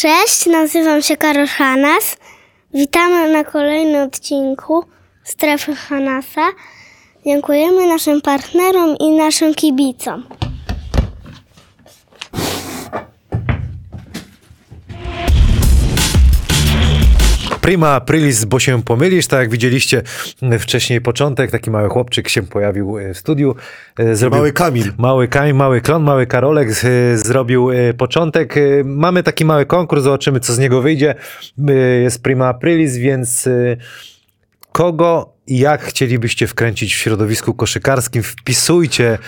Cześć, nazywam się Karol Hanas. Witamy na kolejnym odcinku Strefy Hanasa. Dziękujemy naszym partnerom i naszym kibicom. Prima aprilis, bo się pomylisz, tak jak widzieliście wcześniej początek, taki mały chłopczyk się pojawił e, w studiu. e, Zrobił, Mały Kamil. Mały Kamil, mały klon, mały Karolek e, zrobił początek. Mamy taki mały konkurs, zobaczymy co z niego wyjdzie. Jest Prima aprilis, więc kogo i jak chcielibyście wkręcić w środowisku koszykarskim, wpisujcie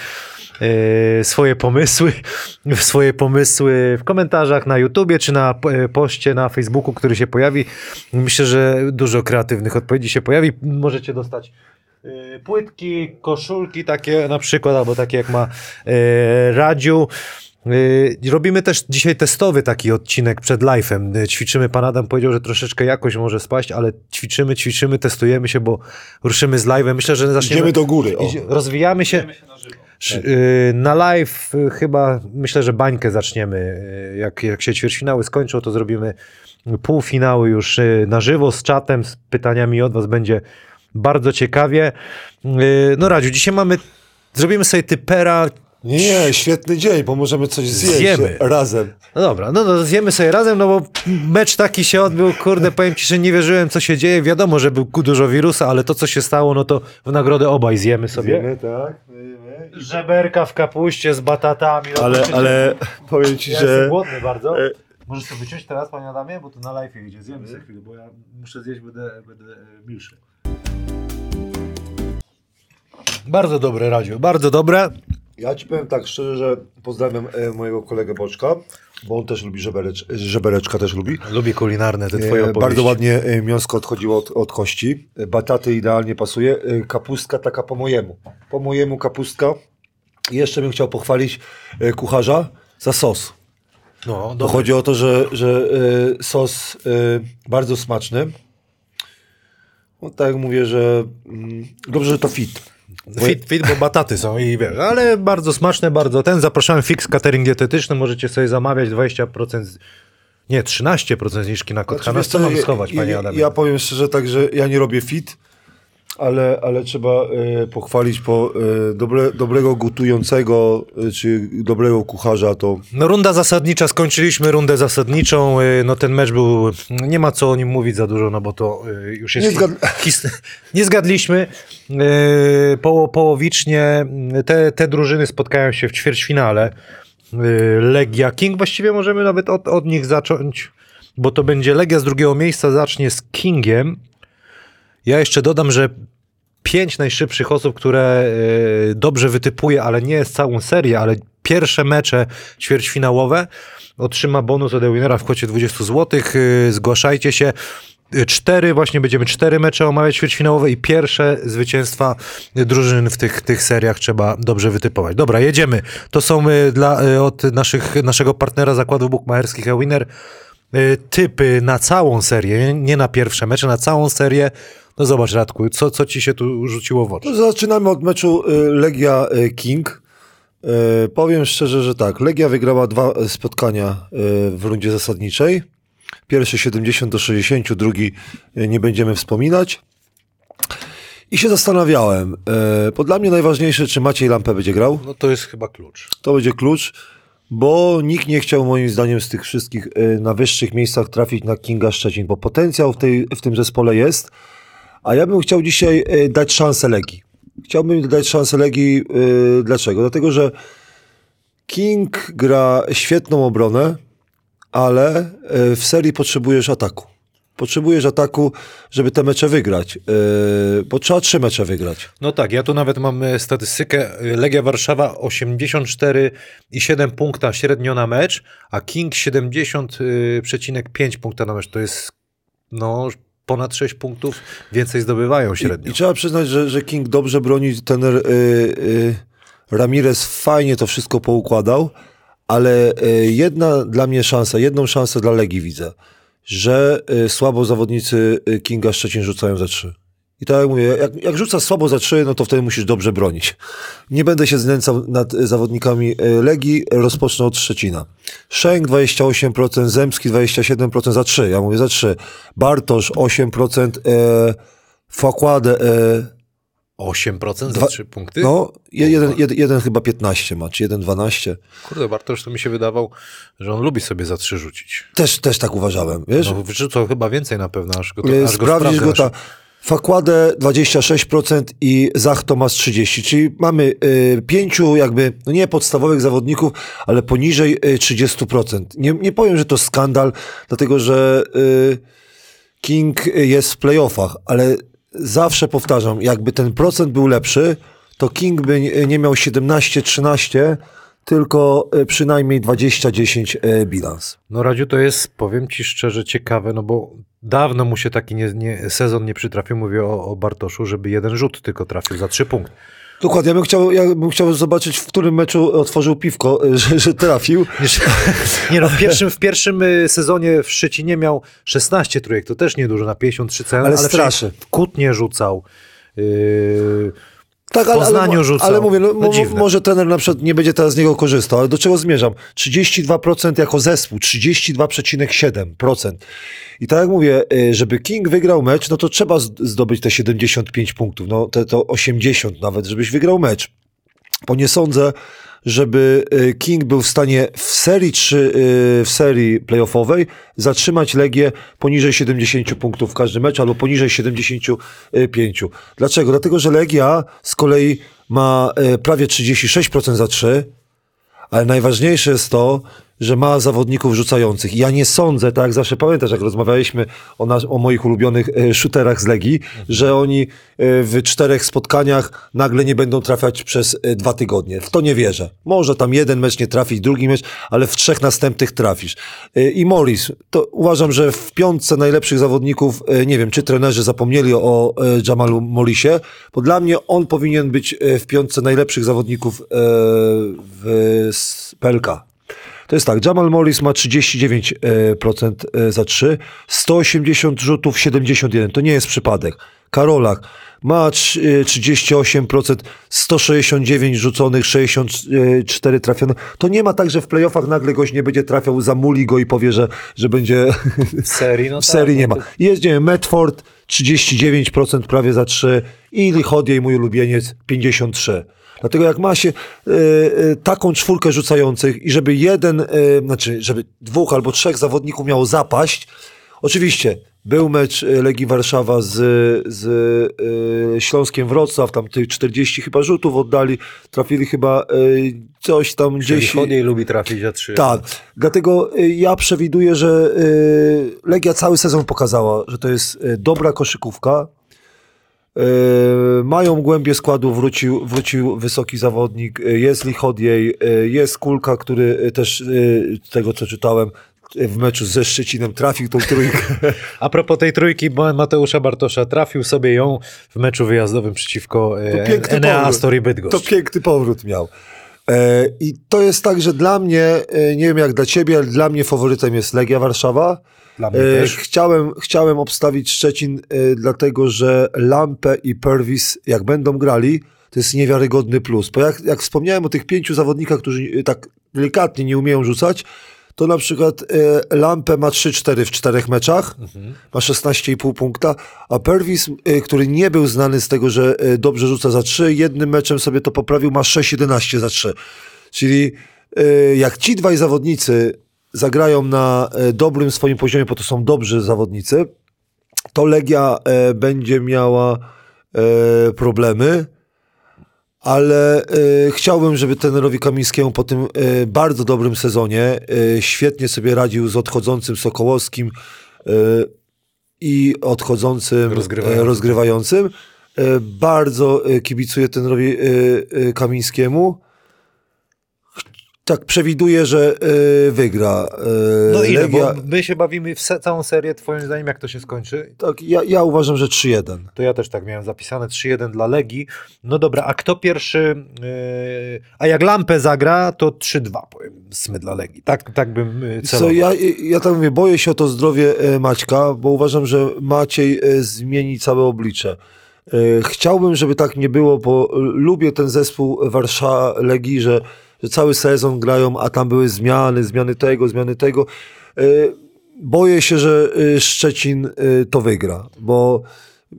swoje pomysły, swoje pomysły w komentarzach na YouTubie czy na e, poście na Facebooku, który się pojawi. Myślę, że dużo kreatywnych odpowiedzi się pojawi. Możecie dostać e, płytki, koszulki takie na przykład, albo takie jak ma e, Radziu. E, Robimy też dzisiaj testowy taki odcinek przed live'em. E, Ćwiczymy, pan Adam powiedział, że troszeczkę jakość może spaść, ale ćwiczymy, ćwiczymy, testujemy się, bo ruszymy z live'em. Myślę, że zaczniemy... Idziemy do góry. O. Rozwijamy się. Sz- y, Na live y, chyba myślę, że bańkę zaczniemy. Y, Jak, jak się ćwierćfinały skończą, to zrobimy półfinały już y, na żywo z czatem, z pytaniami od Was będzie bardzo ciekawie. Y, No Radziu, dzisiaj mamy, zrobimy sobie typera. Nie, świetny dzień, bo możemy coś zjeść Zjemy. razem. No dobra, no, no zjemy sobie razem, no bo mecz taki się odbył, kurde, powiem Ci, że nie wierzyłem, co się dzieje. Wiadomo, że był dużo wirusa, ale to, co się stało, no to w nagrodę obaj zjemy sobie. Zjemy, tak. Żeberka w kapuście z batatami. no Ale, to ale powiem ci, Ja jestem że głodny bardzo. e, Możesz sobie wyciąć teraz, panie Adamie, bo to na live idzie. Zjemy za chwilę, bo ja muszę zjeść, będę, będę e, milszy. Bardzo dobre, Radziu, bardzo dobre. ja ci powiem tak szczerze, że pozdrawiam e, mojego kolegę Boczka, bo on też lubi żeberecz, żebereczka, też lubi. Lubię kulinarne te twoje E, opowieści. Bardzo ładnie e, mięsko odchodziło od, od kości. E, Bataty idealnie pasuje. Kapustka taka po mojemu. Po mojemu kapustka. I jeszcze bym chciał pochwalić kucharza za sos. No, Bo chodzi o to, że, że sos bardzo smaczny. No tak jak mówię, że mm, dobrze, że to fit. Fit, fit, bo bataty są i wiesz, ale bardzo smaczne, bardzo ten. Zapraszamy Fix Catering Dietetyczny, możecie sobie zamawiać 20%, z- nie, 13% zniżki na kod Znaczy, Co mam schować, panie Adamie? ja powiem szczerze tak, że ja nie robię fit, ale, ale trzeba y, pochwalić po y, dobre, dobrego gotującego y, czy dobrego kucharza to No runda zasadnicza, skończyliśmy rundę zasadniczą, y, no ten mecz był, nie ma co o nim mówić za dużo, no bo to y, już jest... Nie zgad- his- nie zgadliśmy, Y, po, połowicznie y, te, te drużyny spotkają się w ćwierćfinale. Y, Legia King, właściwie możemy nawet od, od nich zacząć, bo to będzie Legia z drugiego miejsca, zacznie z Kingiem. Ja jeszcze dodam, że pięć najszybszych osób, które y, dobrze wytypuje, ale nie jest całą serię, ale pierwsze mecze ćwierćfinałowe, otrzyma bonus od Ewinera w kwocie 20 zł. Y, zgłaszajcie się. Y, Cztery, właśnie będziemy cztery mecze omawiać ćwierćfinałowe i pierwsze zwycięstwa drużyn w tych, tych seriach trzeba dobrze wytypować. Dobra, jedziemy. To są dla, od naszych, naszego partnera zakładów bukmacherskich Ewiner typy na całą serię, nie na pierwsze mecze, na całą serię. No zobacz Radku, co, co ci się tu rzuciło w oczy? To zaczynamy od meczu y, Legia y, King. Y, Powiem szczerze, że tak. Legia wygrała dwa spotkania w rundzie zasadniczej. Pierwszy 70 do 60, drugi nie będziemy wspominać. I się zastanawiałem, bo dla mnie najważniejsze, czy Maciej Lampę będzie grał. No to jest chyba klucz. To będzie klucz, bo nikt nie chciał moim zdaniem z tych wszystkich na wyższych miejscach trafić na Kinga Szczecin, bo potencjał w, tej, w tym zespole jest, a ja bym chciał dzisiaj y, dać szansę Legii. Chciałbym dać szansę Legii, y, dlaczego? Dlatego, że King gra świetną obronę, ale y, w serii potrzebujesz ataku. Potrzebujesz ataku, żeby te mecze wygrać, bo trzeba trzy mecze wygrać. No tak, ja tu nawet mam e, statystykę. E, Legia Warszawa 84,7 punkta średnio na mecz, a King 70,5 punkta na mecz. To jest no ponad 6 punktów więcej zdobywają średnio. I, I trzeba przyznać, że, że King dobrze broni, ten y, y, Ramirez fajnie to wszystko poukładał, ale y, jedna dla mnie szansa, jedną szansę dla Legii widzę, że słabo zawodnicy Kinga Szczecin rzucają za trzy. I tak jak mówię, jak, jak rzucasz słabo za trzy, no to wtedy musisz dobrze bronić. Nie będę się znęcał nad zawodnikami e, Legii, rozpocznę od Szczecina. Szenk 28%, Zemski 27% za trzy, ja mówię za trzy. Bartosz 8%, e, Fakładę, e, 8% za Dwa- 3 punkty? no je- jeden, jeden, jeden chyba 15 ma, czy 1,12. Kurde, Bartosz to mi się wydawał, że on lubi sobie za 3 rzucić. Też, też tak uważałem, wiesz? No, wyrzucał chyba więcej na pewno, aż go, to, E, aż go Sprawdzisz go aż- ta. Fakładę 26% i Zach Tomas 30%, czyli mamy y, pięciu jakby, no nie podstawowych zawodników, ale poniżej y, 30%. Nie, nie powiem, że to skandal, dlatego że y, King jest w playoffach, ale zawsze powtarzam, jakby ten procent był lepszy, to King by nie- nie miał 17-13, tylko y, przynajmniej 20-10 y, bilans. No Radziu, to jest, powiem ci szczerze, ciekawe, no bo dawno mu się taki nie, nie, sezon nie przytrafił, mówię o, o Bartoszu, żeby jeden rzut tylko trafił za 3 punkty. Dokładnie, ja bym chciał, ja bym chciał zobaczyć, w którym meczu otworzył piwko, że, że trafił. Nie no, w pierwszym, w pierwszym y, sezonie w Szczecinie miał 16 trójek, to też niedużo na 53 cen, Ale ale straszy. w Kutnie rzucał. Yy, Tak, w Poznaniu ale, rzucał. ale mówię, no, No może trener na przykład nie będzie teraz z niego korzystał, ale do czego zmierzam? 32% jako zespół, 32,7%. I tak jak mówię, y, żeby King wygrał mecz, no to trzeba zdobyć te 75 punktów, no te, to 80 nawet, żebyś wygrał mecz. Bo nie sądzę, żeby y, King był w stanie w serii, y, w serii playoffowej zatrzymać Legię poniżej 70 punktów w każdym meczu albo poniżej 75. Dlaczego? Dlatego, że Legia z kolei ma y, prawie 36% za 3, ale najważniejsze jest to, że ma zawodników rzucających. Ja nie sądzę, tak jak zawsze pamiętasz, jak rozmawialiśmy o, nas, o moich ulubionych e, shooterach z Legii, że oni e, w czterech spotkaniach nagle nie będą trafiać przez e, dwa tygodnie. W to nie wierzę. Może tam jeden mecz nie trafić, drugi mecz, ale w trzech następnych trafisz. E, I Morris, to uważam, że w piątce najlepszych zawodników, e, nie wiem, czy trenerzy zapomnieli o e, Jamalu Morrisie, bo dla mnie on powinien być e, w piątce najlepszych zawodników e, w s- PLK. To jest tak, Jamal Morris ma 39% e, za 3, 180 rzutów, 71. To nie jest przypadek. Karolak ma trz- e, 38%, 169 rzuconych, 64 trafione. To nie ma tak, że w playoffach nagle goś nie będzie trafiał, zamuli go i powie, że, że będzie w serii, no w serii tak, nie ma. Jest, nie wiem, Medford 39% prawie za 3 i mój ulubieniec, 53. Dlatego jak ma się e, e, taką czwórkę rzucających i żeby jeden, e, znaczy, żeby dwóch albo trzech zawodników miało zapaść, oczywiście był mecz Legii Warszawa z, z e, Śląskiem Wrocław, tam tych 40 chyba rzutów oddali, trafili chyba e, coś tam gdzieś... Chodiej lubi trafić za 3. Tak, dlatego y, ja przewiduję, że y, Legia cały sezon pokazała, że to jest y, dobra koszykówka. Y, Mają głębie składu, wrócił, wrócił wysoki zawodnik, y, jest Lichodiej, y, jest Kulka, który też z tego co czytałem w meczu ze Szczecinem trafił tą trójkę. A propos tej trójki Mateusza Bartosza, trafił sobie ją w meczu wyjazdowym przeciwko e, Enea. Story Bydgoszcz. To piękny powrót miał. E, I to jest tak, że dla mnie, e, nie wiem jak dla ciebie, ale dla mnie faworytem jest Legia Warszawa. Dla mnie E, też. Chciałem, chciałem obstawić Szczecin, e, dlatego że Lampę i Pervis, jak będą grali, to jest niewiarygodny plus. Bo jak, jak wspomniałem o tych pięciu zawodnikach, którzy tak delikatnie nie umieją rzucać, to na przykład e, Lampę ma 3-4 w czterech meczach, ma 16,5 punkta, a Pervis, e, który nie był znany z tego, że e, dobrze rzuca za 3, jednym meczem sobie to poprawił, ma 6,11 za 3. Czyli e, jak ci dwaj zawodnicy zagrają na e, dobrym swoim poziomie, bo to są dobrzy zawodnicy, to Legia e, będzie miała e, problemy, ale chciałbym, żeby trenerowi Kamińskiemu po tym bardzo dobrym sezonie świetnie sobie radził z odchodzącym Sokołowskim i odchodzącym Rozgrywającym. rozgrywającym. Bardzo kibicuję trenerowi Kamińskiemu. Tak przewiduję, że e, wygra. e, No ile, Legia. bo my się bawimy w se- całą serię, twoim zdaniem jak to się skończy? Tak, ja, ja uważam, że 3-1. To ja też tak miałem zapisane, 3-1 dla Legii. No dobra, a kto pierwszy, yy, a jak Lampę zagra, to 3-2 powiedzmy dla Legii. Tak, tak bym yy, Co, celował. ja, ja tak mówię, boję się o to zdrowie e, Maćka, bo uważam, że Maciej e, zmieni całe oblicze. Chciałbym, żeby tak nie było, bo lubię ten zespół Warszawa Legii, że, że cały sezon grają, a tam były zmiany, zmiany tego, zmiany tego. E, Boję się, że e, Szczecin e, to wygra, bo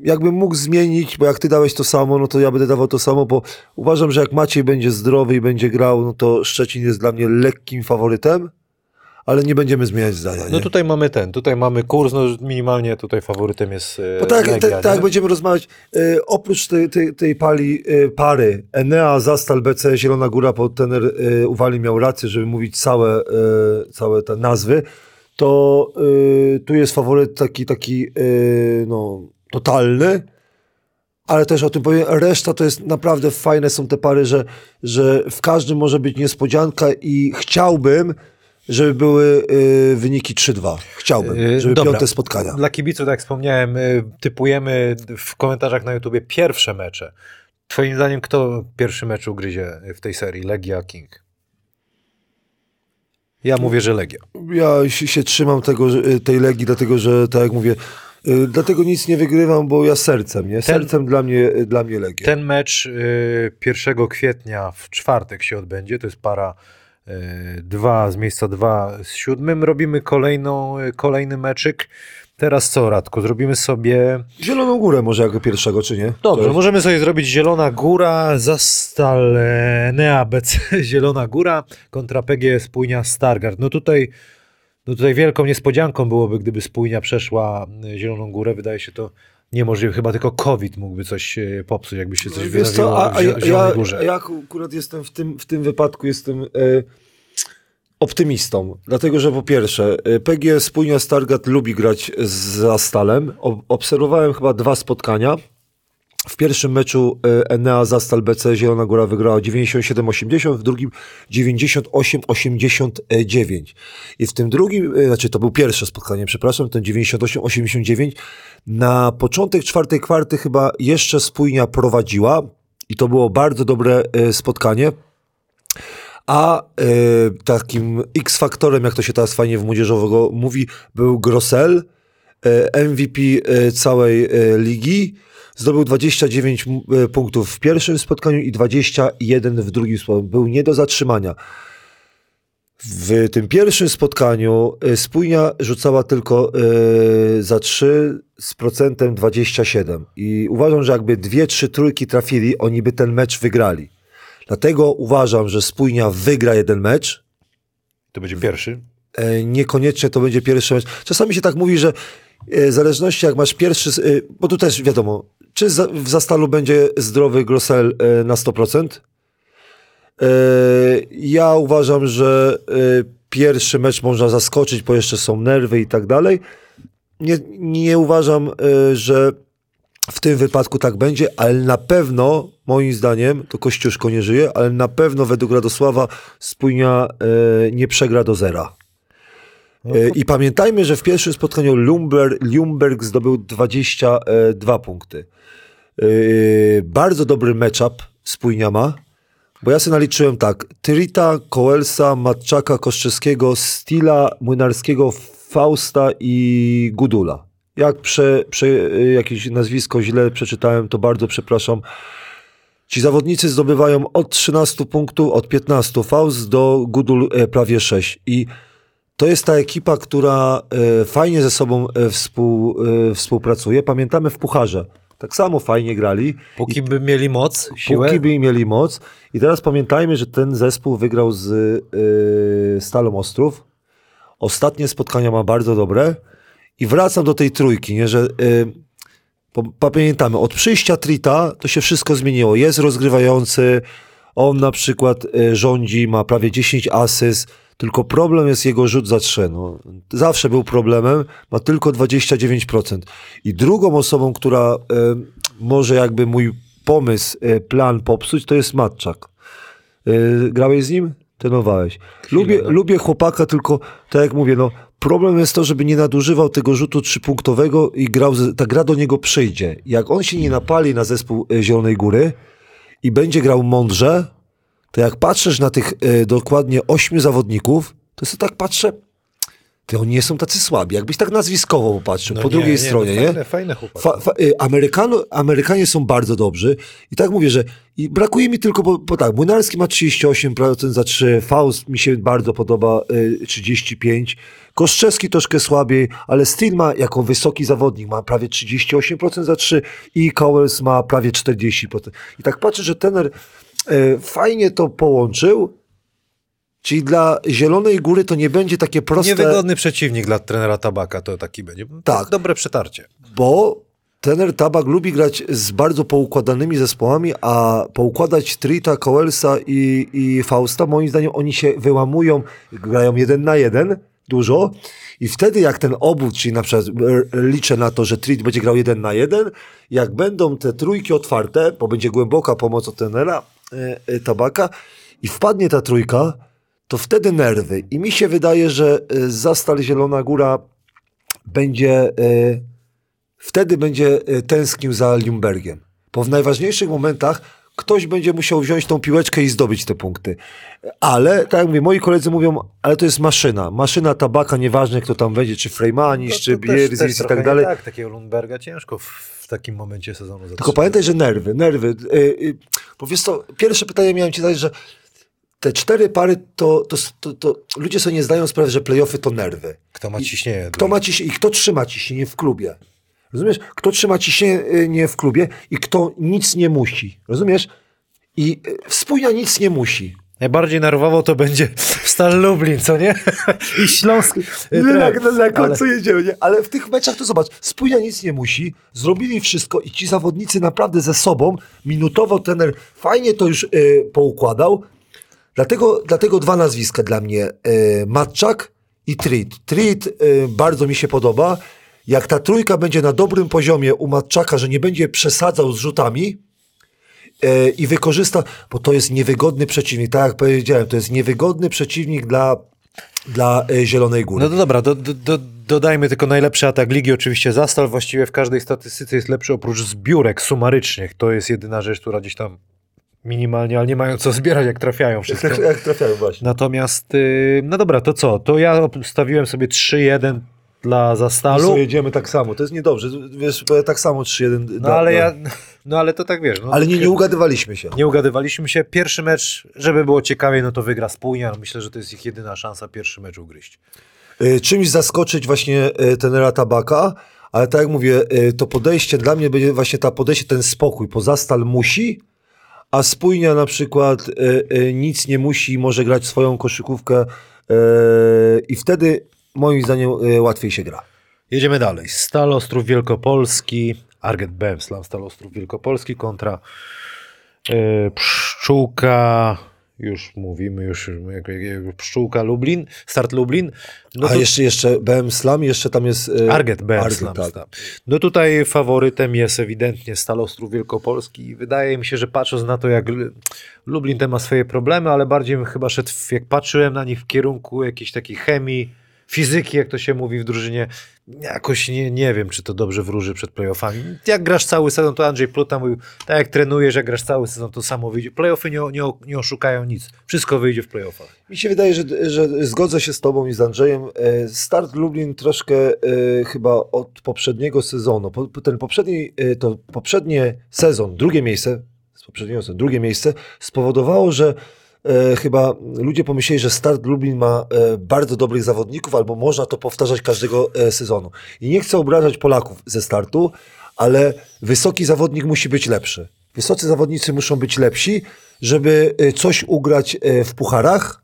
jakbym mógł zmienić, bo jak ty dałeś to samo, no to ja będę dawał to samo, bo uważam, że jak Maciej będzie zdrowy i będzie grał, no to Szczecin jest dla mnie lekkim faworytem, ale nie będziemy zmieniać zdania. No nie? tutaj mamy ten, tutaj mamy kurs, no minimalnie tutaj faworytem jest e, Bo tak, Legia, tak, tak będziemy rozmawiać, e, oprócz tej, tej, tej pali, e, pary Enea, Zastal, BC, Zielona Góra, bo tener e, Uwali miał rację, żeby mówić całe, e, całe te nazwy, to e, tu jest faworyt taki, taki e, no, totalny, ale też o tym powiem, reszta to jest naprawdę fajne są te pary, że, że w każdym może być niespodzianka i chciałbym, żeby były e, wyniki 3-2. Chciałbym, Yy, żeby dobra. piąte spotkania. Dla kibiców, tak jak wspomniałem, y, typujemy w komentarzach na YouTubie pierwsze mecze. Twoim zdaniem, kto pierwszy mecz ugryzie w tej serii? Legia, King? Ja mówię, że Legia. Ja się, trzymam tego, y, tej Legii, dlatego że, tak jak mówię, y, dlatego nic nie wygrywam, bo ja sercem, nie? Sercem dla mnie, y, dla mnie Legia. Ten mecz y, 1 kwietnia w czwartek się odbędzie. To jest para y, dwa z miejsca dwa z siódmym. Robimy kolejną, y, kolejny meczyk. Teraz co, Radku? Zrobimy sobie... Zieloną Górę może jako pierwszego, czy nie? Dobrze, jest- możemy sobie zrobić Zielona Góra, Zastal, e, Nea, BC, Zielona Góra kontra PG Spójnia Stargard. No tutaj, no tutaj wielką niespodzianką byłoby, gdyby Spójnia przeszła e, Zieloną Górę. Wydaje się to niemożliwe. Chyba tylko COVID mógłby coś e, popsuć, jakby się coś co, wydarzyło a, w a ja, ja, Górze. ja akurat jestem w tym, w tym wypadku jestem e, optymistą, dlatego że po pierwsze e, PG Spójnia Stargard lubi grać za Stalem. O, obserwowałem chyba dwa spotkania. W pierwszym meczu e, Enea Zastal BC Zielona Góra wygrała 97-80, w drugim 98-89. I w tym drugim, e, znaczy to był pierwsze spotkanie, przepraszam, ten 98-89. Na początek czwartej kwarty chyba jeszcze Spójnia prowadziła i to było bardzo dobre e, spotkanie. A takim X-faktorem, jak to się teraz fajnie w młodzieżowego mówi, był Grossel, MVP całej ligi. Zdobył 29 m- e, punktów w pierwszym spotkaniu i 21 w drugim spotkaniu. Był nie do zatrzymania. W tym pierwszym spotkaniu e, Spójnia rzucała tylko e, za 3 z procentem 27. I uważam, że jakby dwie, trzy trójki trafili, oni by ten mecz wygrali. Dlatego uważam, że Spójnia wygra jeden mecz. To będzie pierwszy. E, Niekoniecznie to będzie pierwszy mecz. Czasami się tak mówi, że w zależności jak masz pierwszy, e, bo tu też wiadomo, czy w Zastalu będzie zdrowy Grossel e, na 100%. E, Ja uważam, że e, pierwszy mecz można zaskoczyć, bo jeszcze są nerwy i tak dalej. Nie, nie uważam, e, że w tym wypadku tak będzie, ale na pewno, moim zdaniem, to Kościuszko nie żyje, ale na pewno według Radosława Spójnia e, nie przegra do zera. E, I pamiętajmy, że w pierwszym spotkaniu Lumber, Lumberg zdobył 22 punkty. E, bardzo dobry matchup Spójnia ma, bo ja sobie naliczyłem tak. Trita, Koelsa, Matczaka, Koszczewskiego, Stila, Młynarskiego, Fausta i Gudula. Jak prze, prze, jakieś nazwisko źle przeczytałem, to bardzo przepraszam. Ci zawodnicy zdobywają od 13 punktów, od 15 Faust do Gudul e, prawie 6. I to jest ta ekipa, która e, fajnie ze sobą e, współ, e, współpracuje. Pamiętamy w Pucharze. Tak samo fajnie grali. Póki by mieli moc, siłę, Póki by mieli moc. I teraz pamiętajmy, że ten zespół wygrał z y, Stalą Ostrów. Ostatnie spotkania ma bardzo dobre. I wracam do tej trójki, nie, że pamiętamy, od przyjścia Trita to się wszystko zmieniło. Jest rozgrywający, on na przykład rządzi, ma prawie 10 asyst, tylko problem jest jego rzut za trzy. No, zawsze był problemem, ma tylko 29%. I drugą osobą, która y, może jakby mój pomysł, y, plan popsuć, to jest Matczak. Y, grałeś z nim? Trenowałeś. Lubię, no. lubię chłopaka, tylko tak jak mówię, no problem jest to, żeby nie nadużywał tego rzutu trzypunktowego i grał, ta gra do niego przyjdzie. Jak on się nie napali na zespół y, Zielonej Góry i będzie grał mądrze, to jak patrzysz na tych y, dokładnie ośmiu zawodników, to sobie tak patrzę, to oni nie są tacy słabi. Jakbyś tak nazwiskowo popatrzył, No po nie, drugiej nie, stronie, no nie? fajne, fajne chłopaki. Fa, fa, y, Amerykano, Amerykanie są bardzo dobrzy i tak mówię, że i brakuje mi tylko, bo, bo tak, Młynarski ma 38% za 3, Faust mi się bardzo podoba, y, 35%, Koszczewski troszkę słabiej, ale Steel ma jako wysoki zawodnik, ma prawie 38% za 3 i Cowles ma prawie 40%. I tak patrzę, że tener fajnie to połączył, czyli dla Zielonej Góry to nie będzie takie proste... Niewygodny przeciwnik dla trenera Tabaka to taki będzie. Tak. Dobre przetarcie. bo trener Tabak lubi grać z bardzo poukładanymi zespołami, a poukładać Trita, Coelsa i, i Fausta, moim zdaniem oni się wyłamują, grają jeden na jeden, dużo i wtedy jak ten obwód, czyli na przykład e, liczę na to, że Trit będzie grał jeden na jeden, jak będą te trójki otwarte, bo będzie głęboka pomoc od trenera e, e, Tabaka i wpadnie ta trójka, to wtedy nerwy. I mi się wydaje, że e, Zastal Zielona Góra będzie e, wtedy będzie e, tęsknił za Ljungbergiem. Bo w najważniejszych momentach ktoś będzie musiał wziąć tą piłeczkę i zdobyć te punkty. Ale, tak jak mówię, moi koledzy mówią, ale to jest maszyna. Maszyna tabaka, nieważne kto tam będzie, czy Frejmanis, czy Bierzys i tak dalej. Tak, takiego Lundberga ciężko w, takim momencie sezonu zatrzymać. Tylko pamiętaj, że nerwy, nerwy. Yy, yy, bo wiesz co, pierwsze pytanie miałem ci zadać, że te cztery pary, to, to, to, to ludzie sobie nie zdają sprawy, że playoffy to nerwy. Kto ma ciśnienie? Kto ma ciśnienie i kto trzyma ciśnienie w klubie. Rozumiesz? Kto trzyma ciśnienie w klubie i kto nic nie musi. Rozumiesz? I y, spójnia nic nie musi. Najbardziej nerwowo to będzie Stal Lublin, co nie? I Śląsk. Nie, na, tak, na, na ale- końcu jedziemy, nie? Ale w tych meczach to zobacz, spójnia nic nie musi, zrobili wszystko i ci zawodnicy naprawdę ze sobą, minutowo trener fajnie to już y, poukładał. Dlatego, dlatego dwa nazwiska dla mnie, y, Matczak i Trit. Trit y, bardzo mi się podoba. Jak ta trójka będzie na dobrym poziomie u Matczaka, że nie będzie przesadzał z rzutami, e, i wykorzysta, bo to jest niewygodny przeciwnik, tak jak powiedziałem, to jest niewygodny przeciwnik dla, dla e, Zielonej Góry. No to dobra, do, do, do, dodajmy tylko najlepszy atak ligi, oczywiście Zastal właściwie w każdej statystyce jest lepszy oprócz zbiórek sumarycznych. To jest jedyna rzecz, która gdzieś tam minimalnie, ale nie mają co zbierać, jak trafiają wszystko. jak, trafiają właśnie. Natomiast, y, no dobra, to co? To ja obstawiłem sobie 3-1 dla Zastalu. jedziemy tak samo, to jest niedobrze, wiesz, bo tak samo 3-1. No ale ja, no ale to tak wiesz. No, Ale nie, nie ugadywaliśmy się. nie ugadywaliśmy się. Pierwszy mecz, żeby było ciekawiej, no to wygra spójnia. No myślę, że to jest ich jedyna szansa pierwszy mecz ugryźć. E, czymś zaskoczyć właśnie e, tenera Tabaka, ale tak jak mówię, e, to podejście dla mnie będzie właśnie ta podejście, ten spokój, pozastal musi, a spójnia na przykład nic nie musi, może grać swoją koszykówkę i wtedy moim zdaniem e, łatwiej się gra. Jedziemy dalej. Stal Ostrów Wielkopolski, Arget Bemslam, Stal Ostrów Wielkopolski kontra e, Pszczółka, już mówimy, już Pszczółka Lublin, Start Lublin. No a to- jeszcze, jeszcze BM Slam, jeszcze tam jest... e, Arget Bemslam. Arget, tak. tak. No tutaj faworytem jest ewidentnie Stal Ostrów Wielkopolski i wydaje mi się, że patrząc na to, jak Lublin ten ma swoje problemy, ale bardziej chyba szedł, jak patrzyłem na nich w kierunku jakiejś takiej chemii, fizyki, jak to się mówi w drużynie, jakoś nie, nie wiem, czy to dobrze wróży przed playoffami. Jak grasz cały sezon, to Andrzej Pluta mówił, tak jak trenujesz, jak grasz cały sezon, to samo wyjdzie. Playoffy nie, nie, nie oszukają nic. Wszystko wyjdzie w playoffach. Mi się wydaje, że, że zgodzę się z Tobą i z Andrzejem. E, Start Lublin troszkę e, chyba od poprzedniego sezonu. Po, ten poprzedni, e, to poprzednie sezon, drugie miejsce, z poprzedniego sezonu, drugie miejsce spowodowało, że e, chyba ludzie pomyśleli, że Start Lublin ma e, bardzo dobrych zawodników, albo można to powtarzać każdego e, sezonu. I nie chcę obrażać Polaków ze startu, ale wysoki zawodnik musi być lepszy. Wysocy zawodnicy muszą być lepsi, żeby e, coś ugrać e, w pucharach,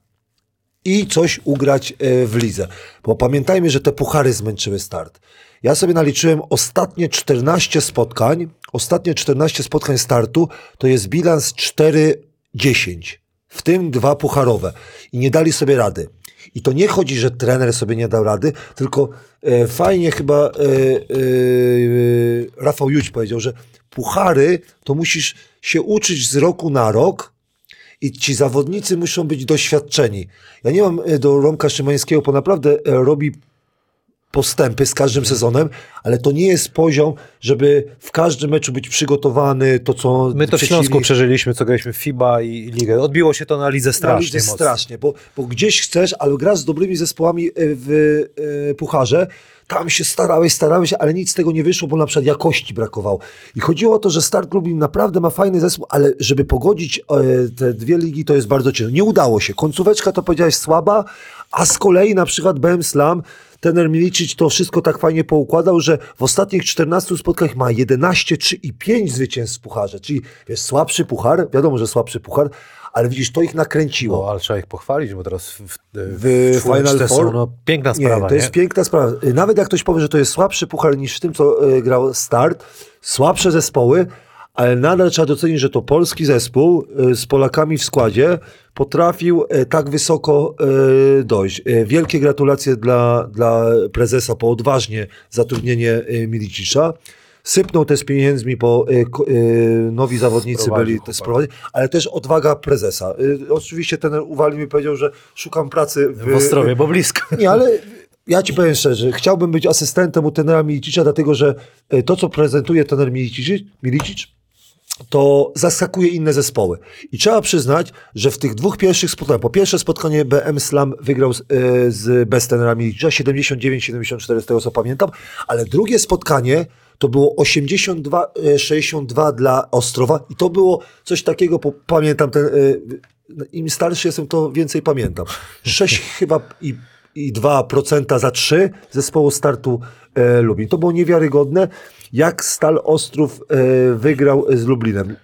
i coś ugrać e, w lidze. Bo pamiętajmy, że te puchary zmęczyły start. Ja sobie naliczyłem ostatnie 14 spotkań, ostatnie 14 spotkań startu to jest bilans 4-10, w tym dwa pucharowe. I nie dali sobie rady. I to nie chodzi, że trener sobie nie dał rady, tylko e, fajnie chyba e, e, e, Rafał Juć powiedział, że puchary to musisz się uczyć z roku na rok, i ci zawodnicy muszą być doświadczeni. Ja nie mam e, do Romka Szymańskiego, bo naprawdę e, robi postępy z każdym sezonem, ale to nie jest poziom, żeby w każdym meczu być przygotowany, to co My to w Śląsku przeżyliśmy, co graliśmy w FIBA i Ligę. Odbiło się to na lidze na strasznie lidze mocno. strasznie, bo, bo gdzieś chcesz, ale grasz z dobrymi zespołami e, w e, pucharze, tam się starałeś, starałeś, ale nic z tego nie wyszło, bo na przykład jakości brakowało. I chodziło o to, że Start Lublin naprawdę ma fajny zespół, ale żeby pogodzić e, te dwie ligi, to jest bardzo ciężko. Nie udało się. Końcóweczka to powiedziałeś słaba, a z kolei na przykład BM Slam Tener Milicic to wszystko tak fajnie poukładał, że w ostatnich 14 spotkaniach ma 11, 3 i 5 zwycięstw w pucharze. Czyli wiesz, słabszy puchar, wiadomo, że słabszy puchar, ale widzisz, to ich nakręciło. No, ale trzeba ich pochwalić, bo teraz w, w, W Final Four? no, piękna Nie, sprawa, to jest nie? piękna sprawa. Nawet jak ktoś powie, że to jest słabszy puchar niż w tym, co y, grał Start, słabsze zespoły, ale nadal trzeba docenić, że to polski zespół y, z Polakami w składzie potrafił y, tak wysoko y, dojść. Wielkie gratulacje dla, dla prezesa po odważnie zatrudnienie Milicicza. Sypnął też pieniędzmi, bo nowi zawodnicy byli sprowadzeni, ale też odwaga prezesa. Oczywiście ten uwalił mi powiedział, że szukam pracy w, W Ostrowie, bo blisko. nie, ale ja ci powiem szczerze, chciałbym być asystentem u tenera Milicicza, dlatego że to, co prezentuje tener Milicic, Milicic to zaskakuje inne zespoły. I trzeba przyznać, że w tych dwóch pierwszych spotkaniach, po pierwsze spotkanie BM Slam wygrał z, e, z bez tenera Milicicza, 79-74 z tego co pamiętam, ale drugie spotkanie to było 82-62 dla Ostrowa i to było coś takiego, po, pamiętam ten, e, im starszy jestem, to więcej pamiętam. 6 chyba i, i 2% za 3 zespołu startu e, Lublin. To było niewiarygodne, jak Stal Ostrów e, wygrał z Lublinem.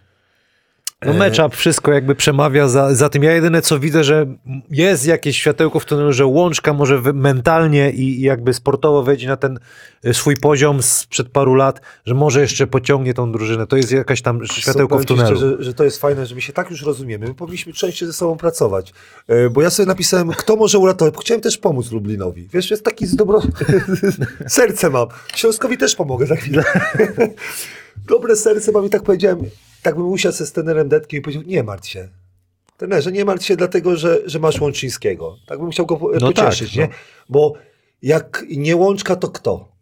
No matchup wszystko jakby przemawia za, za tym. Ja jedyne co widzę, że jest jakieś światełko w tunelu, że Łączka może mentalnie i, i jakby sportowo wejdzie na ten y, swój poziom sprzed paru lat, że może jeszcze pociągnie tą drużynę. To jest jakaś tam światełko w tunelu. Szczerze, że to jest fajne, że my się tak już rozumiemy. My powinniśmy częściej ze sobą pracować. E, Bo ja sobie napisałem, kto może uratować. Chciałem też pomóc Lublinowi. Wiesz, jest taki z dobro... serce mam. Śląskowi też pomogę za chwilę. Dobre serce mam i tak powiedziałem, tak bym usiadł ze z tenerem Detkiem i powiedział, nie martw się. Trenerze, nie martw się dlatego, że, że masz Łączyńskiego. Tak bym chciał go No pocieszyć, tak, nie? no. Bo jak nie Łączka, to kto?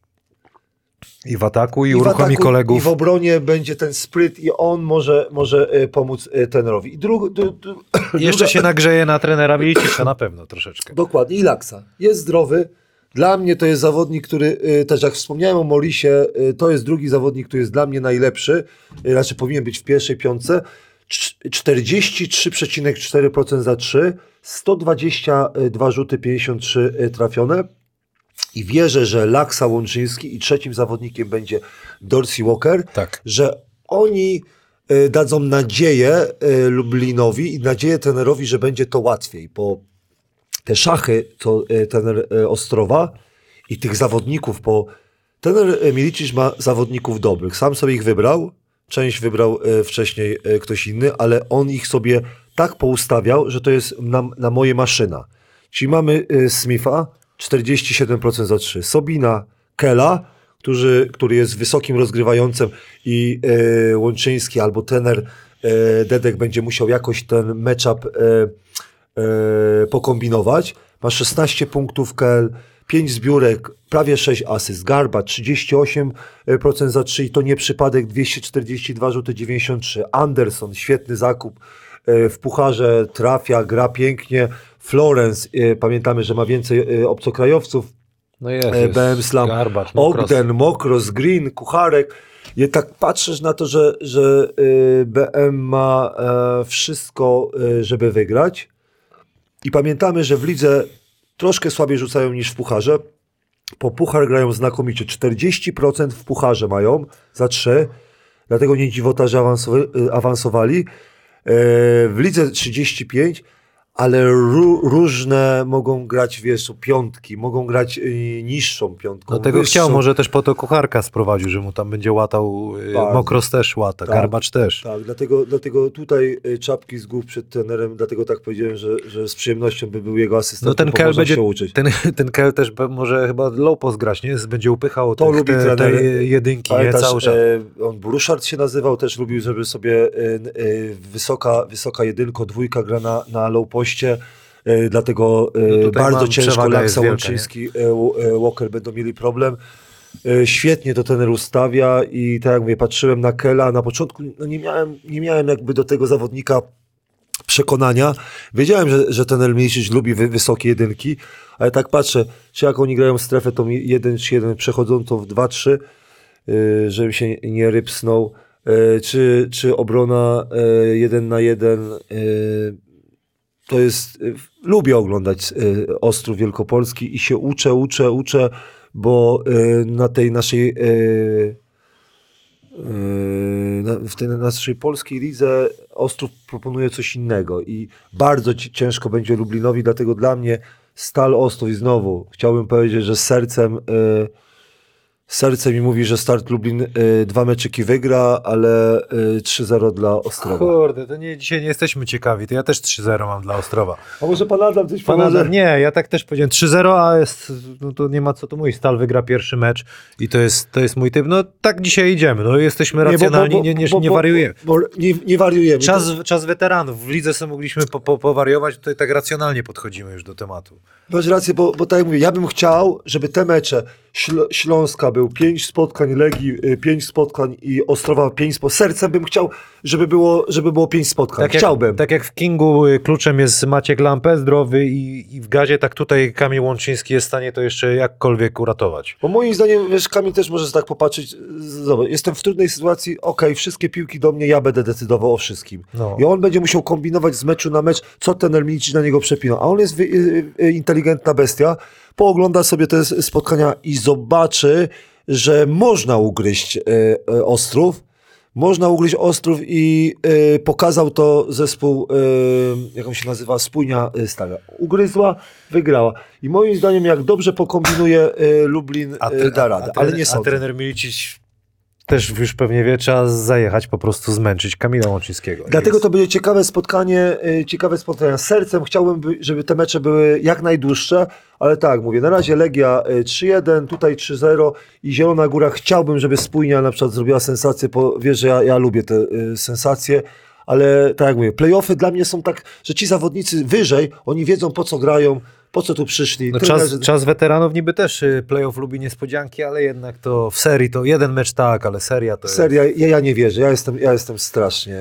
I w ataku, i, w uruchomi ataku, kolegów. I w obronie będzie ten spryt i on może, może e, pomóc e, trenerowi. I dru, dru, dru, I Jeszcze druga- się nagrzeje na trenera Milicicza na pewno troszeczkę. Dokładnie, i Laksa. Jest zdrowy. Dla mnie to jest zawodnik, który y, też jak wspomniałem o Morisie, y, to jest drugi zawodnik, który jest dla mnie najlepszy. Y, Znaczy powinien być w pierwszej piątce. Cz- 43,4% za 3, 122 rzuty, 53 y, trafione. I wierzę, że Laksa Łączyński i trzecim zawodnikiem będzie Dorsey Walker Tak. że oni dadzą nadzieję Lublinowi i nadzieję trenerowi, że będzie to łatwiej, bo te szachy, to y, trener y, Ostrowa i tych zawodników, bo trener y, Milicic ma zawodników dobrych, sam sobie ich wybrał, część wybrał wcześniej ktoś inny, ale on ich sobie tak poustawiał, że to jest na, na moje maszyna. Czyli mamy Smitha, 47% za 3, Sobina, Kela, którzy, który jest wysokim rozgrywającym i e, Łączyński albo trener e, Dedek będzie musiał jakoś ten matchup e, e, pokombinować. Ma 16 punktów Kel, 5 zbiórek, prawie 6 asyst. Garba 38% za 3 i to nie przypadek, 242 rzuty, 93. Anderson, świetny zakup e, w pucharze, trafia, gra pięknie. Florence, e, pamiętamy, że ma więcej e, obcokrajowców, No jest, E, BM Slam, Garbacz, Mokros. Ogden, Mokros, Green, Kucharek. I tak patrzysz na to, że, że BM ma e, wszystko, żeby wygrać. I pamiętamy, że w lidze troszkę słabiej rzucają niż w pucharze. Po puchar grają znakomicie. 40% w pucharze mają za 3. Dlatego nie dziwota, że y, awansowali. E, w lidze 35, ale ró- różne mogą grać, wiesz, piątki, mogą grać y, niższą piątką. Do tego wyższą. chciał, może też po to kucharka sprowadził, że mu tam będzie łatał, y, Tak. Mokros też łata, Tak. Garbacz też. Tak, dlatego, dlatego tutaj y, czapki z głów przed trenerem, dlatego tak powiedziałem, że, że z przyjemnością by był jego asystentem, No ten Kel będzie, się uczyć. ten, ten Kel też może chyba low post grać, nie? Będzie upychał To tych, lubi te, te jedynki, nie? Pamiętasz, Cały czas. e, on Bruszard się nazywał, też lubił, żeby sobie e, e, wysoka, wysoka jedynko, dwójka gra na, na low poście. E, dlatego e, no bardzo ciężko Laksa Łączyński, e, Walker będą mieli problem. Świetnie to tener ustawia i tak jak mówię, patrzyłem na Kela, na początku no nie, miałem, nie miałem jakby do tego zawodnika przekonania. Wiedziałem, że, że ten Elmisic lubi wy, wysokie jedynki, ale tak patrzę, czy jak oni grają strefę tą 1 czy 1 przechodzą to w 2-3, yy, żebym się nie rypsnął, czy, czy obrona 1 yy, na 1 to jest, yy, lubię oglądać yy, Ostrów Wielkopolski i się uczę, uczę, uczę, bo yy, na tej naszej na- w tej naszej polskiej lidze Ostrów proponuje coś innego i bardzo ci- ciężko będzie Lublinowi, dlatego dla mnie Stal Ostrów i znowu. Chciałbym powiedzieć, że sercem serce mi mówi, że Start Lublin yy, dwa meczyki wygra, ale yy, 3-0 dla Ostrowa. Kurde, to nie, dzisiaj nie jesteśmy ciekawi, to ja też 3-0 mam dla Ostrowa. A może pan Adam coś Pan pomoże? Adam, nie, ja tak też powiedziałem 3-0, a jest, no to nie ma co tu mówić, Stal wygra pierwszy mecz i to jest, to jest mój typ. No tak dzisiaj idziemy, no jesteśmy Nie, bo- bo- racjonalni, nie, nie, bo- nie wariujemy. Nie, nie wariujemy. Czas, czas weteranów, w lidze sobie mogliśmy po, po, powariować, tutaj tak racjonalnie podchodzimy już do tematu. Masz rację, bo, bo tak jak mówię, ja bym chciał, żeby te mecze Śl- Śląska był pięć spotkań Legii, y, pięć spotkań i Ostrowa pięć spotkań. Sercem bym chciał, żeby było, żeby było pięć spotkań. Tak jak, Chciałbym. tak jak w Kingu y, kluczem jest Maciek Lampę, zdrowy i, i w gazie, tak tutaj Kamil Łączyński jest w stanie to jeszcze jakkolwiek uratować. Bo moim zdaniem, wiesz, Kamil też może tak popatrzeć, zobacz, jestem w trudnej sytuacji, okej, wszystkie piłki do mnie, ja będę decydował o wszystkim. No. I on będzie musiał kombinować z meczu na mecz, co ten Elminici na niego przepina. A on jest y, y, inteligentna bestia, poogląda sobie te spotkania i zobaczy, że można ugryźć Ostrów, można ugryźć Ostrów i y, pokazał to zespół, y, jak on się nazywa, Spójnia y, Stara. Ugryzła, wygrała. I moim zdaniem, jak dobrze pokombinuje y, Lublin, y, da radę, ale nie A sądzę. trener Milicic też już pewnie wie, trzeba zajechać, po prostu zmęczyć Kamila Łączyńskiego. Dlatego Jest- to będzie ciekawe spotkanie, y, ciekawe spotkanie. Sercem chciałbym, by- żeby te mecze były jak najdłuższe, ale tak, mówię, na razie Legia y, 3-1, tutaj 3-0 i Zielona Góra chciałbym, żeby Spójnia na przykład zrobiła sensację, bo wiesz, że ja, ja lubię te y, sensacje, ale tak jak mówię, playoffy dla mnie są tak, że ci zawodnicy wyżej, oni wiedzą po co grają, po co tu przyszli. No czas, czas weteranów niby też y, playoff lubi niespodzianki, ale jednak to w serii to jeden mecz tak, ale seria to jest... Seria, ja, ja nie wierzę, ja jestem, ja jestem strasznie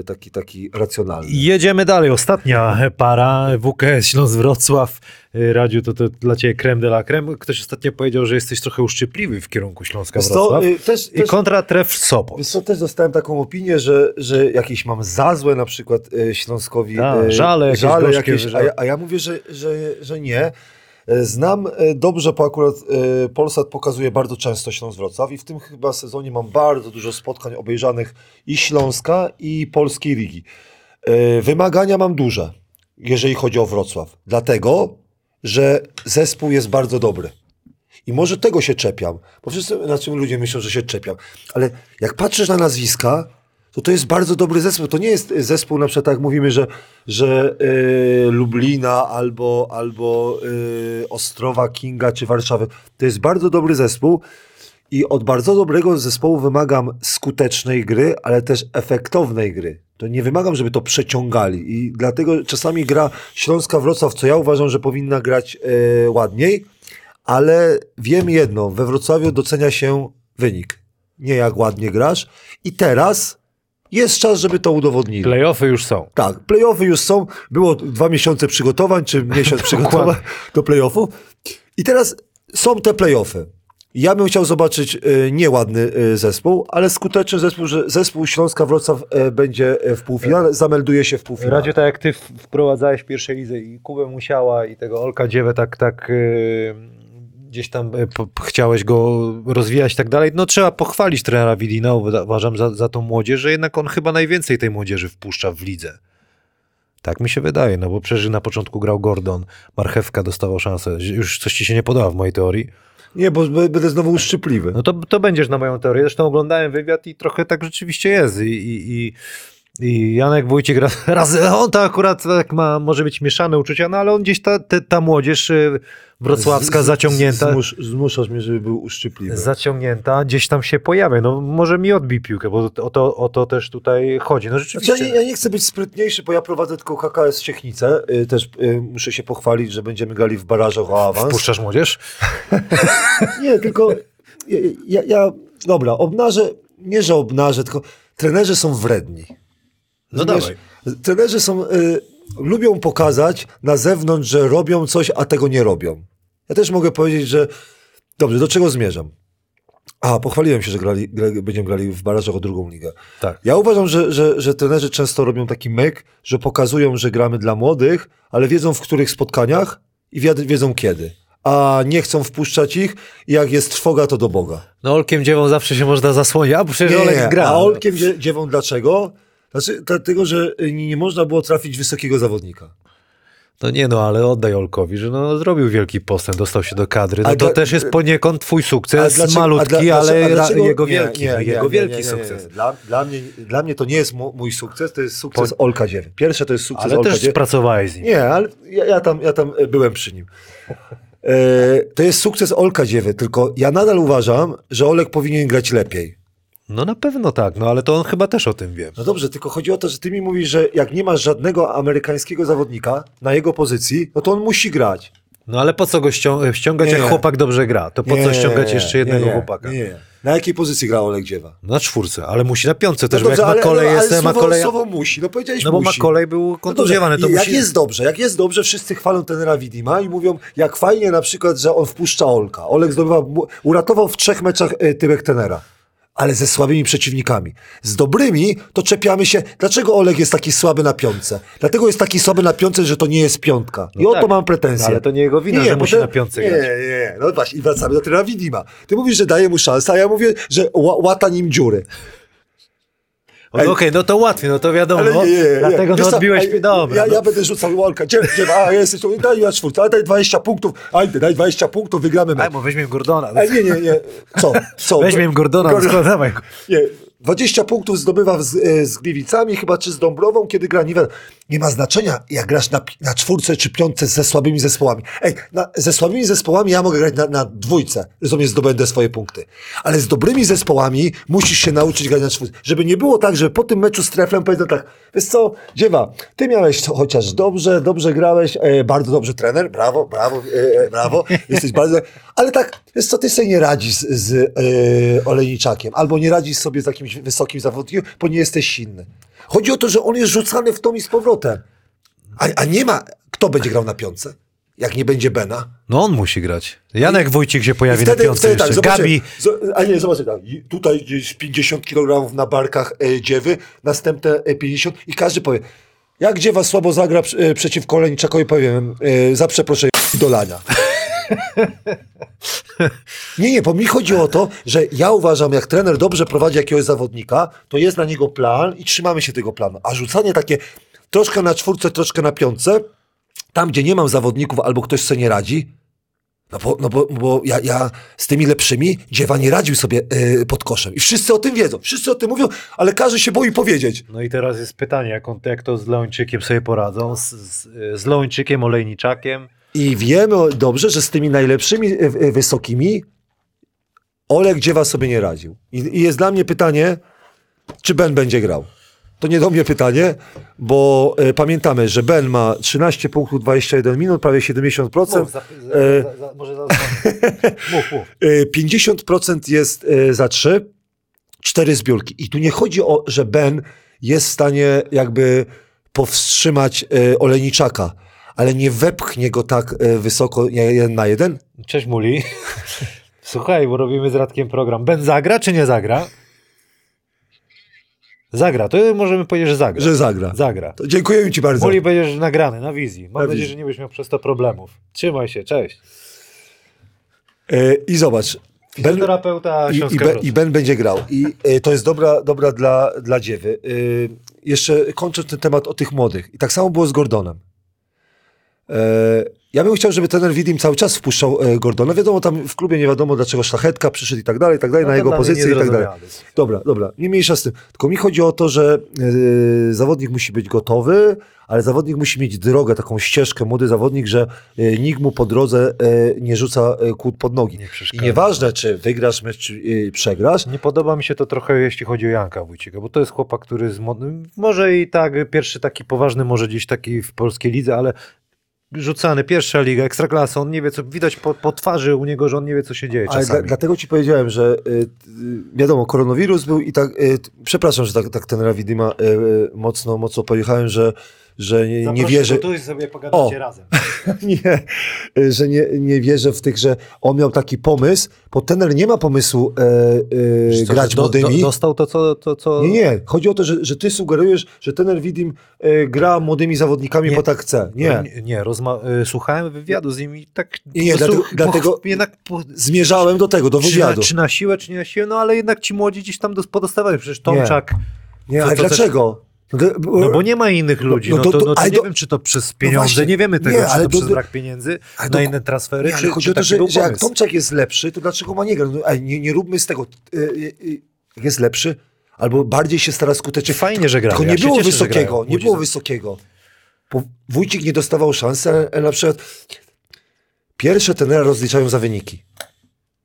y, taki, taki racjonalny. Jedziemy dalej. Ostatnia para WKS Śląsk Wrocław. Y, Radziu, to, to dla ciebie creme de la creme. Ktoś ostatnio powiedział, że jesteś trochę uszczypliwy w kierunku Śląska Wrocław. y, też, I też, kontra tref Sopot. Wiesz co, też dostałem taką opinię, że, że jakieś mam za złe na przykład e, Śląskowi. Tak, e, żale jakieś żale gorzkie, jakieś, a, ja, a ja mówię, że, że, że nie. E, Znam e, dobrze, bo akurat Polsat pokazuje bardzo często Śląsk Wrocław i w tym chyba sezonie mam bardzo dużo spotkań obejrzanych i Śląska i Polskiej Ligi. Wymagania mam duże, jeżeli chodzi o Wrocław. Dlatego, że zespół jest bardzo dobry. I może tego się czepiam, bo wszyscy na czym ludzie myślą, że się czepiam. Ale jak patrzysz na nazwiska, to to jest bardzo dobry zespół. To nie jest zespół, na przykład tak mówimy, że, że y, Lublina albo, albo y, Ostrowa, Kinga czy Warszawy. To jest bardzo dobry zespół i od bardzo dobrego zespołu wymagam skutecznej gry, ale też efektownej gry. To nie wymagam, żeby to przeciągali i dlatego czasami gra Śląska Wrocław, co ja uważam, że powinna grać y, ładniej, ale wiem jedno, we Wrocławiu docenia się wynik, nie jak ładnie grasz. I teraz jest czas, żeby to udowodnili. Playoffy już są. Tak, playoffy już są. Było dwa miesiące przygotowań, czy miesiąc przygotowań do playoffów. I teraz są te playoffy. Ja bym chciał zobaczyć e, nieładny e, zespół, ale skuteczny zespół, że zespół Śląska Wrocław e, będzie w półfinale, zamelduje się w półfinale. Radziu, tak jak ty wprowadzałeś w pierwszej lidze i Kubę Musiała i tego Olka Dziewę tak, tak gdzieś tam chciałeś go rozwijać i tak dalej, no trzeba pochwalić trenera Widina, uważam, za, za tą młodzież, że jednak on chyba najwięcej tej młodzieży wpuszcza w lidze. Tak mi się wydaje, no bo przecież na początku grał Gordon, Marchewka dostawał szansę. Już coś ci się nie podoba w mojej teorii. Nie, bo będę znowu uszczypliwy. No to, to będziesz na moją teorię. Zresztą oglądałem wywiad i trochę tak rzeczywiście jest. I, i, i I Janek Wójcik raz, raz on to akurat tak ma, może być mieszane uczucia, no ale on gdzieś ta, ta, ta młodzież y, wrocławska Z- zaciągnięta, Zmus, zmuszasz mnie, żeby był uszczypliwy. zaciągnięta, gdzieś tam się pojawia. No może mi odbij piłkę, bo o to, o to też tutaj chodzi. No Znaczy, rzeczywiście. ja, nie, ja nie chcę być sprytniejszy, bo ja prowadzę tylko KKS Ciechnicę. Y, też y, muszę się pochwalić, że będziemy grali w barażach o awans. Wpuszczasz młodzież? Nie, tylko ja, ja, ja dobra, obnażę, nie że obnażę, tylko trenerzy są wredni. No Rozumiesz? dawaj. Trenerzy są, y, lubią pokazać na zewnątrz, że robią coś, a tego nie robią. Ja też mogę powiedzieć, że dobrze, do czego zmierzam? A, pochwaliłem się, że grali, gra, będziemy grali w barażach o drugą ligę. Tak. Ja uważam, że, że, że trenerzy często robią taki myk, że pokazują, że gramy dla młodych, ale wiedzą w których spotkaniach i wiedzą kiedy. A nie chcą wpuszczać ich i jak jest trwoga, to do Boga. No Olkiem dziewą zawsze się można zasłonić, a przecież Olek gra. A Olkiem dzie- dziewą dlaczego? Znaczy, dlatego, że nie, nie można było trafić wysokiego zawodnika. No nie no, ale oddaj Olkowi, że no, zrobił wielki postęp, dostał się do kadry. No A to też jest poniekąd twój sukces, dlaczego- malutki, dla- ale dlaczego- jego wielki, nie, nie, jego nie, wielki sukces. Dla, dla, mnie, dla mnie to nie jest mój sukces, to jest sukces Olka Dziewy. Pierwsze to jest sukces Ale Olka też Dziewy. pracowałeś z nim. Nie, ale ja, ja, tam, ja tam e, byłem przy nim. E, to jest sukces Olka Dziewy, tylko ja nadal uważam, że Olek powinien grać lepiej. No na pewno tak, no ale to on chyba też o tym wie. No dobrze, tylko chodzi o to, że ty mi mówisz, że jak nie masz żadnego amerykańskiego zawodnika na jego pozycji, no to on musi grać. No ale po co go ścią- ściągać, Nie. jak chłopak dobrze gra? To po co ściągać jeszcze jednego nie, chłopaka? Nie, nie. Na jakiej pozycji gra Olek Dziewa? Na czwórce, ale musi na piątce też, no bo jak ma kolej ale, jest, ale ma słowo, kolej... słowo musi, no powiedziałeś No bo musi. Makolej był No dobrze, kontuzjowany, to jak musi... jest dobrze, jak jest dobrze, wszyscy chwalą tenera Widima i mówią, jak fajnie na przykład, że on wpuszcza Olka. Olek zdobywa, mu- uratował w trzech meczach e, tyłek tenera. Ale ze słabymi przeciwnikami. Z dobrymi to czepiamy się. Dlaczego Olek jest taki słaby na piątce? Dlatego jest taki słaby na piątce, że to nie jest piątka. I No o tak. to mam pretensje. No ale to nie jego wina, że musi na piątce nie, grać. Nie, nie, no właśnie. I wracamy do trenera Widima. Ty mówisz, że daje mu szansę, a ja mówię, że ła, łata nim dziury. No Okej, no to łatwiej, no to wiadomo, Ale nie, nie, nie. dlatego Wiesz no odbiłeś mi, dobra. Ja, no. ja będę rzucał łolka. Gdzie, gdzie, a jesteś tu, daj na czwórce, ale daj 20 punktów. Aj, daj 20 punktów, wygramy Aj, mecz. bo weźmiemy Gordona. Ej, nie, nie, nie. Co? Co? Weźmiemy Gordona, Gordon- Gordon. dawaj. Nie, 20 punktów zdobywa z, e, z Gliwicami, chyba czy z Dąbrową, kiedy gra. Wi- nie ma znaczenia, jak grasz na, na czwórce czy piątce ze słabymi zespołami. Ej, na, ze słabymi zespołami ja mogę grać na, na dwójce, rozumiesz, zdobędę swoje punkty. Ale z dobrymi zespołami musisz się nauczyć grać na czwórce. Żeby nie było tak, że po tym meczu z Treflem powiedzą tak, wiesz co, dziewa, ty miałeś to chociaż dobrze, dobrze grałeś, e, bardzo dobrze trener, brawo, brawo, e, e, brawo, jesteś bardzo... Ale tak, wiesz co, ty sobie nie radzisz z, z e, Olejniczakiem, albo nie radzisz sobie z jakimś wysokim zawodnikiem, bo nie jesteś silny. Chodzi o to, że on jest rzucany w tom i z powrotem. A, a nie ma, kto będzie grał na piątce, jak nie będzie Bena. No on musi grać. Janek Wójcik się pojawi na piątce jeszcze. tak, zobaczcie, Gabi, zo- a nie, zobaczcie, tak, i tutaj gdzieś 50 kg na barkach e, dziewy, następne e, 50 i każdy powie, jak dziewa słabo zagra e, przeciwko Oleniczakowi, powiem, e, za przeproszeniem, dolania. Nie, nie, bo mi chodzi o to, że ja uważam, jak trener dobrze prowadzi jakiegoś zawodnika, to jest na niego plan i trzymamy się tego planu. A rzucanie takie troszkę na czwórce, troszkę na piątce, tam gdzie nie mam zawodników albo ktoś sobie nie radzi, no bo, no bo, bo ja, ja z tymi lepszymi dziewa nie radził sobie yy, pod koszem. I wszyscy o tym wiedzą, wszyscy o tym mówią, ale każdy się boi powiedzieć. No i teraz jest pytanie, jak, on, jak to z Leończykiem sobie poradzą, z, z, z Leończykiem, Olejniczakiem. I wiemy dobrze, że z tymi najlepszymi y, y, wysokimi Olek Dziewa sobie nie radził. I, jest dla mnie pytanie, czy Ben będzie grał. To nie do mnie pytanie, bo y, pamiętamy, że Ben ma 13 punktów 21 minut, prawie 70%. e, może za, mów, mów. Y, 50% jest y, za 3, 4 zbiórki. I tu nie chodzi o, że Ben jest w stanie jakby powstrzymać y, Olejniczaka, ale nie wepchnie go tak y, wysoko jeden na jeden. Cześć Muli. Słuchaj, bo robimy z Radkiem program. Ben zagra czy nie zagra? Zagra, to możemy powiedzieć, że zagra. Że zagra. Zagra. To dziękuję ci bardzo. Muli będziesz nagrany na wizji. Mam Na nadzieję, wizji. że nie będziesz miał przez to problemów. Trzymaj się, cześć. Y, I zobacz. Ben, Fizjoterapeuta i, i, ben. I Ben będzie grał. I y, to jest dobra, dobra dla, dla dziewy. Jeszcze kończę ten temat o tych młodych. I tak samo było z Gordonem. E, ja bym chciał, żeby trener Widim cały czas wpuszczał e, Gordona. Wiadomo, tam w klubie nie wiadomo, dlaczego szlachetka przyszedł i tak dalej, i tak dalej, No na jego pozycję i tak dalej. Dobra, dobra, nie mniejsza z tym. Tylko mi chodzi o to, że e, zawodnik musi być gotowy, ale zawodnik musi mieć drogę, taką ścieżkę, młody zawodnik, że e, nikt mu po drodze e, nie rzuca kłód pod nogi. Nie I nieważne, czy wygrasz mecz, czy przegrasz, Nie podoba mi się to trochę, jeśli chodzi o Janka Wójcika, bo to jest chłopak, który z może i tak pierwszy taki poważny, może gdzieś taki w polskiej lidze, ale rzucany, pierwsza liga, ekstraklasa, on nie wie, co widać po, po twarzy u niego, że on nie wie, co się dzieje Ale dla, dlatego ci powiedziałem, że y, y, wiadomo, koronawirus był i tak, y, przepraszam, że tak, tak ten Widima y, y, mocno, mocno pojechałem, że, że nie, nie wierzę, Tu sobie pogadacie O! razem. nie, y, że nie, nie wierzę w tych, że on miał taki pomysł, bo tener nie ma pomysłu e, e, grać do, młodymi. Do, dostał to, co... To, co... Nie, nie, chodzi o to, że, że ty sugerujesz, że tener Widim e, gra młodymi zawodnikami, Nie. bo tak chce. Nie. Nie, nie rozma- y, słuchałem wywiadu z nim i tak Nie, nie, po prostu dlatego- po, jednak po, Zmierzałem do tego, do czy, na, wywiadu. czy na siłę, czy nie na siłę, no ale jednak ci młodzi gdzieś tam dos- podostawali, przecież Tomczak, Nie, Co- ale co też- dlaczego? No, no bo nie ma innych ludzi, no no, to- to, to- no to nie to- wiem, czy to przez pieniądze, właśnie, nie wiemy tego, nie, czy to do- przez do- brak pieniędzy na do- inne transfery, Nie, ale czy, chodzi czy o to, że, że jak. Tomczak jest lepszy, to dlaczego ma nie grać? No, nie, nie róbmy z tego. Y, y, y, jest lepszy, albo bardziej się stara skutecznie. Fajnie, że grają. Tylko nie Ja było cieszę, wysokiego, nie było wysokiego. Bo Wójcik nie dostawał szansy, ale- ale na przykład pierwsze tenera rozliczają za wyniki.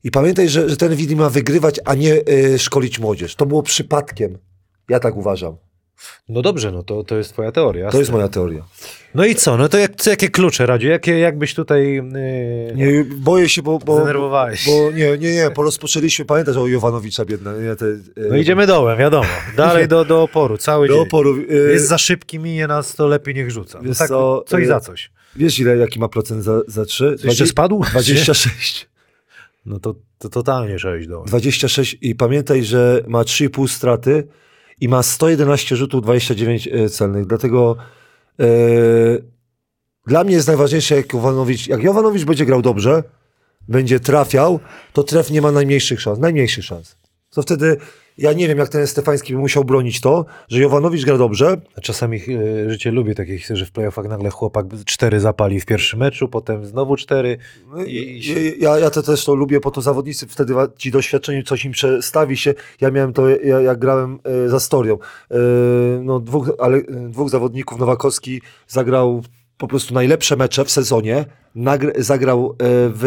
I pamiętaj, że, że ten Widi ma wygrywać, a nie y, szkolić młodzież. To było przypadkiem. Ja tak uważam. No dobrze, no to, to jest twoja teoria. To jest moja teoria. No i co, no to jak, co, jakie klucze, Radziu, jakie, jakbyś tutaj yy, Nie, boję się, bo... bo zdenerwowałeś? Bo nie, nie, nie, bo rozpoczęliśmy, pamiętasz o Jovanowicza biedne. Nie, te, y, No idziemy dołem, wiadomo. Dalej do, do oporu, cały do dzień. oporu. y, Jest za szybki, minie nas, to lepiej niech rzuca. No tak, co, coś y, za coś. Wiesz ile, jaki ma procent za, za 3? Co, jeszcze spadł? 26. No to, to totalnie trzeba iść dołem. 26 i pamiętaj, że ma 3,5 straty i ma 111 rzutów, 29 e, celnych. Dlatego e, dla mnie jest najważniejsze, jak Jovanowicz, jak Jovanowicz będzie grał dobrze, będzie trafiał, to tref nie ma najmniejszych szans. Najmniejszych szans. To wtedy, ja nie wiem, jak ten Stefański by musiał bronić to, że Jovanowicz gra dobrze, Czasami e, życie lubię takie historie, że w playoffach nagle chłopak cztery zapali w pierwszym meczu, potem znowu cztery. I, i, Ja, ja to też to lubię, po to zawodnicy wtedy ci doświadczeni, coś im przestawi się. Ja miałem to, ja, jak grałem e, za Storią. E, no, dwóch, ale, e, dwóch zawodników, Nowakowski zagrał po prostu najlepsze mecze w sezonie, zagrał e, w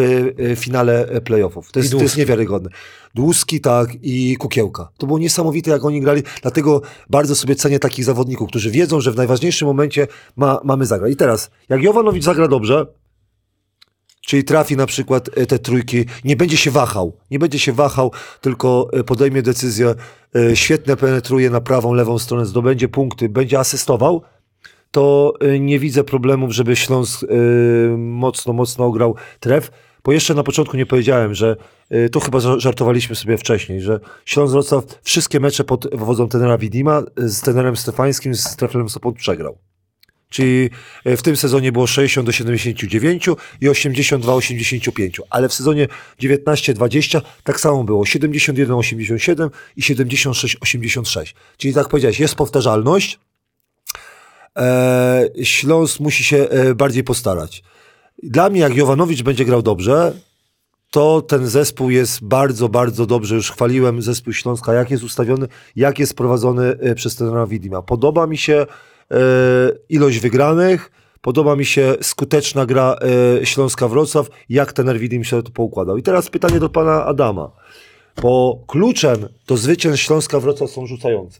e, finale playoffów. To jest, to jest niewiarygodne. Dłuski, tak, i Kukiełka. To było niesamowite, jak oni grali, dlatego bardzo sobie cenię takich zawodników, którzy wiedzą, że w najważniejszym momencie ma, mamy zagrać. I teraz, jak Jovanowicz zagra dobrze, Czyli trafi na przykład e, te trójki, nie będzie się wahał, nie będzie się wahał, tylko podejmie decyzję, świetnie penetruje na prawą, lewą stronę, zdobędzie punkty, będzie asystował, to e, nie widzę problemów, żeby Śląsk e, mocno, mocno ograł tref. Bo jeszcze na początku nie powiedziałem, że e, to chyba ża- żartowaliśmy sobie wcześniej, że Śląsk Wrocław wszystkie mecze pod wodzą tenera Widima z tenerem Stefańskim, z Treflem Sopot przegrał. Czyli w tym sezonie było 60 do 79 i 82 85, ale w sezonie 19-20 tak samo było 71 87 i 76 86. Czyli tak powiedziałeś, jest powtarzalność. E, Śląsk musi się e, bardziej postarać. Dla mnie, jak Jovanowicz będzie grał dobrze, to ten zespół jest bardzo, bardzo dobrze. Już chwaliłem zespół Śląska, jak jest ustawiony, jak jest prowadzony e, przez trenera Widima. Podoba mi się e, ilość wygranych, podoba mi się skuteczna gra e, Śląska Wrocław, jak trener Widim się to poukładał. I teraz pytanie do pana Adama, bo kluczem do zwycięstw Śląska Wrocław są rzucający.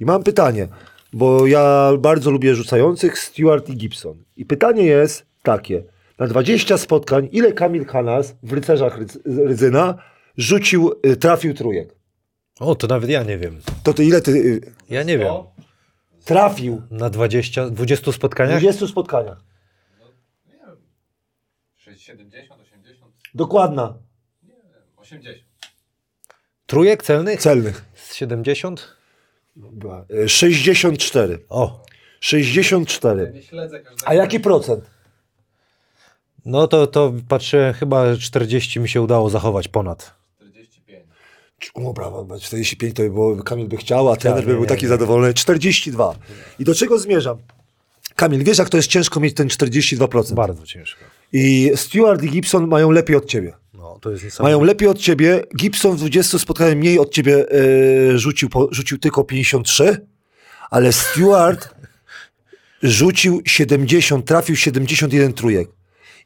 I mam pytanie, bo ja bardzo lubię rzucających, Stewart i Gibson. I pytanie jest takie, na 20 spotkań, ile Kamil Hanas w Rycerzach Rydz- Rydzyna rzucił, y, trafił trójek? o, to nawet ja nie wiem. To ty ile ty y, Ja nie wiem. trafił Na 20, 20 w spotkaniach? 20 spotkaniach? 70, 80, Dokładna. 80. Trójek celnych? Celnych. Z 70? Była. Y, 64. O, 64. Nie śledzę każdego. A jaki procent? no to, to patrzę, chyba 40 mi się udało zachować ponad. 45. O, brawo, bo 45 to by było, Kamil by chciał, a trener nie, by był taki zadowolony. 42. I do czego zmierzam? Kamil, wiesz jak to jest ciężko mieć ten 42%. Bardzo ciężko. I Stewart i Gibson mają lepiej od ciebie. No, to jest. Mają lepiej od ciebie. Gibson w 20 spotkaniach mniej od ciebie e, rzucił, po, rzucił tylko 53, ale Stewart rzucił 70, trafił 71 trójek.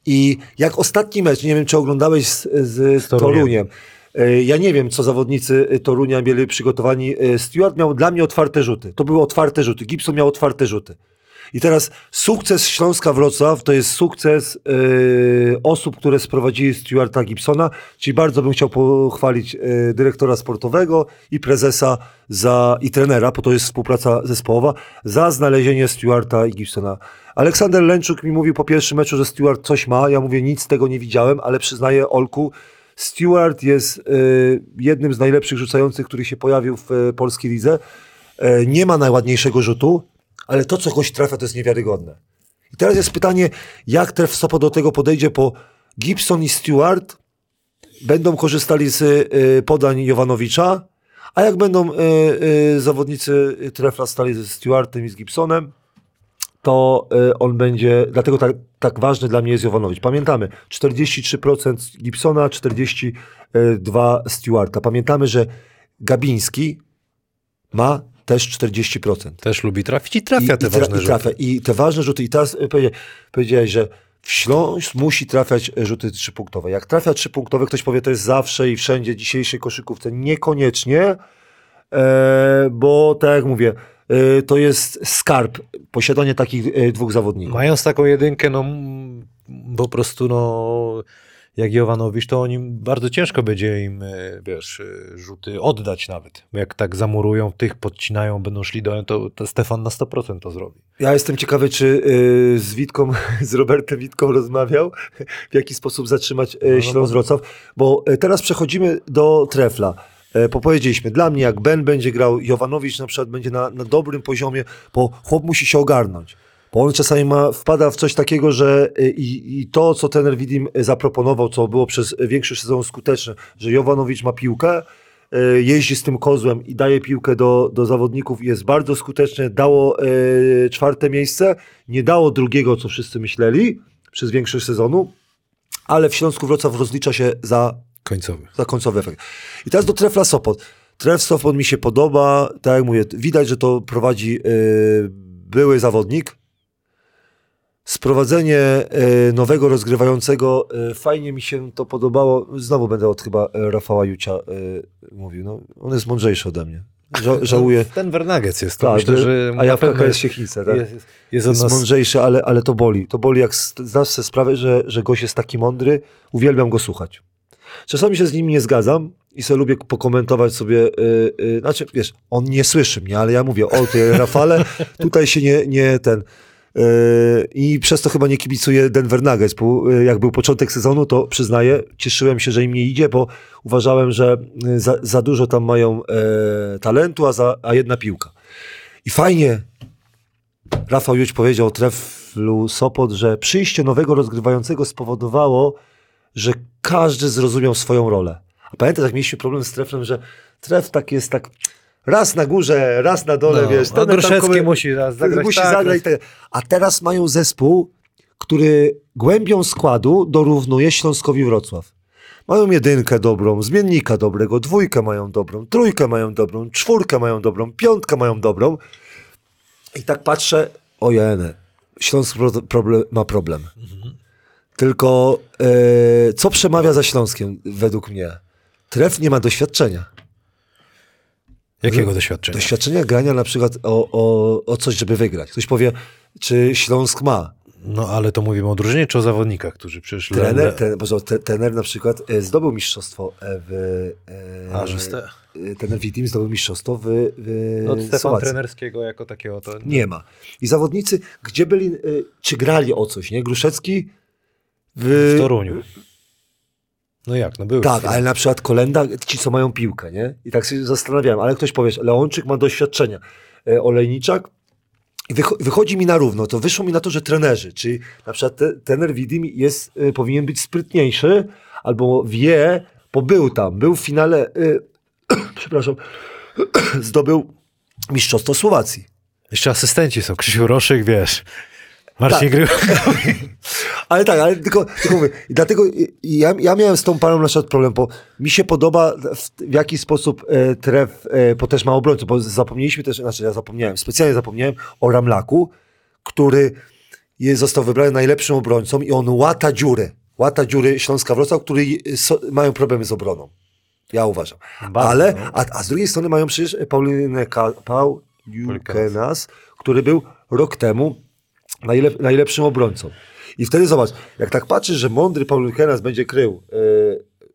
I jak ostatni mecz, nie wiem czy oglądałeś z, z, z Toruniem. E, ja nie wiem, co zawodnicy e, Torunia mieli przygotowani. Stewart miał dla mnie otwarte rzuty. To były otwarte rzuty. Gibson miał otwarte rzuty. I teraz sukces Śląska Wrocław to jest sukces e, osób, które sprowadzili Stewarta Gibsona, czyli bardzo bym chciał pochwalić e, dyrektora sportowego i prezesa za, i trenera, bo to jest współpraca zespołowa, za znalezienie Stewarta i Gibsona. Aleksander Lęczuk mi mówił po pierwszym meczu, że Stewart coś ma, ja mówię nic z tego nie widziałem, ale przyznaję Olku, Stewart jest e, jednym z najlepszych rzucających, który się pojawił w e, polskiej lidze. E, nie ma najładniejszego rzutu, ale to, co goś trafia, to jest niewiarygodne. I teraz jest pytanie, jak Tref Sopo do tego podejdzie, bo Gibson i Stewart będą korzystali z y, podań Jowanowicza, a jak będą y, y, zawodnicy Trefla stali ze Stewartem i z Gibsonem, to y, on będzie, dlatego tak, tak ważny dla mnie jest Jowanowicz. Pamiętamy, 43% Gibsona, 42% Stewarta. Pamiętamy, że Gabiński ma też 40%. Też lubi trafić i trafia te i, tra- ważne i rzuty. trafia. I te ważne rzuty. I teraz y, powiedzia- powiedziałeś, że w Śląsk musi trafiać rzuty trzypunktowe. Jak trafia trzypunktowe, ktoś powie, to jest zawsze i wszędzie dzisiejszej koszykówce. Niekoniecznie, e, bo tak jak mówię, e, to jest skarb, posiadanie takich e, dwóch zawodników. Mając taką jedynkę, no po prostu no jak Jowanowicz, to oni bardzo ciężko będzie im, e, wiesz, e, rzuty oddać nawet. Jak tak zamurują, tych podcinają, będą szli do to, to Stefan na 100% to zrobi. Ja jestem ciekawy, czy y, z Witką, z Robertem Witką rozmawiał, w jaki sposób zatrzymać No, y, no, Śląsk Wrocław, bo teraz przechodzimy do Trefla. E, Bo powiedzieliśmy, dla mnie jak Ben będzie grał, Jowanowicz na przykład będzie na, na dobrym poziomie, bo chłop musi się ogarnąć. Bo on czasami ma, wpada w coś takiego, że y, i, i to, co trener Widim zaproponował, co było przez większość sezonu skuteczne, że Jowanowicz ma piłkę, y, jeździ z tym kozłem i daje piłkę do, do zawodników jest bardzo skuteczne. Dało y, czwarte miejsce, nie dało drugiego, co wszyscy myśleli przez większość sezonu, ale w Śląsku Wrocław rozlicza się za Końcowy. za końcowy efekt. I teraz do Trefla Sopot. Tref Sopot mi się podoba, tak jak mówię, widać, że to prowadzi były zawodnik. Sprowadzenie y, nowego rozgrywającego, y, fajnie mi się to podobało. Znowu będę od chyba y, Rafała Jucia mówił. No, on jest mądrzejszy ode mnie. Ża żałuję. Ten Nuggets jest to. Tak, Myślę, że a ja KKS Siechnice, tak? jest, jest od jest nas mądrzejszy, ale, ale to boli. To boli, jak zdasz sobie sprawę, że, że gość jest taki mądry. Uwielbiam go słuchać. Czasami się z nim nie zgadzam i sobie lubię pokomentować sobie, yy, yy, znaczy, wiesz, on nie słyszy mnie, ale ja mówię, o ty Rafale, tutaj się nie, nie ten... Yy, I przez to chyba nie kibicuję Denver Nuggets, bo yy, jak był początek sezonu, to przyznaję, cieszyłem się, że im nie idzie, bo uważałem, że yy, za, za dużo tam mają yy, talentu, a, za, a jedna piłka. I fajnie, Rafał Juć powiedział Treflu Sopot, że przyjście nowego rozgrywającego spowodowało, że każdy zrozumiał swoją rolę. A pamiętasz, jak mieliśmy problem z Treflem, że Tref tak jest tak raz na górze, raz na dole, No, wiesz. ten tam Gruszecki komen- musi raz zagrać musi tak, zagrać tak. A teraz mają zespół, który głębią składu dorównuje Śląskowi Wrocław. Mają jedynkę dobrą, zmiennika dobrego, dwójkę mają dobrą, trójkę mają dobrą, czwórkę mają dobrą, piątkę mają dobrą. I tak patrzę, ojene, Śląsk pro, problem, ma problem. Tylko e, co przemawia za Śląskiem według mnie? Tref nie ma doświadczenia. Jakiego doświadczenia? Doświadczenia grania na przykład o, o, o coś, żeby wygrać. Ktoś powie, czy Śląsk ma. No ale to mówimy o drużynie czy o zawodnikach, którzy przecież... Trener, le- ten, Boże, te, trener na przykład e, zdobył mistrzostwo e, w... E, A, że ste- e, Trener Witim zdobył mistrzostwo w, w Od Stefan Słowacji. trenerskiego jako takiego to... Nie ma. I zawodnicy, gdzie byli, e, czy grali o coś, nie? Gruszecki w... W Toruniu. No jak, no był. Tak, ale na przykład Kolenda, ci co mają piłkę, nie? I tak się zastanawiałem, ale ktoś powie, Leonczyk ma doświadczenia, e, Olejniczak wychodzi mi na równo, to wyszło mi na to, że trenerzy, czyli na przykład te, trener Widim jest, e, powinien być sprytniejszy, albo wie, bo był tam, był w finale, e, przepraszam, zdobył mistrzostwo Słowacji. Jeszcze asystenci są. Krzysiu Roszyk, wiesz. Marcin Tak. Gry... Ale tak, ale tylko, tylko mówię, dlatego ja, ja miałem z tą parą na przykład problem, bo mi się podoba w, w jaki sposób e, tref, e, bo też ma obrońców, bo zapomnieliśmy też, znaczy ja zapomniałem, specjalnie zapomniałem o Ramlaku, który jest, został wybrany najlepszym obrońcą i on łata dziury, łata dziury Śląska Wrocław, który so, mają problemy z obroną. Ja uważam. Bardzo, Ale, no. a, a z drugiej strony mają przecież Paulinę Ka- Pauliukenas, który był rok temu najlep, najlepszym obrońcą. I wtedy zobacz, jak tak patrzysz, że mądry Paul Kenas będzie krył e,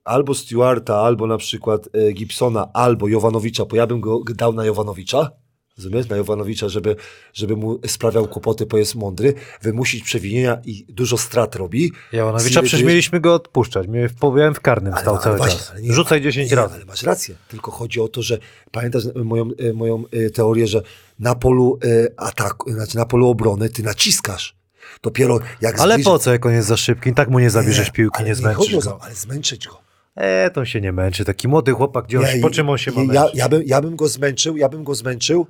albo Stewarta, albo na przykład e, Gibsona, albo Jowanowicza, bo ja bym go dał na Jowanowicza, rozumiesz, na Jowanowicza, żeby, żeby mu sprawiał kłopoty, bo jest mądry, wymusić przewinienia i dużo strat robi. Janowicza przecież mieliśmy go odpuszczać. W, w karnym Ale- stał ale cały właśnie, czas. nie- Rzucaj 10 nie, razy. Ale masz rację, tylko chodzi o to, że pamiętasz moją, e, moją e, teorię, że na polu e, ataku, znaczy na polu obrony ty naciskasz. Dopiero jak Ale zbliży- po co, jak on jest za szybki? Tak mu nie zabierzesz piłki, ale nie zmęczysz go. Ale zmęczyć go. E, to się nie męczy. Taki młody chłopak, gdzie on, Ja- po czym on się ma ja, ja, bym, ja bym go zmęczył, ja bym go zmęczył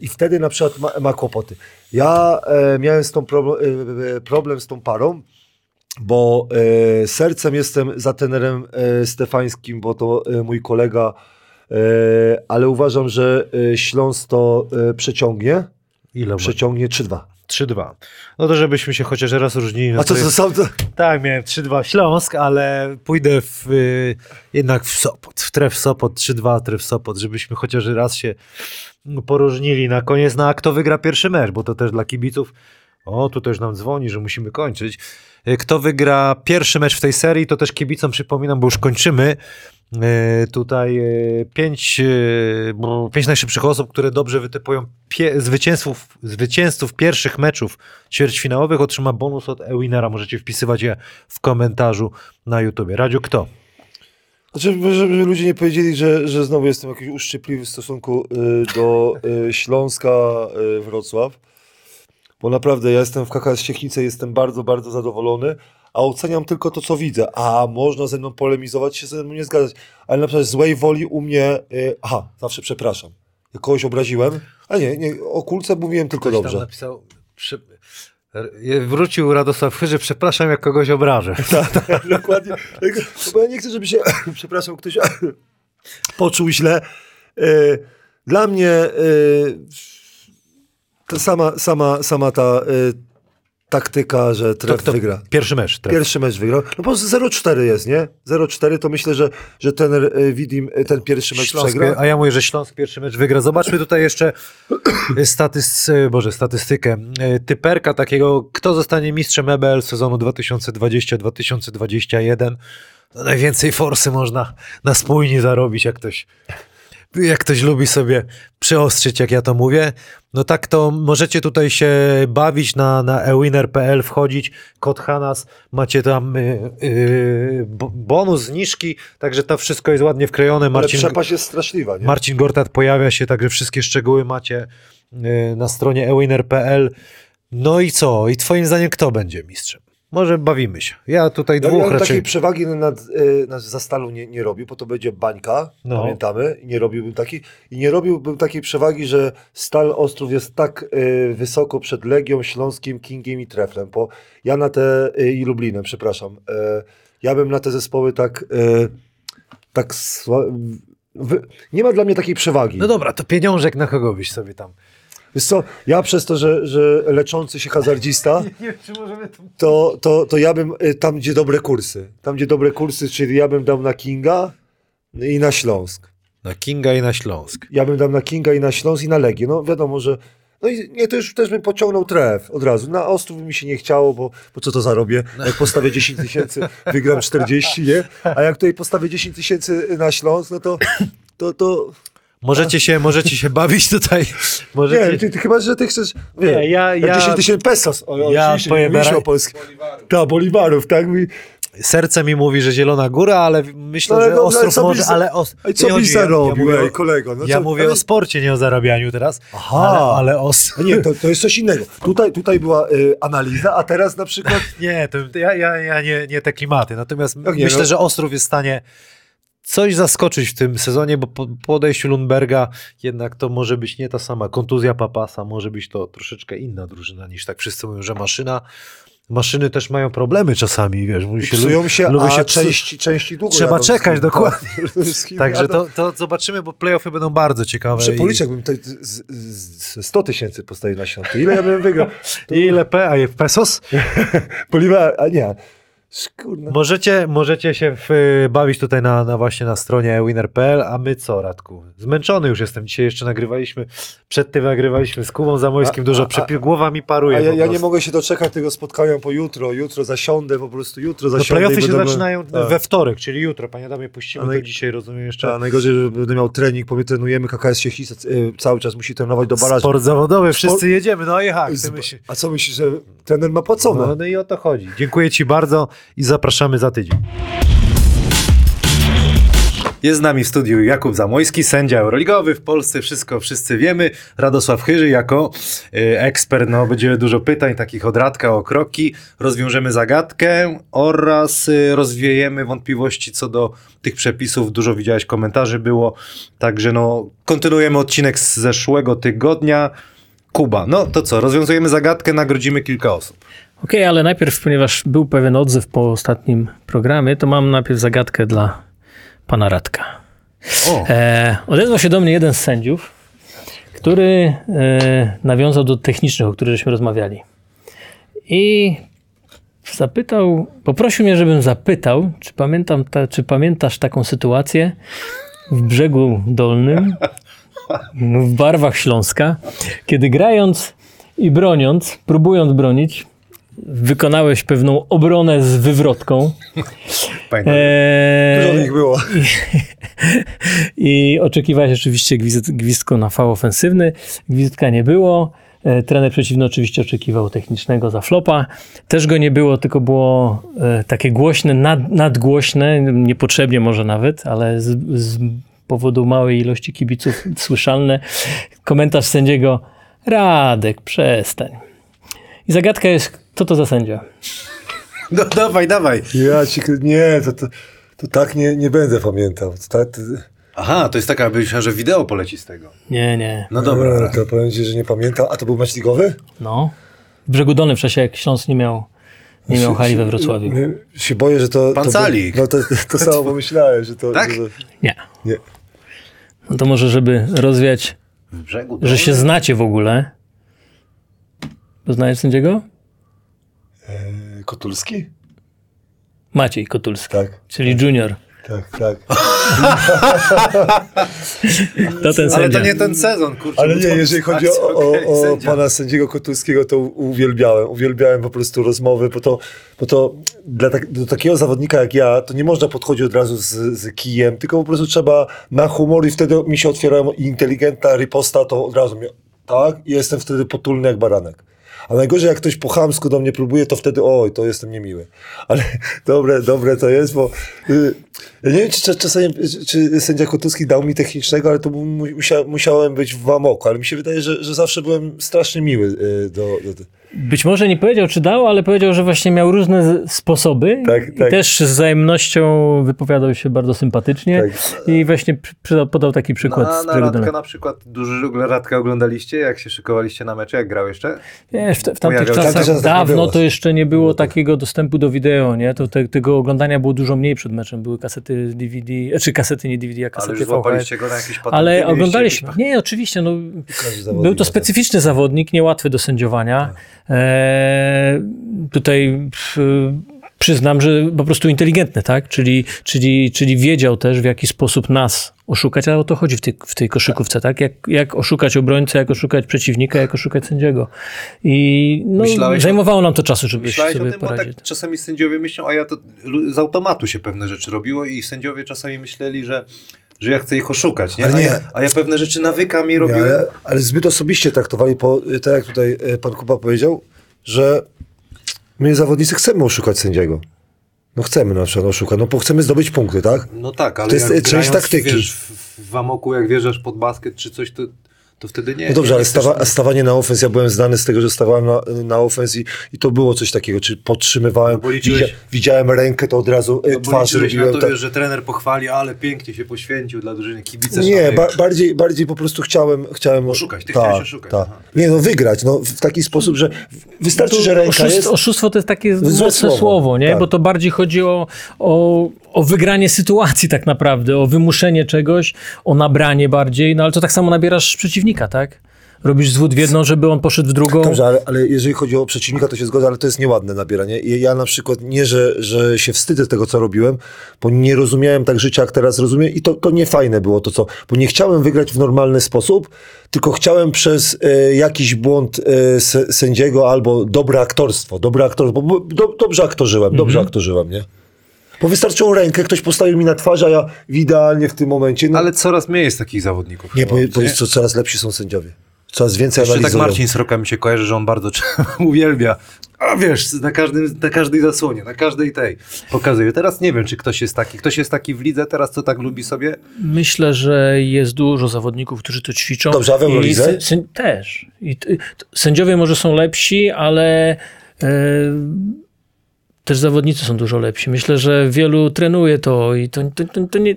i wtedy na przykład ma, ma kłopoty. Ja e, miałem z tą problem, e, problem z tą parą, bo e, sercem jestem za tenerem e, Stefańskim, bo to e, mój kolega, e, ale uważam, że e, Śląsk to e, przeciągnie, Ile przeciągnie 3-2. 3-2. No to żebyśmy się chociaż raz różnili. No A co to jest... są? To... Tak, miałem 3-2 Śląsk, ale pójdę w, y, jednak w Sopot. W tref Sopot, 3-2 tref Sopot, żebyśmy chociaż raz się no, poróżnili na koniec, na kto wygra pierwszy mecz, bo to też dla kibiców. O, tu też nam dzwoni, że musimy kończyć. Y, Kto wygra pierwszy mecz w tej serii, to też kibicom przypominam, bo już kończymy. Y, Tutaj y, pięć, pięć najszybszych osób, które dobrze wytypują pie- zwycięzców, zwycięzców pierwszych meczów ćwierćfinałowych otrzyma bonus od Ewinera. Możecie wpisywać je w komentarzu na YouTubie. Radziu, kto? Znaczy, żeby ludzie nie powiedzieli, że, że znowu jestem jakiś uszczypliwy w stosunku y, do y, Śląska y, Wrocław, bo naprawdę ja jestem w KKS Siechnice, jestem bardzo, bardzo zadowolony, a oceniam tylko to, co widzę. A można ze mną polemizować, się ze mną nie zgadzać, ale na przykład złej woli u mnie, aha, zawsze przepraszam. Jak kogoś obraziłem, a nie, nie, o kulce mówiłem tylko dobrze. napisał, przy... wrócił Radosław Chyży, przepraszam, jak kogoś obrażę. Tak, dokładnie. Tylko- Bo ja nie chcę, żeby się, przepraszam, ktoś poczuł źle. E, Dla mnie e, to sama, sama, sama ta e, taktyka, że To, tref kto wygra. Pierwszy mecz. Tref. Pierwszy mecz wygrał. No bo 0-4 jest, nie? 0-4 to myślę, że, że ten e, Widim e, ten pierwszy mecz Śląsk, przegra. a ja mówię, że Śląsk pierwszy mecz wygra. Zobaczmy tutaj jeszcze statys, Boże, statystykę. E, Typerka takiego, kto zostanie mistrzem EBL sezonu 2020-2021. No najwięcej forsy można na spójni zarobić, jak ktoś, jak ktoś lubi sobie przyostrzyć, jak ja to mówię. No tak to możecie tutaj się bawić na, na ewinner.pl, wchodzić, kod Hanas, macie tam y, y, bo- bonus, zniżki, także to wszystko jest ładnie wklejone. Ale Marcin, przepaść jest straszliwa, nie? Marcin Gortat pojawia się, także wszystkie szczegóły macie y, na stronie ewinner.pl. No i co? I twoim zdaniem kto będzie mistrzem? Może bawimy się. Ja tutaj Ja, dwóch ja raczej. takiej przewagi nad, y, nad Zastalu nie, nie robił, bo to będzie bańka, No. pamiętamy, i nie robiłbym takiej. I nie robiłbym takiej przewagi, że Stal Ostrów jest tak y, wysoko przed Legią, Śląskim, Kingiem i Treflem, bo ja na te, y, i Lublinem, przepraszam, y, ja bym na te zespoły tak, tak sła, wy, nie ma dla mnie takiej przewagi. No dobra, to pieniążek na kogo byś sobie tam. Wiesz co, ja przez to, że, że leczący się hazardzista, Nie wiem, czy możemy tu... to, to, to ja bym y, tam, gdzie dobre kursy. Tam, gdzie dobre kursy, czyli ja bym dał na Kinga i na Śląsk. Na Kinga i na Śląsk. Ja bym dał na Kinga i na Śląsk i na Legię. No wiadomo, że... No i nie, to już też bym pociągnął tref od razu. Na Ostrów mi się nie chciało, bo, bo co to zarobię? Jak postawię 10 tysięcy, wygram 40, nie? A jak tutaj postawię 10 tysięcy na Śląsk, no to... to, to... Możecie się, możecie się bawić tutaj. Możecie... Nie, ty, ty chyba, że ty chcesz... Nie, ja- jak ja- 10 tysięcy pesos. O, Ja Bera- o polskich. Boliwaru. Tak, boliwarów, tak? Mi- Serce mi mówi, że Zielona Góra, ale myślę, No ale że dobra, Ostrów byś może, za- ale... Os... Co nie byś chodzi, ja- ja zarobił, mówię ej, kolego? No Ja co- mówię ale- o sporcie, nie o zarabianiu teraz. Aha. Ale, ale. No nie, to, to jest coś innego. Tutaj, tutaj była y, analiza, a teraz na przykład... Nie, to, ja, ja, ja nie, nie te klimaty. Natomiast nie, myślę, no? że Ostrów jest w stanie coś zaskoczyć w tym sezonie, bo po, po odejściu Lundberga jednak to może być nie ta sama kontuzja Papasa, może być to troszeczkę inna drużyna niż tak wszyscy mówią, że maszyna. Maszyny też mają problemy czasami, wiesz, mówi się, Psują się, lubi a się części, części długo Trzeba czekać, dokładnie. Także to, to zobaczymy, bo playoffy będą bardzo ciekawe. Muszę i- policzyć, jakbym tutaj z, z 100 tysięcy postawił na świąt. Ile ja bym wygrał? To Ile P, a je w pesos? Poliwa, a nie. Kurna. Możecie, możecie się w, bawić tutaj na, na właśnie na stronie winner.pl, a my co, Radku? Zmęczony już jestem. Dzisiaj jeszcze nagrywaliśmy, przed tym nagrywaliśmy z Kubą Zamojskim, A- dużo a- przepi- głowa mi paruje. A ja, ja nie mogę się doczekać tego spotkania po jutro. Jutro zasiądę, po prostu jutro No, zasiądę. playoffy i się będę- zaczynają Tak. we wtorek, czyli jutro. Panie Adamie, puścimy Ale- to dzisiaj, rozumiem jeszcze. A najgorzej, że będę miał trening, bo my trenujemy, KKS się chce, y, cały czas musi trenować do barażu. Sport zawodowy, wszyscy Sport- jedziemy, no i? Ty Z- myśl... A co myślisz, że trener ma płacone? No, no i o to chodzi. Dziękuję Ci bardzo i zapraszamy za tydzień. Jest z nami w studiu Jakub Zamojski, sędzia euroligowy w Polsce, wszystko wszyscy wiemy. Radosław Chyży jako y, ekspert, no będzie dużo pytań, takich od Radka o kroki. Rozwiążemy zagadkę oraz y, rozwiejemy wątpliwości co do tych przepisów. Dużo widziałeś komentarzy było, także no kontynuujemy odcinek z zeszłego tygodnia. Kuba, no to co, rozwiązujemy zagadkę, nagrodzimy kilka osób. Okej, ale najpierw, ponieważ był pewien odzew po ostatnim programie, to mam najpierw zagadkę dla pana Radka. O. E, odezwał się do mnie jeden z sędziów, który e, nawiązał do technicznych, o których żeśmy rozmawiali. I zapytał, poprosił mnie, żebym zapytał, czy, pamiętam ta, czy pamiętasz taką sytuację w brzegu dolnym, w barwach Śląska, kiedy grając i broniąc, próbując bronić, wykonałeś pewną obronę z wywrotką. Pamiętam. Eee, Dużo ich było. I oczekiwałeś oczywiście gwizd, gwizdku na fał ofensywny. Gwizdka nie było. E, Trener przeciwny oczywiście oczekiwał technicznego za flopa. Też go nie było, tylko było e, takie głośne, nad, nadgłośne, niepotrzebnie może nawet, ale z, z powodu małej ilości kibiców słyszalne. Komentarz sędziego Radek, przestań. I zagadka jest, kto to za sędzia? No dawaj, dawaj. Ja ci, nie, to, to, to tak nie, nie będę pamiętał. To, tak, to, Aha, to jest taka, myślałem, że wideo poleci z tego. Nie, nie. No dobra. to powiem ci, że nie pamiętam. A to był mecz ligowy? No. W brzegu dolnym w czasie, jak Śląsk nie miał, nie miał hali we Wrocławiu. Nie, się boję, że to... Pan to, Salik. No to, to samo pomyślałem, że to... Tak? Że, Nie. nie. No to może, żeby rozwiać, W brzegu. że się znacie w ogóle. Poznajesz sędziego? E, Kotulski? Maciej Kotulski, Tak, czyli junior. tak, tak. To ten Ale to nie ten sezon, kurczę. Ale nie, jeżeli chodzi o, o, o pana sędziego Kotulskiego, to uwielbiałem. Uwielbiałem po prostu rozmowy, bo to, bo to dla tak, do takiego zawodnika jak ja, to nie można podchodzić od razu z, z kijem, tylko po prostu trzeba na humor i wtedy mi się otwierają i inteligentna riposta, to od razu mi, tak, i jestem wtedy potulny jak baranek. A najgorzej, jak ktoś po chamsku do mnie próbuje, to wtedy oj, to jestem niemiły. Ale dobre, dobre to jest, bo y, ja nie wiem, czy, czasami czy, sędzia Kotulski dał mi technicznego, ale to mu- musia, musiałem być w amoku. Ale mi się wydaje, że, że zawsze byłem strasznie miły y, do, do, Być może nie powiedział, czy dał, ale powiedział, że właśnie miał różne sposoby Tak, i tak. też z wzajemnością wypowiadał się bardzo sympatycznie Tak. i właśnie przy- przydał, podał taki przykład Na, na Radka dolnego. na przykład, dużo Radka oglądaliście, jak się szykowaliście na mecze, jak grał jeszcze? Wiesz, w, w tamtych Pojawiał czasach tak nie dawno to jeszcze nie było takiego dostępu do wideo, nie? To te, tego oglądania było dużo mniej przed meczem. Były kasety DVD, e, czy kasety nie DVD, a Ale kasety już VHS. go na jakieś patenty? Ale oglądaliśmy. jakieś- Nie, oczywiście. No, był to tak. specyficzny zawodnik, niełatwy do sędziowania. E, tutaj przyznam, że po prostu inteligentny, tak? Czyli, czyli, czyli wiedział też, w jaki sposób nas oszukać, a o to chodzi w tej, w tej koszykówce, tak? Jak, jak oszukać obrońcę, jak oszukać przeciwnika, jak oszukać sędziego. I no, Myślałeś o- zajmowało nam to czasu, żeby Myślałeś o sobie tym, bo poradzić. tak czasami sędziowie myślą, a ja to z automatu się pewne rzeczy robiło i sędziowie czasami myśleli, że, że ja chcę ich oszukać, nie? Ale A, nie. ja, a ja pewne rzeczy nawykami Nie, robiłem. ale, ale zbyt osobiście traktowali, po, tak jak tutaj e, pan Kuba powiedział, że my zawodnicy chcemy oszukać sędziego. No chcemy na przykład oszukać, no bo chcemy zdobyć punkty, tak? No tak, ale To jest, część taktyki. Wiesz, w, w amoku, jak wjeżdżasz pod basket czy coś, to, to wtedy nie. No dobrze, nie ale stawa, stawanie na ofens, ja byłem znany z tego, że stawałem na, na ofens i, i to było coś takiego, czy podtrzymywałem, No liczyłeś- widzia, widziałem rękę, to od razu e, No twarz robiłem. to, tak. wiesz, że trener pochwali, ale pięknie się poświęcił dla drużyny kibice. Nie, ba, bardziej, bardziej po prostu chciałem... chciałem Oszukać, ty tak, chciałeś oszukać, aha. Nie, no wygrać, no w taki sposób, że wystarczy, że ręka oszustwo, jest... oszustwo to jest takie Złe mocne słowo, słowo, nie? tak. Bo to bardziej chodzi o, o, o wygranie sytuacji tak naprawdę, o wymuszenie czegoś, o nabranie bardziej, no ale to tak samo nabierasz przeciwnika, tak? Robisz zwód w jedną, żeby on poszedł w drugą. Dobrze, ale, ale jeżeli chodzi o przeciwnika, to się zgodzę, ale to jest nieładne nabieranie. Ja na przykład nie, że, że się wstydzę tego, co robiłem, bo nie rozumiałem tak życia, jak teraz rozumiem i to, to nie fajne było to, co... Bo nie chciałem wygrać w normalny sposób, tylko chciałem przez e, jakiś błąd e, sędziego albo dobre aktorstwo, dobre aktorstwo, bo do, dobrze aktorzyłem, dobrze Mhm. aktorzyłem, nie? Bo wystarczyło rękę, ktoś postawił mi na twarz, a ja idealnie w tym momencie... No, Ale coraz mniej jest takich zawodników. nie, chyba, bo, bo jest, co, coraz lepsi są sędziowie. Coraz więcej Jeszcze tak analizują. Marcin Sroka mi się kojarzy, że on bardzo uwielbia. A wiesz, na, każdym, na każdej zasłonie, na każdej tej pokazuje. Teraz nie wiem, czy ktoś jest taki. Ktoś jest taki w lidze teraz, co tak lubi sobie? Myślę, że jest dużo zawodników, którzy to ćwiczą. Dobrze, a w I Eurolidze? też. I sędziowie może są lepsi, ale e, też zawodnicy są dużo lepsi. Myślę, że wielu trenuje to i to, to, to, to, nie,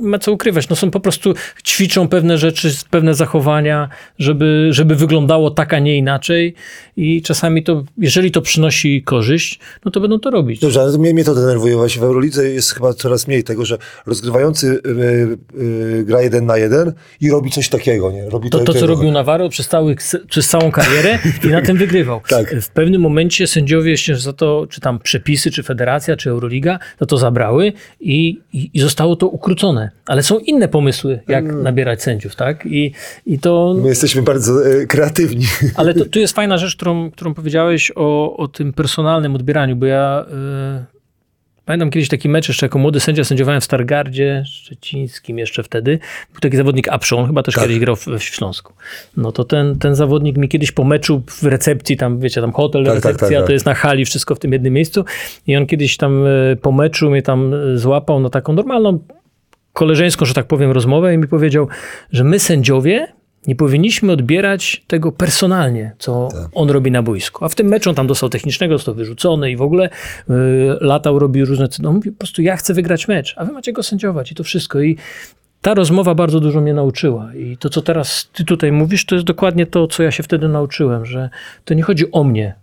ma co ukrywać. No są po prostu, ćwiczą pewne rzeczy, pewne zachowania, żeby, żeby wyglądało tak, a nie inaczej i czasami to, jeżeli to przynosi korzyść, no to będą to robić. Dobrze, ale mnie, mnie to denerwuje. Właśnie w Eurolidze jest chyba coraz mniej tego, że rozgrywający y, y, gra jeden na jeden i robi coś takiego, nie? Robi To, to co takiego. robił Navarro przez, cały, przez całą karierę i na tym wygrywał. Tak. W pewnym momencie sędziowie się za to, czy tam przepisy, czy federacja, czy Euroliga, za to zabrały i, i, i zostało to ukrócone. Ale są inne pomysły, jak Mm. nabierać sędziów, tak? I, i to... My jesteśmy bardzo y, kreatywni. Ale to, tu jest fajna rzecz, którą, którą powiedziałeś o, o tym personalnym odbieraniu, bo ja y, pamiętam kiedyś taki mecz jeszcze jako młody sędzia sędziowałem w Stargardzie Szczecińskim jeszcze wtedy. Był taki zawodnik Apszon, chyba też Tak. kiedyś grał w, w Śląsku. No to ten, ten zawodnik mi kiedyś po meczu w recepcji, tam wiecie, tam hotel, Tak, tak, recepcja, tak, tak. to jest na hali, wszystko w tym jednym miejscu i on kiedyś tam y, po meczu mnie tam y, złapał na taką normalną koleżeńską, że tak powiem, rozmowę i mi powiedział, że my sędziowie nie powinniśmy odbierać tego personalnie, co on robi na boisku. A w tym meczu on tam dostał technicznego, został wyrzucony i w ogóle y, latał, robił różne... No mówi po prostu ja chcę wygrać mecz, a wy macie go sędziować i to wszystko. I ta rozmowa bardzo dużo mnie nauczyła. I to, co teraz ty tutaj mówisz, to jest dokładnie to, co ja się wtedy nauczyłem, że to nie chodzi o mnie.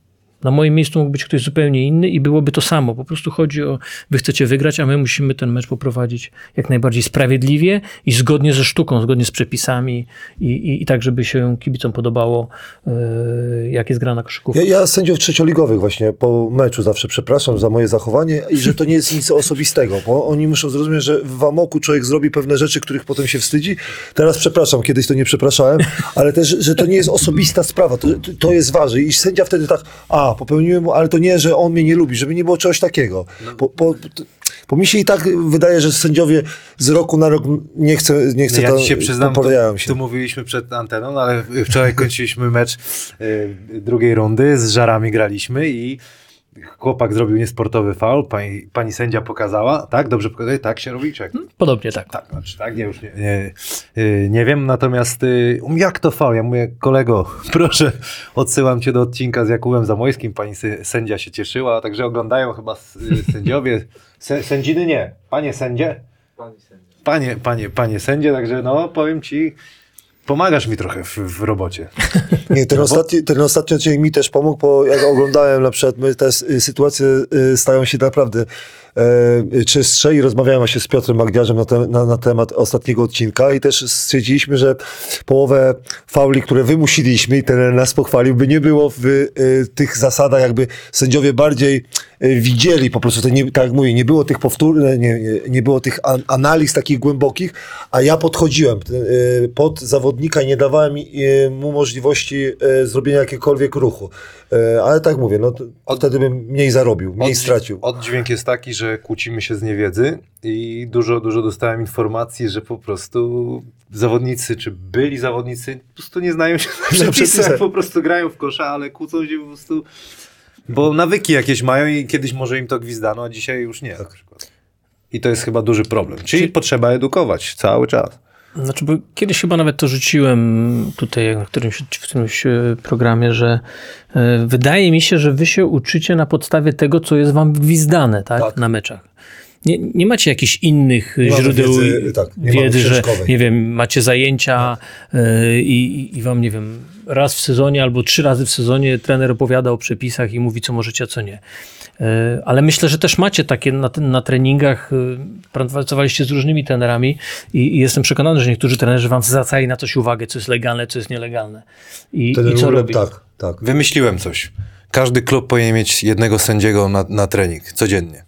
Na moim miejscu mógł być ktoś zupełnie inny i byłoby to samo. Po prostu chodzi o, wy chcecie wygrać, a my musimy ten mecz poprowadzić jak najbardziej sprawiedliwie i zgodnie ze sztuką, zgodnie z przepisami i, i, i tak, żeby się kibicom podobało, yy, jak jest gra na koszykówkę. Ja, ja sędziów trzecioligowych właśnie po meczu zawsze przepraszam za moje zachowanie i że to nie jest nic osobistego, bo oni muszą zrozumieć, że w amoku człowiek zrobi pewne rzeczy, których potem się wstydzi. Teraz przepraszam, kiedyś to nie przepraszałem, ale też, że to nie jest osobista sprawa, to, to- jest ważne i sędzia wtedy tak, a popełniłem, ale to nie, że on mnie nie lubi, żeby nie było czegoś takiego. Bo, bo, bo mi się i tak wydaje, że sędziowie z roku na rok nie chcę, nie chcę ja to, ci się przyznam, tu, się. tu mówiliśmy przed anteną, no ale wczoraj kończyliśmy mecz y, drugiej rundy, z żarami graliśmy i chłopak zrobił niesportowy faul, pani, pani sędzia pokazała, tak, dobrze pokazuje, tak się robi, czek. Podobnie tak. Tak, znaczy tak, nie, już nie, nie, y, nie wiem, natomiast y, jak to faul? Ja mówię, kolego, proszę, odsyłam cię do odcinka z Jakubem Zamojskim, pani sędzia się cieszyła, także oglądają chyba y, sędziowie, Sę, sędziny nie, panie sędzie, Pani sędzia. panie, panie, panie sędzie, także no, powiem ci, pomagasz mi trochę w, w robocie. Nie, ten, ostatni, ten ostatni odcinek mi też pomógł, bo jak oglądałem na przykład, my te sytuacje y, stają się naprawdę czystsze i rozmawiałem właśnie z Piotrem Magdiarzem na, te, na, na temat ostatniego odcinka i też stwierdziliśmy, że połowę fauli, które wymusiliśmy i ten nas pochwalił, by nie było w y, tych zasadach, jakby sędziowie bardziej y, widzieli po prostu, to nie, tak jak mówię, nie było tych powtórnych, nie, nie, było tych an, analiz takich głębokich, a ja podchodziłem y, pod zawodnika i nie dawałem mu możliwości zrobienia jakiegokolwiek ruchu. Ale tak mówię, no to wtedy bym mniej zarobił, mniej stracił. Oddźwięk jest taki, że kłócimy się z niewiedzy i dużo, dużo dostałem informacji, że po prostu zawodnicy, czy byli zawodnicy, po prostu nie znają się na przepisach, przepisach. po prostu grają w kosza, ale kłócą się po prostu, bo nawyki jakieś mają i kiedyś może im to gwizdano, a dzisiaj już nie przykład. I to jest chyba duży problem. Czyli potrzeba edukować cały czas. Znaczy, bo kiedyś chyba nawet to rzuciłem tutaj na którymś, w którymś e, programie, że e, wydaje mi się, że wy się uczycie na podstawie tego, co jest wam gwizdane tak? Tak. na meczach. Nie, nie macie jakichś innych Nie mamy źródeł wiedzy, tak, nie wiedzy, że nie wiem, macie zajęcia e, i, i- i wam, nie wiem, raz w sezonie albo trzy razy w sezonie trener opowiada o przepisach i mówi, co możecie, a co nie. E, Ale myślę, że też macie takie na, na treningach, e, pracowaliście z różnymi trenerami i, i jestem przekonany, że niektórzy trenerzy wam zwracali na coś uwagę, co jest legalne, co jest nielegalne. I, Ten i co robić. Tak, tak. Wymyśliłem coś. Każdy klub powinien mieć jednego sędziego na, na trening, codziennie.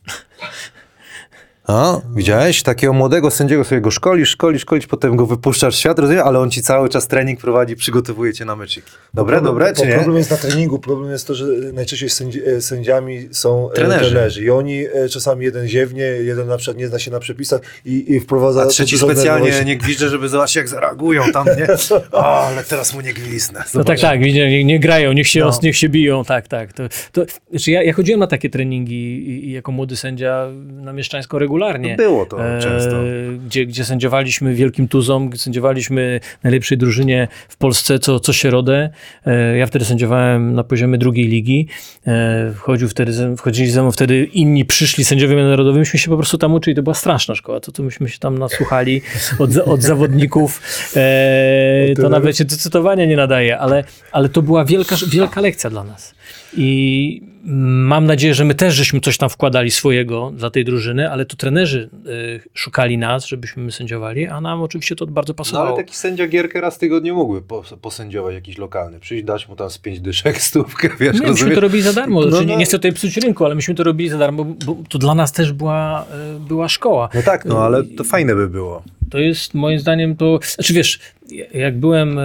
A, widziałeś? Takiego młodego sędziego sobie go szkolisz, szkolisz, szkolisz, potem go wypuszczasz w świat, rozumiesz? Ale on ci cały czas trening prowadzi, przygotowuje cię na meczyki. Dobre, dobre, czy Bo nie? Problem jest na treningu, problem jest to, że najczęściej sędzi, e, sędziami są e, Trenerzy. trenerzy. I oni e, czasami jeden ziewnie, jeden na przykład nie zna się na przepisach i, i wprowadza... A trzeci specjalnie nerwowości. nie gwizdże, żeby zobaczyć jak zareagują tam, nie? O, ale teraz mu nie gwizdnę. No tak, tak, widzicie, nie, nie grają, niech się, No. niech się biją, tak, tak. To, to, znaczy ja, ja chodziłem na takie treningi i, i jako młody sędzia na Mieszczańsko regularnie. Było to E, często. Gdzie, gdzie sędziowaliśmy wielkim tuzom, gdzie sędziowaliśmy najlepszej drużynie w Polsce co, co środę. E, Ja wtedy sędziowałem na poziomie drugiej ligi. E, Wchodził wtedy, wchodzili ze mną wtedy inni przyszli sędziowie narodowi, myśmy się po prostu tam uczyli. To była straszna szkoła. To, to myśmy się tam nasłuchali od, od zawodników. E, to nawet się do cytowania nie nadaje, ale, ale to była wielka, wielka lekcja dla nas. I mam nadzieję, że my też żeśmy coś tam wkładali swojego dla tej drużyny, ale to trenerzy y, szukali nas, żebyśmy my sędziowali, a nam oczywiście to bardzo No pasowało. ale taki sędzia gierkę raz w tygodniu mógłby po, posędziować jakiś lokalny. Przyjść, dać mu tam z pięć dyszek, stówkę, wiesz, Nie, myśmy to robili za darmo. No, Znaczy, no. nie, chcę tutaj psuć rynku, ale myśmy to robili za darmo, bo, to dla nas też była, y, była szkoła. No tak, no ale to fajne by było. To jest moim zdaniem to. Znaczy wiesz, jak byłem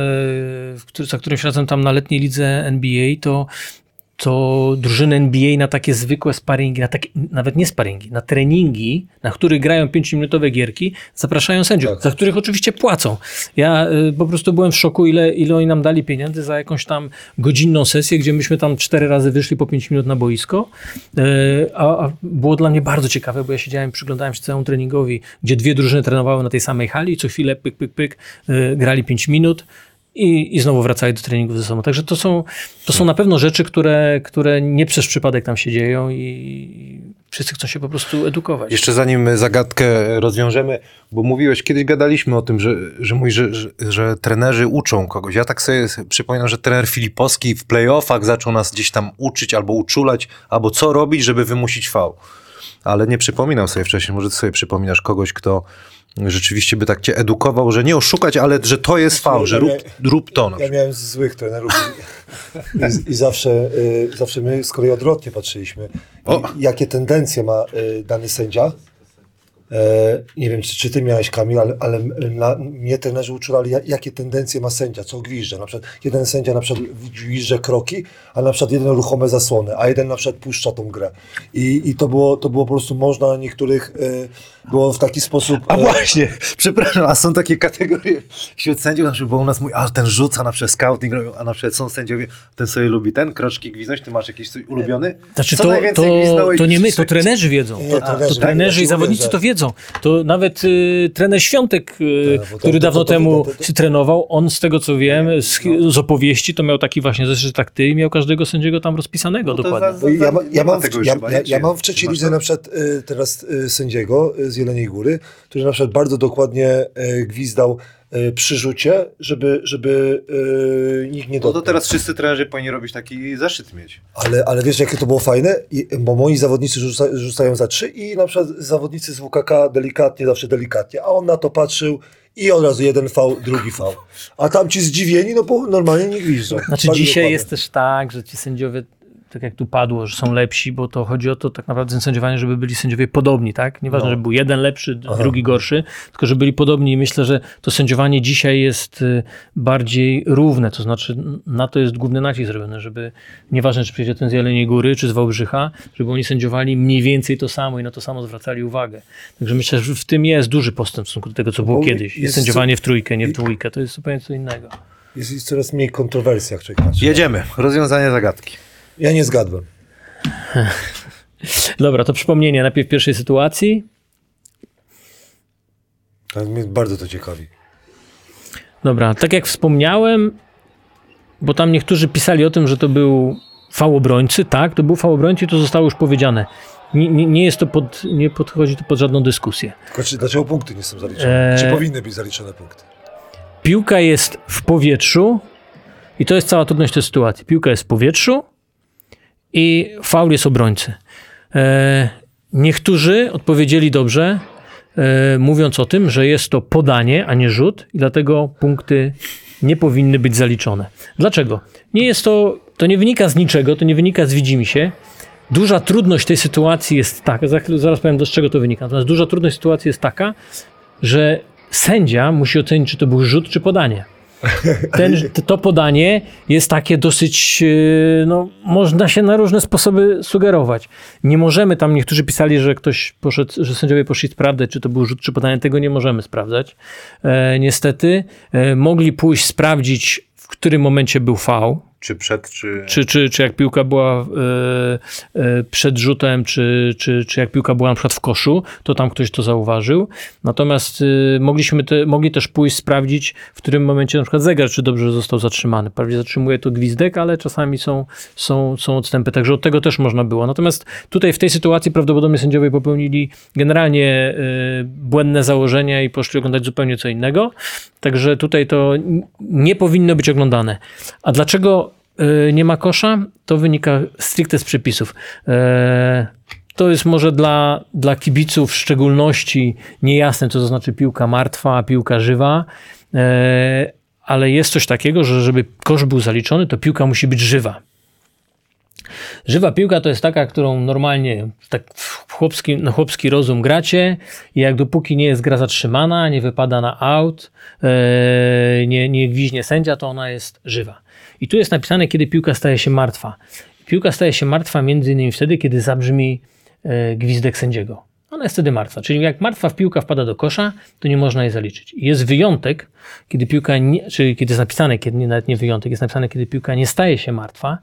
który- za którymś razem tam na letniej lidze NBA, to, to drużyny NBA na takie zwykłe sparingi, na takie, nawet nie sparingi, na treningi, na których grają 5-minutowe gierki, zapraszają sędziów, Tak. za których oczywiście płacą. Ja e, po prostu byłem w szoku, ile, ile oni nam dali pieniędzy za jakąś tam godzinną sesję, gdzie myśmy tam cztery razy wyszli po 5 minut na boisko. E, A, a było dla mnie bardzo ciekawe, bo ja siedziałem, przyglądałem się całemu treningowi, gdzie dwie drużyny trenowały na tej samej hali, co chwilę pyk, pyk, pyk, e, grali 5 minut. I, I znowu wracali do treningów ze sobą. Także to są, to są na pewno rzeczy, które, które nie przez przypadek tam się dzieją i wszyscy chcą się po prostu edukować. Jeszcze zanim zagadkę rozwiążemy, bo mówiłeś, kiedyś gadaliśmy o tym, że, że, mój, że, że, że trenerzy uczą kogoś. Ja tak sobie przypominam, że trener Filipowski w playoffach zaczął nas gdzieś tam uczyć albo uczulać, albo co robić, żeby wymusić fał. Ale nie przypominam sobie wcześniej, może ty sobie przypominasz kogoś, kto rzeczywiście by tak cię edukował, że nie oszukać, ale że to jest fał, że rób, rób to. Ja miałem złych trenerów i, i zawsze, y, zawsze my z kolei odwrotnie patrzyliśmy. I, jakie tendencje ma y, dany sędzia. E, nie wiem, czy, czy ty miałeś, Kamil, ale, ale na, mnie trenerzy uczulali, ja- jakie tendencje ma sędzia, co gwizdże. Na przykład jeden sędzia na przykład gwizdże kroki, a na przykład jeden ruchome zasłony, a jeden na przykład puszcza tą grę. I, i to, było, to było po prostu można niektórych y, było w taki sposób... A e, właśnie, przepraszam, a są takie kategorie wśród sędziów, na przykład, bo u nas mój, a ten rzuca na przykład scouting, a na przykład są sędziowie, ten sobie lubi ten, kroczki gwiznąć, ty masz jakiś ulubiony? Znaczy Co to, najwięcej to, to nie my, to trenerzy wiedzą. Nie, To, trenerzy, to trenerzy i zawodnicy to że- wiedzą. To nawet y, trener Świątek, y, Tak, który to- dawno to- to- temu to- to- się trenował, on z tego co wiem, z, z opowieści, to miał taki właśnie zeszyt tak ty i miał każdego sędziego tam rozpisanego No dokładnie. za- ja, ma, ja, ma mam, tego już ja, ja, ja mam w trzeciej lidze na przykład y, teraz y, sędziego y, z Jeleniej Góry, który na przykład bardzo dokładnie y, gwizdał y, przy rzucie, żeby, żeby y, nikt nie No dotknął. to teraz wszyscy trenerzy powinni robić taki zeszyt mieć. Ale, ale wiesz, jakie to było fajne? I, bo moi zawodnicy rzuca, rzucają za trzy i na przykład zawodnicy z WKK delikatnie, zawsze delikatnie, a on na to patrzył i od razu jeden V, drugi V. A tam ci zdziwieni, no bo normalnie nie gwiżdżą. Znaczy Bardzo dzisiaj dokładnie. jest też tak, że ci sędziowie, tak jak tu padło, że są lepsi, bo to chodzi o to tak naprawdę sędziowanie, żeby byli sędziowie podobni, tak? Nieważne, No. żeby był jeden lepszy, Aha. drugi gorszy, tylko żeby byli podobni i myślę, że to sędziowanie dzisiaj jest y, bardziej równe, to znaczy na to jest główny nacisk zrobiony, żeby nieważne, czy przyjdzie ten z Jeleniej Góry, czy z Wałbrzycha, żeby oni sędziowali mniej więcej to samo i na to samo zwracali uwagę. Także myślę, że w tym jest duży postęp w stosunku do tego, co było Bo kiedyś. jest- Sędziowanie w trójkę, nie w dwójkę, to jest zupełnie co innego. Jest, jest coraz mniej kontrowersji, jak człowiek patrzy. Jedziemy, rozwiązanie zagadki. Ja nie zgadłem. Dobra, to przypomnienie najpierw pierwszej sytuacji. Ale mnie bardzo to ciekawi. Dobra, tak jak wspomniałem, bo tam niektórzy pisali o tym, że to był fał obrońcy, tak, to był fał obrońcy i to zostało już powiedziane. Nie, nie, nie jest to pod, nie podchodzi to pod żadną dyskusję. Tylko czy, dlaczego punkty nie są zaliczone? Eee. Czy powinny być zaliczone punkty? Piłka jest w powietrzu i to jest cała trudność tej sytuacji. Piłka jest w powietrzu i faul jest obrońcy. E, niektórzy odpowiedzieli dobrze, e, mówiąc o tym, że jest to podanie, a nie rzut i dlatego punkty nie powinny być zaliczone. Dlaczego? Nie jest to, to nie wynika z niczego, to nie wynika z widzimisię. Duża trudność tej sytuacji jest taka, zaraz powiem, z czego to wynika. Natomiast duża trudność sytuacji jest taka, że sędzia musi ocenić, czy to był rzut, czy podanie. Ten, to podanie jest takie dosyć, e, no, można się na różne sposoby sugerować. Nie możemy tam, niektórzy pisali, że ktoś poszedł, że sędziowie poszli sprawdzać, czy to był rzut, czy podanie. Tego nie możemy sprawdzać. E, niestety. E, mogli pójść sprawdzić, w którym momencie był fał, Czy przed, czy... czy, czy, czy jak piłka była e, e, przed rzutem, czy, czy, czy jak piłka była na przykład w koszu, to tam ktoś to zauważył. Natomiast e, mogliśmy te, mogli też pójść sprawdzić, w którym momencie na przykład zegar, czy dobrze został zatrzymany. Prawdzie zatrzymuje to gwizdek, ale czasami są, są, są odstępy, także od tego też można było. Natomiast tutaj w tej sytuacji prawdopodobnie sędziowie popełnili generalnie błędne założenia i poszli oglądać zupełnie co innego. Także tutaj to nie powinno być oglądane. A dlaczego nie ma kosza? To wynika stricte z przepisów. E, To jest może dla, dla kibiców w szczególności niejasne, co to znaczy piłka martwa, piłka żywa. E, Ale jest coś takiego, że żeby kosz był zaliczony, to piłka musi być żywa. Żywa piłka to jest taka, którą normalnie tak chłopski, na chłopski rozum gracie i jak dopóki nie jest gra zatrzymana, nie wypada na out, e, nie, nie gwiźnie sędzia, to ona jest żywa. I tu jest napisane, kiedy piłka staje się martwa. Piłka staje się martwa między innymi wtedy, kiedy zabrzmi e, gwizdek sędziego. Ona jest wtedy martwa. Czyli jak martwa piłka wpada do kosza, to nie można jej zaliczyć. Jest wyjątek, kiedy piłka, nie, czyli kiedy jest napisane, kiedy nawet nie wyjątek, jest napisane, kiedy piłka nie staje się martwa.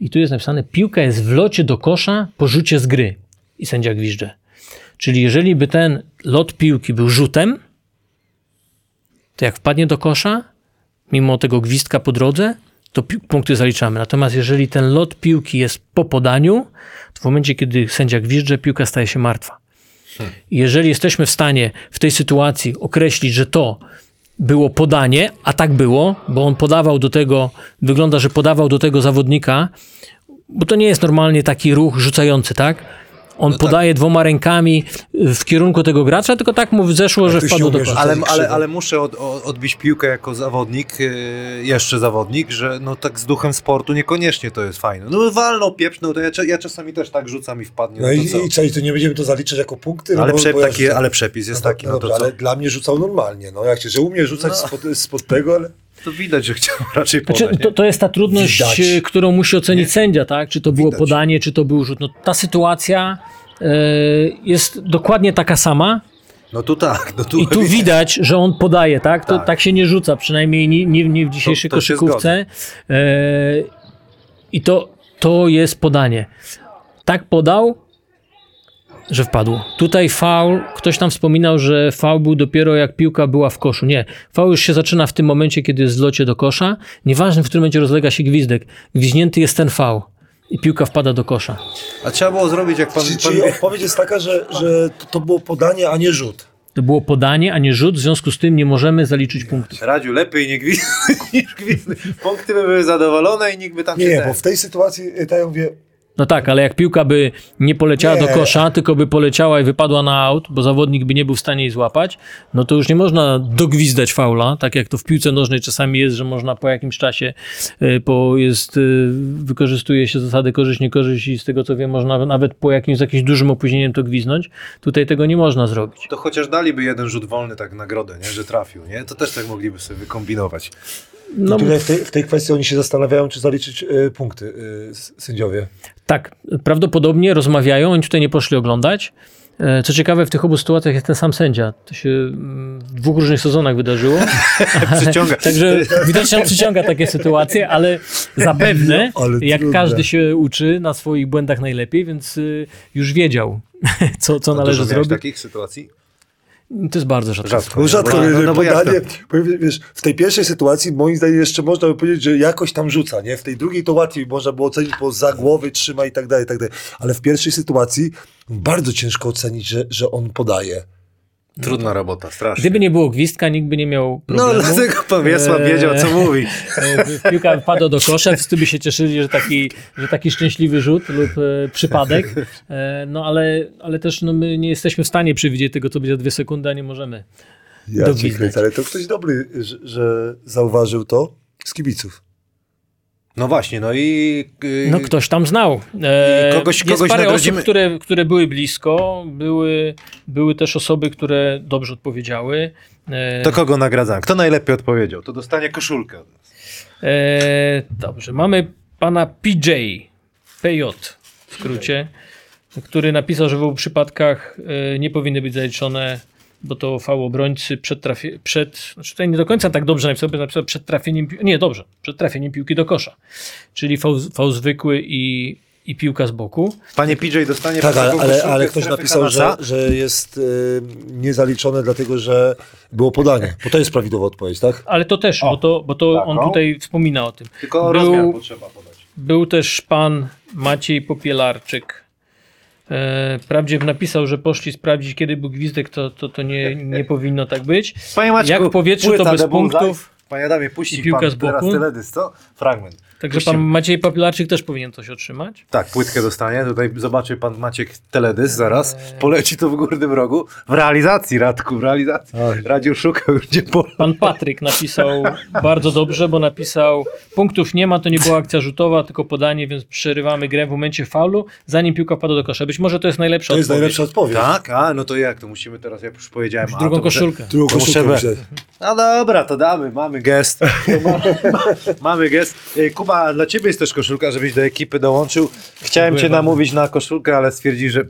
I tu jest napisane, piłka jest w locie do kosza po rzucie z gry. I sędzia gwizdże. Czyli jeżeli by ten lot piłki był rzutem, to jak wpadnie do kosza, mimo tego gwizdka po drodze, to punkty zaliczamy. Natomiast jeżeli ten lot piłki jest po podaniu, to w momencie, kiedy sędzia gwizdże, piłka staje się martwa. I Jeżeli jesteśmy w stanie w tej sytuacji określić, że to było podanie, a tak było, bo on podawał do tego, wygląda, że podawał do tego zawodnika, bo to nie jest normalnie taki ruch rzucający, tak? On podaje dwoma rękami y, w kierunku tego gracza, tylko tak mu zeszło, że ty wpadło do kosza. Ale, ale, ale muszę od, odbić piłkę jako zawodnik, yy, jeszcze zawodnik, że no tak z duchem sportu niekoniecznie to jest fajne. No walno, pieprzno, to ja, ja czasami też tak rzucam i wpadnie. No to i, co? i co, i to nie będziemy to zaliczać jako punkty? No ale, bo- prze, bo ja ale przepis jest no, taki, no, no to dobrze, co? ale dla mnie rzucał normalnie. No jak się, że u mnie rzucać No. spod, spod tego, ale... To widać, że chciał raczej podać. Znaczy, to, to jest ta trudność, Widać. e, którą musi ocenić sędzia, tak? Czy to było Widać. podanie, czy to był rzut. No, ta sytuacja e, jest dokładnie taka sama No tu tak, no tu, i tu widać, że on podaje, tak? To Tak. tak się nie rzuca, przynajmniej nie, nie, nie w dzisiejszej To- koszykówce. E, I to, to jest podanie. Tak podał, że wpadło. Tutaj faul, ktoś tam wspominał, że faul był dopiero jak piłka była w koszu. Nie, faul już się zaczyna w tym momencie, kiedy jest w locie do kosza. Nieważne, w którym momencie rozlega się gwizdek. Gwiźnięty jest ten faul i piłka wpada do kosza. A trzeba było zrobić, jak pan... Czyli, pan czyli odpowiedź jest taka, że, że to, to było podanie, a nie rzut. To było podanie, a nie rzut, w związku z tym nie możemy zaliczyć punktów. Radziu, lepiej nie gwizny niż gwizny. Punkty by były zadowolone i nikt by tam Nie, nie, ten- bo w tej sytuacji, y, tak ja mówię, No tak, ale jak piłka by nie poleciała Nie. do kosza, tylko by poleciała i wypadła na aut, bo zawodnik by nie był w stanie jej złapać, no to już nie można dogwizdać faula, tak jak to w piłce nożnej czasami jest, że można po jakimś czasie, y, po jest, y, wykorzystuje się zasady korzyść, niekorzyść i z tego co wiem, można nawet po jakimś, z jakimś dużym opóźnieniem to gwiznąć. Tutaj tego nie można zrobić. To chociaż daliby jeden rzut wolny tak nagrodę, nie? że trafił, nie? To też tak mogliby sobie wykombinować. No, tutaj w tej, w tej kwestii oni się zastanawiają, czy zaliczyć y, punkty y, sędziowie. Tak, prawdopodobnie rozmawiają, oni tutaj nie poszli oglądać. E, Co ciekawe, w tych obu sytuacjach jest ten sam sędzia. To się mm, w dwóch różnych sezonach wydarzyło. Przyciąga. Także widocznie on przyciąga takie sytuacje, ale zapewne, No, ale jak trudne. każdy się uczy na swoich błędach najlepiej, więc y, już wiedział, co, co A należy zrobić. takich sytuacji? To jest bardzo rzadko. Rzadko. Rzadko, No, no, podanie, wiesz, w tej pierwszej sytuacji moim zdaniem jeszcze można by powiedzieć, że jakoś tam rzuca, nie? W tej drugiej to łatwiej można było ocenić, bo za głowy trzyma i tak dalej, i tak dalej. Ale w pierwszej sytuacji bardzo ciężko ocenić, że, że on podaje. Trudna robota, strasznie. Gdyby nie było gwizdka, nikt by nie miał No problemu. dlatego pan Wiesław Eee, wiedział, co mówi. E, Piłka wpadła do kosza, wszyscy by się cieszyli, że taki, że taki szczęśliwy rzut lub e, przypadek. E, no ale, ale też no, my nie jesteśmy w stanie przewidzieć tego, co będzie za dwie sekundy, a nie możemy. Ja cię kręcę, ale to ktoś dobry, że, że zauważył to z kibiców. No właśnie, no i... y, No ktoś tam znał. E, I kogoś- jest kogoś parę nagrodzimy. osób, które, które były blisko. Były, były też osoby, które dobrze odpowiedziały. E, To kogo nagradzam? Kto najlepiej odpowiedział? To dostanie koszulkę. E, dobrze, mamy pana PJ, PJ w skrócie, który napisał, że w obu przypadkach e, nie powinny być zaliczone, bo to fał obrońcy przed, trafie, przed znaczy tutaj nie do końca tak dobrze napisał, bo napisał przed trafieniem, nie dobrze, przed trafieniem piłki do kosza, czyli fał, fał zwykły i, i piłka z boku. Panie PJ dostanie Tak, ale, ale, ale ktoś napisał, że, że jest y, niezaliczone dlatego, że było podanie. Bo to jest prawidłowa odpowiedź, tak? Ale to też, bo to, bo to on taką? tutaj wspomina o tym. Tylko Był- rozmiar potrzeba podać. Był też pan Maciej Popielarczyk. E, Prawdzie napisał, że poszli sprawdzić, kiedy był gwizdek, to, to, to nie, nie powinno tak być. Panie Maćku, Jak w powietrzu, to bez punktów. Panie Adamie, puści I piłka pan z boku. teraz teledysk, co? Fragment. Także Puścimy. pan Maciej Popielarczyk też powinien coś otrzymać. Tak, płytkę dostanie. Tutaj zobaczy pan Maciek teledysk zaraz. Poleci to w górnym rogu. W realizacji, Radku, w realizacji. Radio szukał już gdzie pole. Pan Patryk napisał bardzo dobrze, bo napisał punktów nie ma, to nie była akcja rzutowa, tylko podanie, więc przerywamy grę w momencie faulu, zanim piłka wpadła do kosza. Być może to jest najlepsza To jest odpowiedź. najlepsza odpowiedź. Tak? A, no to jak? To musimy teraz, jak już powiedziałem. a, Drugą to muszę- koszulkę. Drugą To koszulkę wziąć. No dobra, to damy, mamy gest. mamy, mamy gest. Y, Kuba, dla ciebie jest też koszulka, żebyś do ekipy dołączył. Chciałem Dziękuję cię namówić na koszulkę, ale stwierdził, że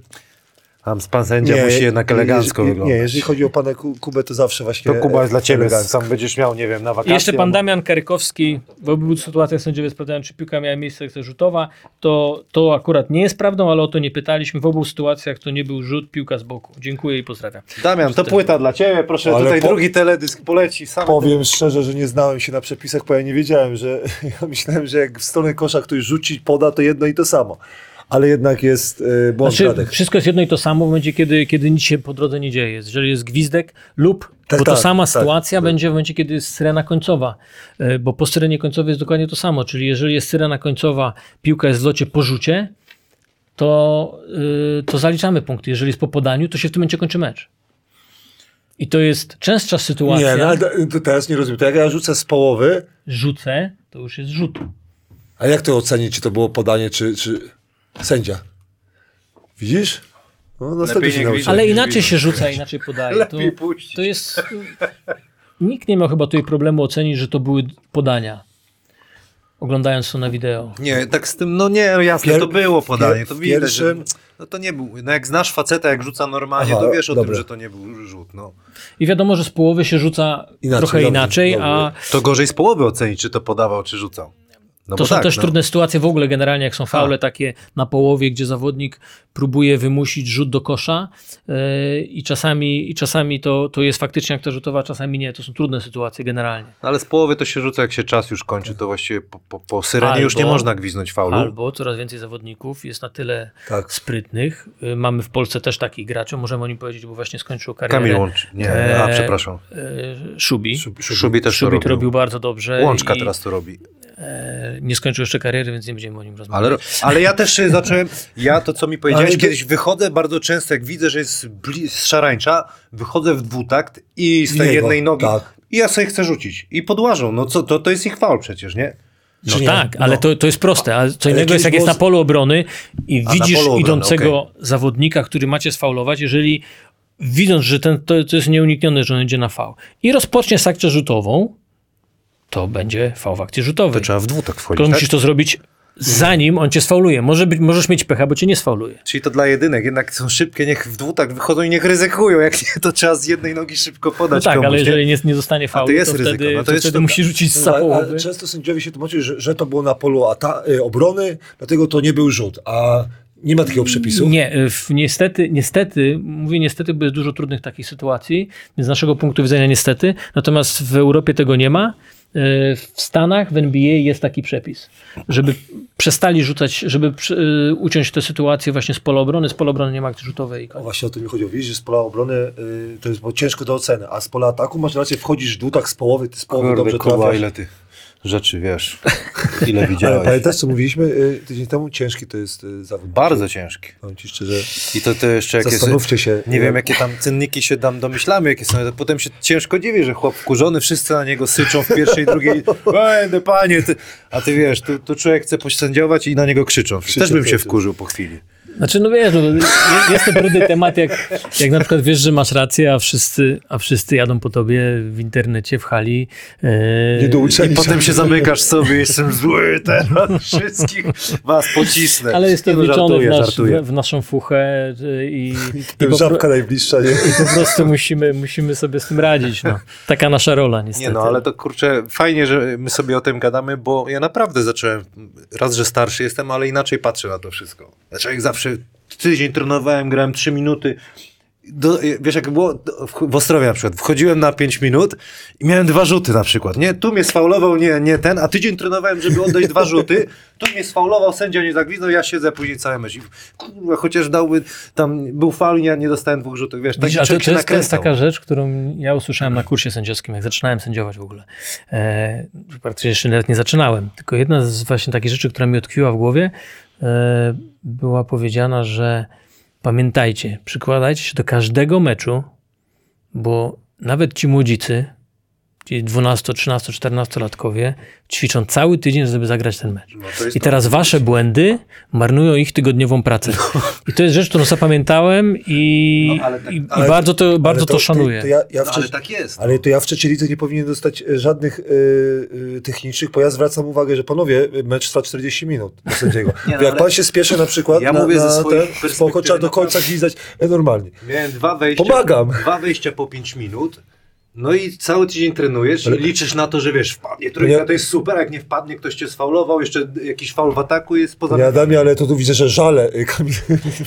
tam pan sędzia musi jednak elegancko nie, wyglądać. Nie, jeżeli chodzi o pana Ku- Kubę, to zawsze właśnie To Kuba jest dla ciebie, elegancko. sam będziesz miał, nie wiem, na I wakacje. jeszcze pan Damian Karykowski, w obu sytuacjach sędziowie sprawdzają, czy piłka miała miejsce rzutowa. To, to akurat nie jest prawdą, ale o to nie pytaliśmy. W obu sytuacjach to nie był rzut, piłka z boku. Dziękuję i pozdrawiam. Damian, to płyta dla ciebie, proszę, Ale tutaj po- drugi teledysk poleci. Sam Powiem szczerze, że nie znałem się na przepisach, bo ja nie wiedziałem, że ja myślałem, że jak w stronę kosza ktoś rzuci, poda, to jedno i to samo. Ale jednak jest y, błąd Znaczy, Radek. wszystko jest jedno i to samo w momencie, kiedy, kiedy nic się po drodze nie dzieje. Jeżeli jest gwizdek lub, Tak, bo to tak, sama tak, sytuacja tak. będzie w momencie, kiedy jest syrena końcowa. E, Bo po syrenie końcowej jest dokładnie to samo. Czyli jeżeli jest syrena końcowa, piłka jest w locie po rzucie, to, y, to zaliczamy punkty. Jeżeli jest po podaniu, to się w tym momencie kończy mecz. I to jest częstsza sytuacja. Nie, no, ale to teraz nie rozumiem. To jak ja rzucę z połowy, Rzucę, to już jest rzut. a jak to ocenić, czy to było podanie, czy, czy sędzia? Widzisz? No, następnie się gwizdać. Ale inaczej widzę. się rzuca, inaczej podaje. To, to jest. Nikt nie miał chyba tutaj problemu ocenić, że to były podania. Oglądając to na wideo. Nie, tak z tym, no nie, no jasne, Pier- to było podanie, to widać, pierwszym- że, no to nie był, no jak znasz faceta, jak rzuca normalnie, Aha, to wiesz o tym, że to nie był rzut, no. I wiadomo, że z połowy się rzuca Inaczej, trochę dobrze, inaczej, dobrze. a To gorzej z połowy ocenić, czy to podawał, czy rzucał. No to są tak, też no. trudne sytuacje w ogóle generalnie, jak są faule takie na połowie, gdzie zawodnik próbuje wymusić rzut do kosza yy, i czasami, i czasami to, to jest faktycznie akta rzutowa, czasami nie. To są trudne sytuacje generalnie. No ale z połowy to się rzuca, jak się czas już kończy, to właściwie po, po, po syrenie już nie Albo- można gwiznąć faulu. Albo coraz więcej zawodników jest na tyle Tak. sprytnych. Y, Mamy w Polsce też takich graczy, możemy o nim powiedzieć, bo właśnie skończył karierę. Kamil Łącz, nie, a Eee, przepraszam. y, Szubi. Szub- Szubi też Szubi to robił. robił bardzo dobrze. Łączka i, teraz to robi. E, Nie skończył jeszcze kariery, więc nie będziemy o nim Ale, rozmawiać. ale ja też zacząłem, ja to co mi powiedziałeś, Ale to- kiedyś wychodzę bardzo często, jak widzę, że jest z szarańcza, wychodzę w dwutakt i z tej Niego, jednej nogi tak. i ja sobie chcę rzucić. I podłażą, no co, to, to jest ich faul przecież, nie? No Czy nie? tak, ale No. to, to jest proste. A co Ale innego jest, jak jest na polu obrony i na widzisz obrony, idącego zawodnika, który macie sfaulować, jeżeli widząc, że ten, to, to jest nieuniknione, że on idzie na faul i rozpocznie z akcją rzutową, to będzie faul w akcji To rzutowej. trzeba w dwutak Tylko wchodzić, tak? musisz to zrobić zanim on cię sfauluje. Może być, możesz mieć pecha, bo cię nie sfauluje. Czyli to dla jedynek, jednak są szybkie, niech w dwutak wychodzą i niech ryzykują, jak nie, to trzeba z jednej nogi szybko No podać tak, komuś, ale jeżeli nie, nie zostanie faulu, jest to, ryzyko, wtedy, no to to jest wtedy musi rzucić z No, ale, połowy. często sędziowie się tłumaczyli, że, że to było na polu ata- y, obrony, dlatego to nie był rzut. A Nie ma takiego przepisu? Nie, y, w, niestety, niestety, mówię niestety, bo jest dużo trudnych takich sytuacji, więc z naszego punktu widzenia niestety, natomiast w Europie tego nie ma. Y, W Stanach, w NBA jest taki przepis, żeby przestali rzucać, żeby y, uciąć tę sytuację właśnie z pola obrony, z pola obrony nie ma akcji rzutowej O, właśnie o tym mi chodziło. Widzisz, że z pola obrony y, to jest bo ciężko do oceny, a z pola ataku masz rację, wchodzisz w dół tak z połowy, ty z połowy dobrze trafiasz. ile ty rzeczy wiesz, ile Ale widziałeś. pamiętasz, co mówiliśmy y, tydzień temu? Ciężki to jest y, zawód. Bardzo ciężki. Powiem ci szczerze, I to, to jeszcze jakieś... zastanówcie się. Nie wiem, jakie tam cynniki się tam domyślamy, jakie są. Potem się ciężko dziwi, że chłop wkurzony, wszyscy na niego syczą w pierwszej i drugiej. Będę, panie, ty. A ty wiesz, tu, tu człowiek chce posędziować i na niego krzyczą. Też bym się wkurzył po chwili. Znaczy, no wiesz, no, je- jest to trudny temat, jak, jak na przykład wiesz, że masz rację, a wszyscy, a wszyscy jadą po tobie w internecie, w hali. e, Nie douczeni I potem się zamykasz sobie, jestem zły teraz, wszystkich was pocisnę. Ale jest to Nie, no, wliczone w, żartuję, nasz, żartuję. w, w naszą fuchę i, i, po, żabka najbliższa, nie? i po prostu musimy, musimy sobie z tym radzić. No. Taka nasza rola niestety. Nie no, ale to kurczę, fajnie, że my sobie o tym gadamy, bo ja naprawdę zacząłem, raz, że starszy jestem, ale inaczej patrzę na to wszystko. Znaczy jak zawsze tydzień trenowałem, grałem 3 minuty. Do, wiesz, jak było w, Ostrowie na przykład, wchodziłem na 5 minut i miałem dwa rzuty na przykład, nie? Tu mnie sfaulował, nie, nie ten, a tydzień trenowałem, żeby oddać dwa rzuty, tu mnie sfaulował, sędzia nie zagwizdał, ja siedzę później cały mecz. I, kurwa, chociaż dałby, tam był faul, nie, nie dostałem dwóch rzutów, wiesz, tak Widzisz, a to, to, jest, to jest taka rzecz, którą ja usłyszałem na kursie sędziowskim, jak zaczynałem sędziować w ogóle. E, praktycznie jeszcze nawet nie zaczynałem. Tylko jedna z właśnie takich rzeczy, która mi utkwiła w głowie, e, była powiedziana, że pamiętajcie, przykładajcie się do każdego meczu, bo nawet ci młodzicy, ci 12, 13, 14 latkowie ćwiczą cały tydzień, żeby zagrać ten mecz. No, to I teraz wasze błędy marnują ich tygodniową pracę. I to jest rzecz, którą zapamiętałem i, No, ale tak- i, i ale- bardzo to, bardzo Ale to, szanuję. To ja, ja No, w ale tak jest. Ale to ja w trzeciej lidze nie powinien dostać e, żadnych y, y, technicznych, bo ja zwracam uwagę, że panowie, mecz trwa 40 minut do sędziego. Nie, no, jak ale- pan się spieszy na przykład Ja na, mówię ze na ten, spoko, trzeba do końca gwizdać normalnie. Miałem dwa wejścia. Pomagam. Dwa wejścia po 5 minut. No i cały tydzień trenujesz Ale- i liczysz na to, że wiesz, wpadnie trójka, Ja- to jest super, a jak nie wpadnie, ktoś cię sfaulował, jeszcze jakiś faul w ataku jest poza... Nie Adamie, ale to tu widzę, że żale. y,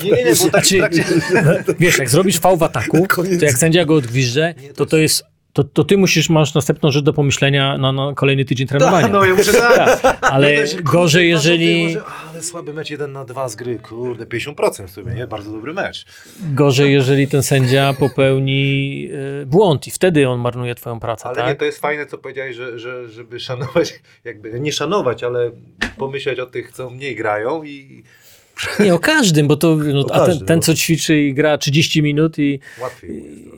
nie, nie, nie, bo tak Znaczy, trakcie... wiesz, jak zrobisz fał w ataku, to jak sędzia go odgwizdże, to to jest, to, to ty musisz, masz następną rzecz do pomyślenia na, na kolejny tydzień trenowania. No ja muszę tak. Ale gorzej, jeżeli, Może, ale słaby mecz 1 na 2 z gry, kurde, 50% w sumie, nie? Bardzo dobry mecz. gorzej, jeżeli ten sędzia popełni e, błąd i wtedy on marnuje twoją pracę, Ale tak? nie, to jest fajne, co powiedziałeś, że, że, żeby szanować, jakby nie szanować, ale pomyśleć o tych, co mniej grają i Nie, o każdym, bo to, no, a ten, ten, no. co ćwiczy i gra 30 minut i, jest. to.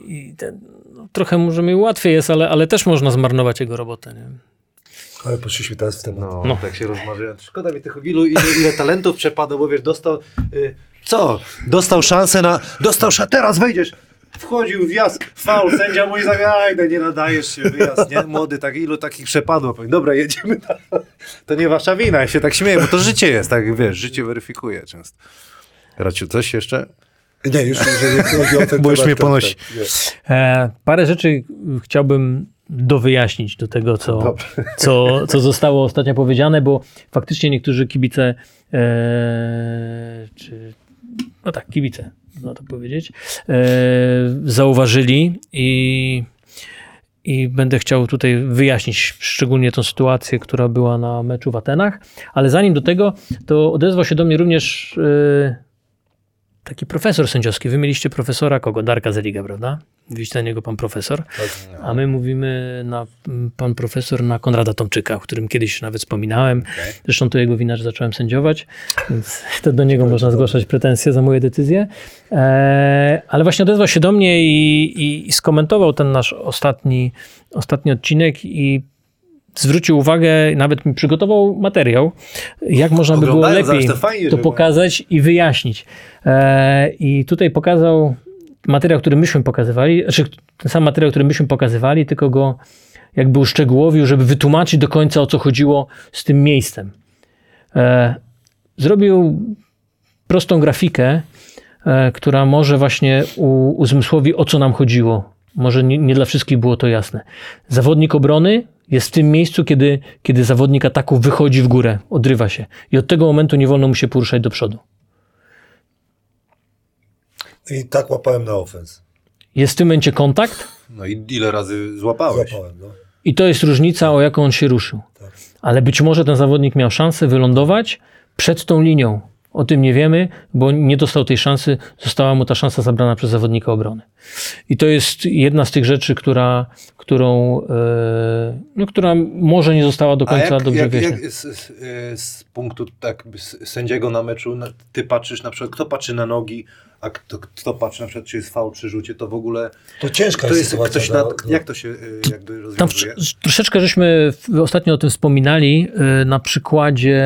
i ten, no, trochę może mi łatwiej jest, ale, ale też można zmarnować jego robotę, nie? Ale poszliśmy teraz w temat. No, No. tak się rozmawiałem. Szkoda mi tych ilu, ile, ile talentów przepadło, bo wiesz, dostał. Y, co? Dostał szansę na. Dostał szansę, teraz wejdziesz. Wchodził wjazd, faul, sędzia mój zagajdę, nie nadajesz się, wyjazd, nie? Młody, tak, ilu takich przepadło. Powiem, Dobra, jedziemy. Na... To nie wasza wina, ja się tak śmieję, bo to życie jest, tak wiesz, życie weryfikuje często. Raciu, coś jeszcze? Nie, już nie chodzi o ten Bo już mnie ponosi. E, parę rzeczy chciałbym dowyjaśnić do tego, co, Dobrze. co, co zostało ostatnio powiedziane, bo faktycznie niektórzy kibice, e, czy, no tak, kibice, można to powiedzieć, e, zauważyli i, i będę chciał tutaj wyjaśnić szczególnie tą sytuację, która była na meczu w Atenach, ale zanim do tego, to odezwał się do mnie również e, taki profesor sędziowski. Wy mieliście profesora kogo? Darka Zeliga, prawda? Mówiliście na niego pan profesor. A my mówimy na pan profesor na Konrada Tomczyka, o którym kiedyś nawet wspominałem. Zresztą to jego wina, że zacząłem sędziować, więc to do niego można zgłaszać pretensje za moje decyzje. E, ale właśnie odezwał się do mnie i, i, i skomentował ten nasz ostatni, ostatni odcinek i zwrócił uwagę, nawet przygotował materiał, jak można by było lepiej to fajnie, to pokazać i wyjaśnić. E, I tutaj pokazał materiał, który myśmy pokazywali, znaczy ten sam materiał, który myśmy pokazywali, tylko go jakby uszczegółowił, żeby wytłumaczyć do końca o co chodziło z tym miejscem. E, zrobił prostą grafikę, e, która może właśnie uzmysłowi o co nam chodziło. Może nie, nie dla wszystkich było to jasne. Zawodnik obrony jest w tym miejscu, kiedy, kiedy zawodnik ataku wychodzi w górę, odrywa się. I od tego momentu nie wolno mu się poruszać do przodu. I tak łapałem na ofens. Jest w tym momencie kontakt No i ile razy złapałeś? Złapałem, no. i to jest różnica, o jaką on się ruszył. Tak. Ale być może ten zawodnik miał szansę wylądować przed tą linią. O tym nie wiemy, bo nie dostał tej szansy, została mu ta szansa zabrana przez zawodnika obrony. I to jest jedna z tych rzeczy, która, którą, e, no, która może nie została do A końca jak, dobrze jak, wyjaśniona. jak z, z, y, z punktu tak, sędziego na meczu, ty patrzysz na przykład, kto patrzy na nogi, a kto, kto patrzy na przykład, czy jest faul przy rzucie, to w ogóle To ciężka to jest sytuacja. ktoś dla- na, dla- jak to się y, jakby Tam rozwiązuje? tr- troszeczkę żeśmy ostatnio o tym wspominali e, na przykładzie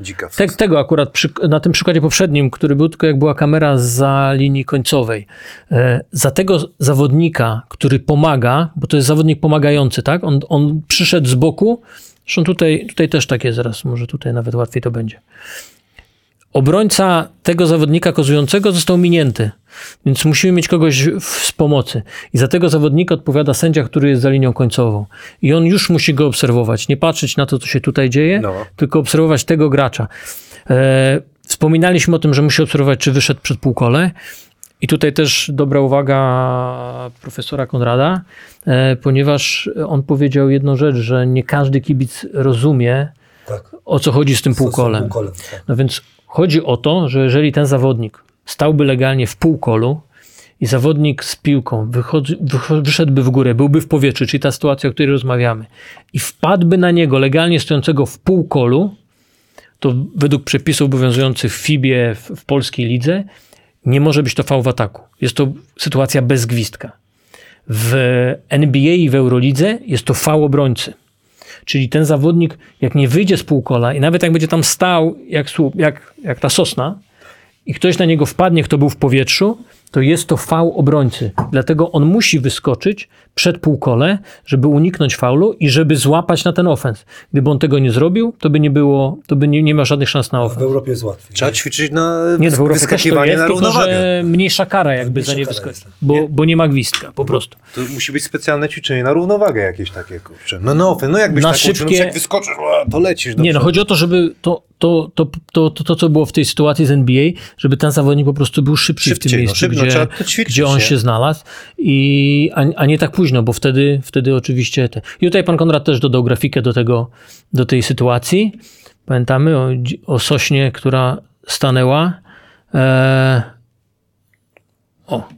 Dzika. Te, tego akurat, przy, na tym przykładzie poprzednim, który był tylko jak była kamera za linii końcowej. E, za tego zawodnika, który pomaga, bo to jest zawodnik pomagający, tak? On, on przyszedł z boku, zresztą tutaj, tutaj też tak jest zaraz, może tutaj nawet łatwiej to będzie. Obrońca tego zawodnika kozującego został minięty, więc musimy mieć kogoś z pomocy. I za tego zawodnika odpowiada sędzia, który jest za linią końcową. I on już musi go obserwować, nie patrzeć na to, co się tutaj dzieje, No. tylko obserwować tego gracza. E, wspominaliśmy o tym, że musi obserwować, czy wyszedł przed półkole. I tutaj też dobra uwaga profesora Konrada, e, ponieważ on powiedział jedną rzecz, że nie każdy kibic rozumie, Tak. o co chodzi z tym półkolem. półkolem, tak. No więc chodzi o to, że jeżeli ten zawodnik stałby legalnie w półkolu i zawodnik z piłką wyszedłby w górę, byłby w powietrzu, czyli ta sytuacja, o której rozmawiamy, i wpadłby na niego legalnie stojącego w półkolu, to według przepisów obowiązujących w FIBie, w, w polskiej lidze, nie może być to fał w ataku. Jest to sytuacja bez gwizdka. W NBA i w Eurolidze jest to fał obrońcy. Czyli ten zawodnik, jak nie wyjdzie z półkola i nawet jak będzie tam stał jak, słup, jak, jak ta sosna i ktoś na niego wpadnie, kto był w powietrzu, to jest to fał obrońcy. Dlatego on musi wyskoczyć przed półkole, żeby uniknąć faulu i żeby złapać na ten ofens. Gdyby on tego nie zrobił, to by nie było, to by nie, nie ma żadnych szans na W ofens. Europie jest łatwiej. Trzeba ćwiczyć na Nie, no w Europie wyskakiwanie jest, na tylko równowagę. że mniejsza kara jakby Mniejsza za nie kara wyskoczyć, bo, bo nie ma gwizdka, po prostu. To musi być specjalne ćwiczenie na równowagę jakieś takie, kurczę. No no, no jakbyś Na tak uczył, no szybkie- jak wyskoczysz, to lecisz do Nie, no chodzi o to, żeby to, to, to, to, to, to, co było w tej sytuacji z NBA, żeby ten zawodnik po prostu był szybciej, w tym no, miejscu, szybko, gdzie, trzeba to ćwiczyć, gdzie on nie? się znalazł, i, a, a nie tak późno, bo wtedy, wtedy oczywiście... Te. I tutaj pan Konrad też dodał grafikę do, tego, do tej sytuacji. Pamiętamy o, o sośnie, która stanęła. E, o.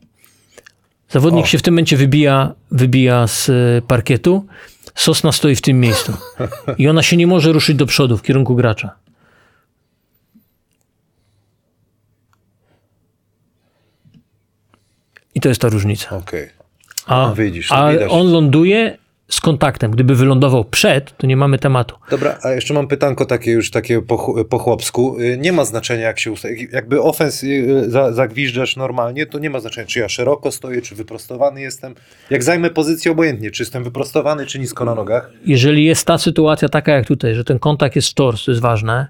Zawodnik O. się w tym momencie wybija, wybija z e, parkietu. Sosna stoi w tym miejscu. I ona się nie może ruszyć do przodu w kierunku gracza. I to jest ta różnica. Okej. A, No, widzisz, a widać. on ląduje z kontaktem. Gdyby wylądował przed, to nie mamy tematu. Dobra, a jeszcze mam pytanko takie już takie po, po chłopsku. Y, Nie ma znaczenia jak się ustawi. Jakby ofens y, za, zagwiżdżasz normalnie, to nie ma znaczenia czy ja szeroko stoję, czy wyprostowany jestem. Jak zajmę pozycję obojętnie, czy jestem wyprostowany, czy nisko na nogach. Jeżeli jest ta sytuacja taka jak tutaj, że ten kontakt jest w tors, to jest ważne,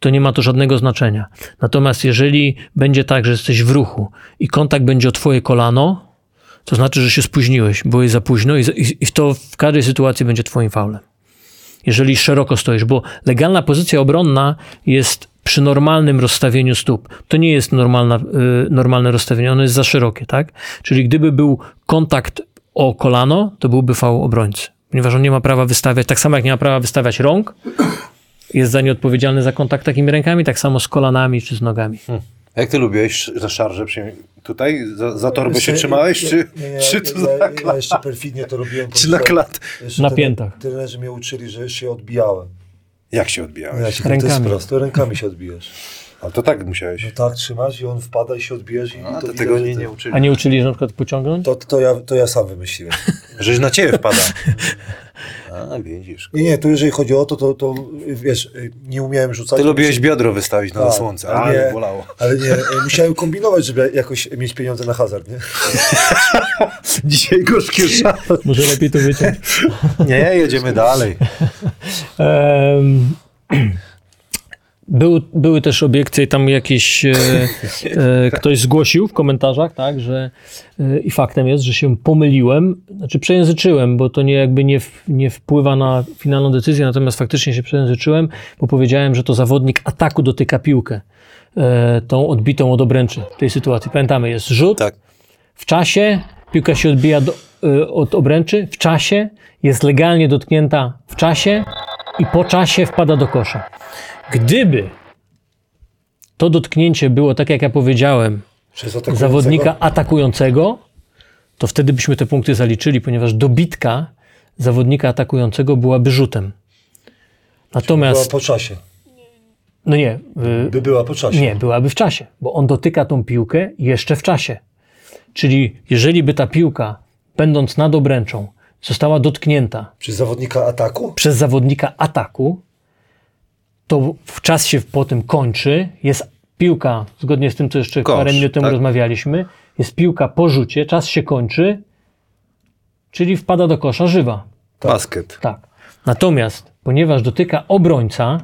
to nie ma to żadnego znaczenia. Natomiast jeżeli będzie tak, że jesteś w ruchu i kontakt będzie o twoje kolano, to znaczy, że się spóźniłeś, byłeś za późno i, i, to w każdej sytuacji będzie twoim faulem. Jeżeli szeroko stoisz, bo legalna pozycja obronna jest przy normalnym rozstawieniu stóp. To nie jest normalna, y, normalne rozstawienie, ono jest za szerokie, tak? Czyli gdyby był kontakt o kolano, to byłby faul obrońcy. Ponieważ on nie ma prawa wystawiać, tak samo jak nie ma prawa wystawiać rąk, jest za nie odpowiedzialny za kontakt takimi rękami, tak samo z kolanami czy z nogami. A Jak ty lubiłeś za szarże? przyjm- Tutaj za, za torbę się trzymałeś, ja- czy, nie, nie, czy to ja, za ja, jeszcze perfidnie to robiłem. Czy na jeszcze- klat? Na piętach. Trenerzy mnie uczyli, że się odbijałem. Jak się No, ja odbijałeś? ci powiem, to jest Rękami. prosto, rękami się odbijasz. A to tak musiałeś. No tak trzymasz i on wpada i się odbijesz i, A, i to widać, tego nie, nie uczyli. A nie uczyli, że na przykład pociągnąć? To, to, ja, to ja sam wymyśliłem. Żeś na ciebie wpada. A, widzisz. Nie, nie, to jeżeli chodzi o to, to, to wiesz, nie umiałem rzucać. Ty lubiłeś biodro wystawić na Tak, słońce, ale nie. bolało. Ale nie, musiałem kombinować, żeby jakoś mieć pieniądze na hazard, nie? Dzisiaj gorzkie żal. Może lepiej to wyciąć. Nie, jedziemy dalej. Był, były też obiekcje, tam jakieś e, e, ktoś zgłosił w komentarzach, tak, że e, i faktem jest, że się pomyliłem, znaczy przejęzyczyłem, bo to nie jakby nie, w, nie wpływa na finalną decyzję, natomiast faktycznie się przejęzyczyłem, bo powiedziałem, że to zawodnik ataku dotyka piłkę. e, tą odbitą od obręczy w tej sytuacji. Pamiętamy, jest rzut, Tak. w czasie, piłka się odbija do, e, od obręczy, w czasie, jest legalnie dotknięta w czasie i po czasie wpada do kosza. Gdyby to dotknięcie było, tak jak ja powiedziałem, Przez atakującego? zawodnika atakującego, to wtedy byśmy te punkty zaliczyli, ponieważ dobitka zawodnika atakującego byłaby rzutem. Była Natomiast, po czasie. no nie, y, By była po czasie. nie, byłaby w czasie, bo on dotyka tą piłkę jeszcze w czasie. Czyli jeżeli by ta piłka, będąc nad obręczą, została dotknięta Przez zawodnika ataku? przez zawodnika ataku, to w czas się potem kończy, jest piłka, zgodnie z tym, co jeszcze Kosz, parę minut temu tak. rozmawialiśmy, jest piłka po rzucie, czas się kończy, czyli wpada do kosza żywa. Basket. Tak. Natomiast, ponieważ dotyka obrońca,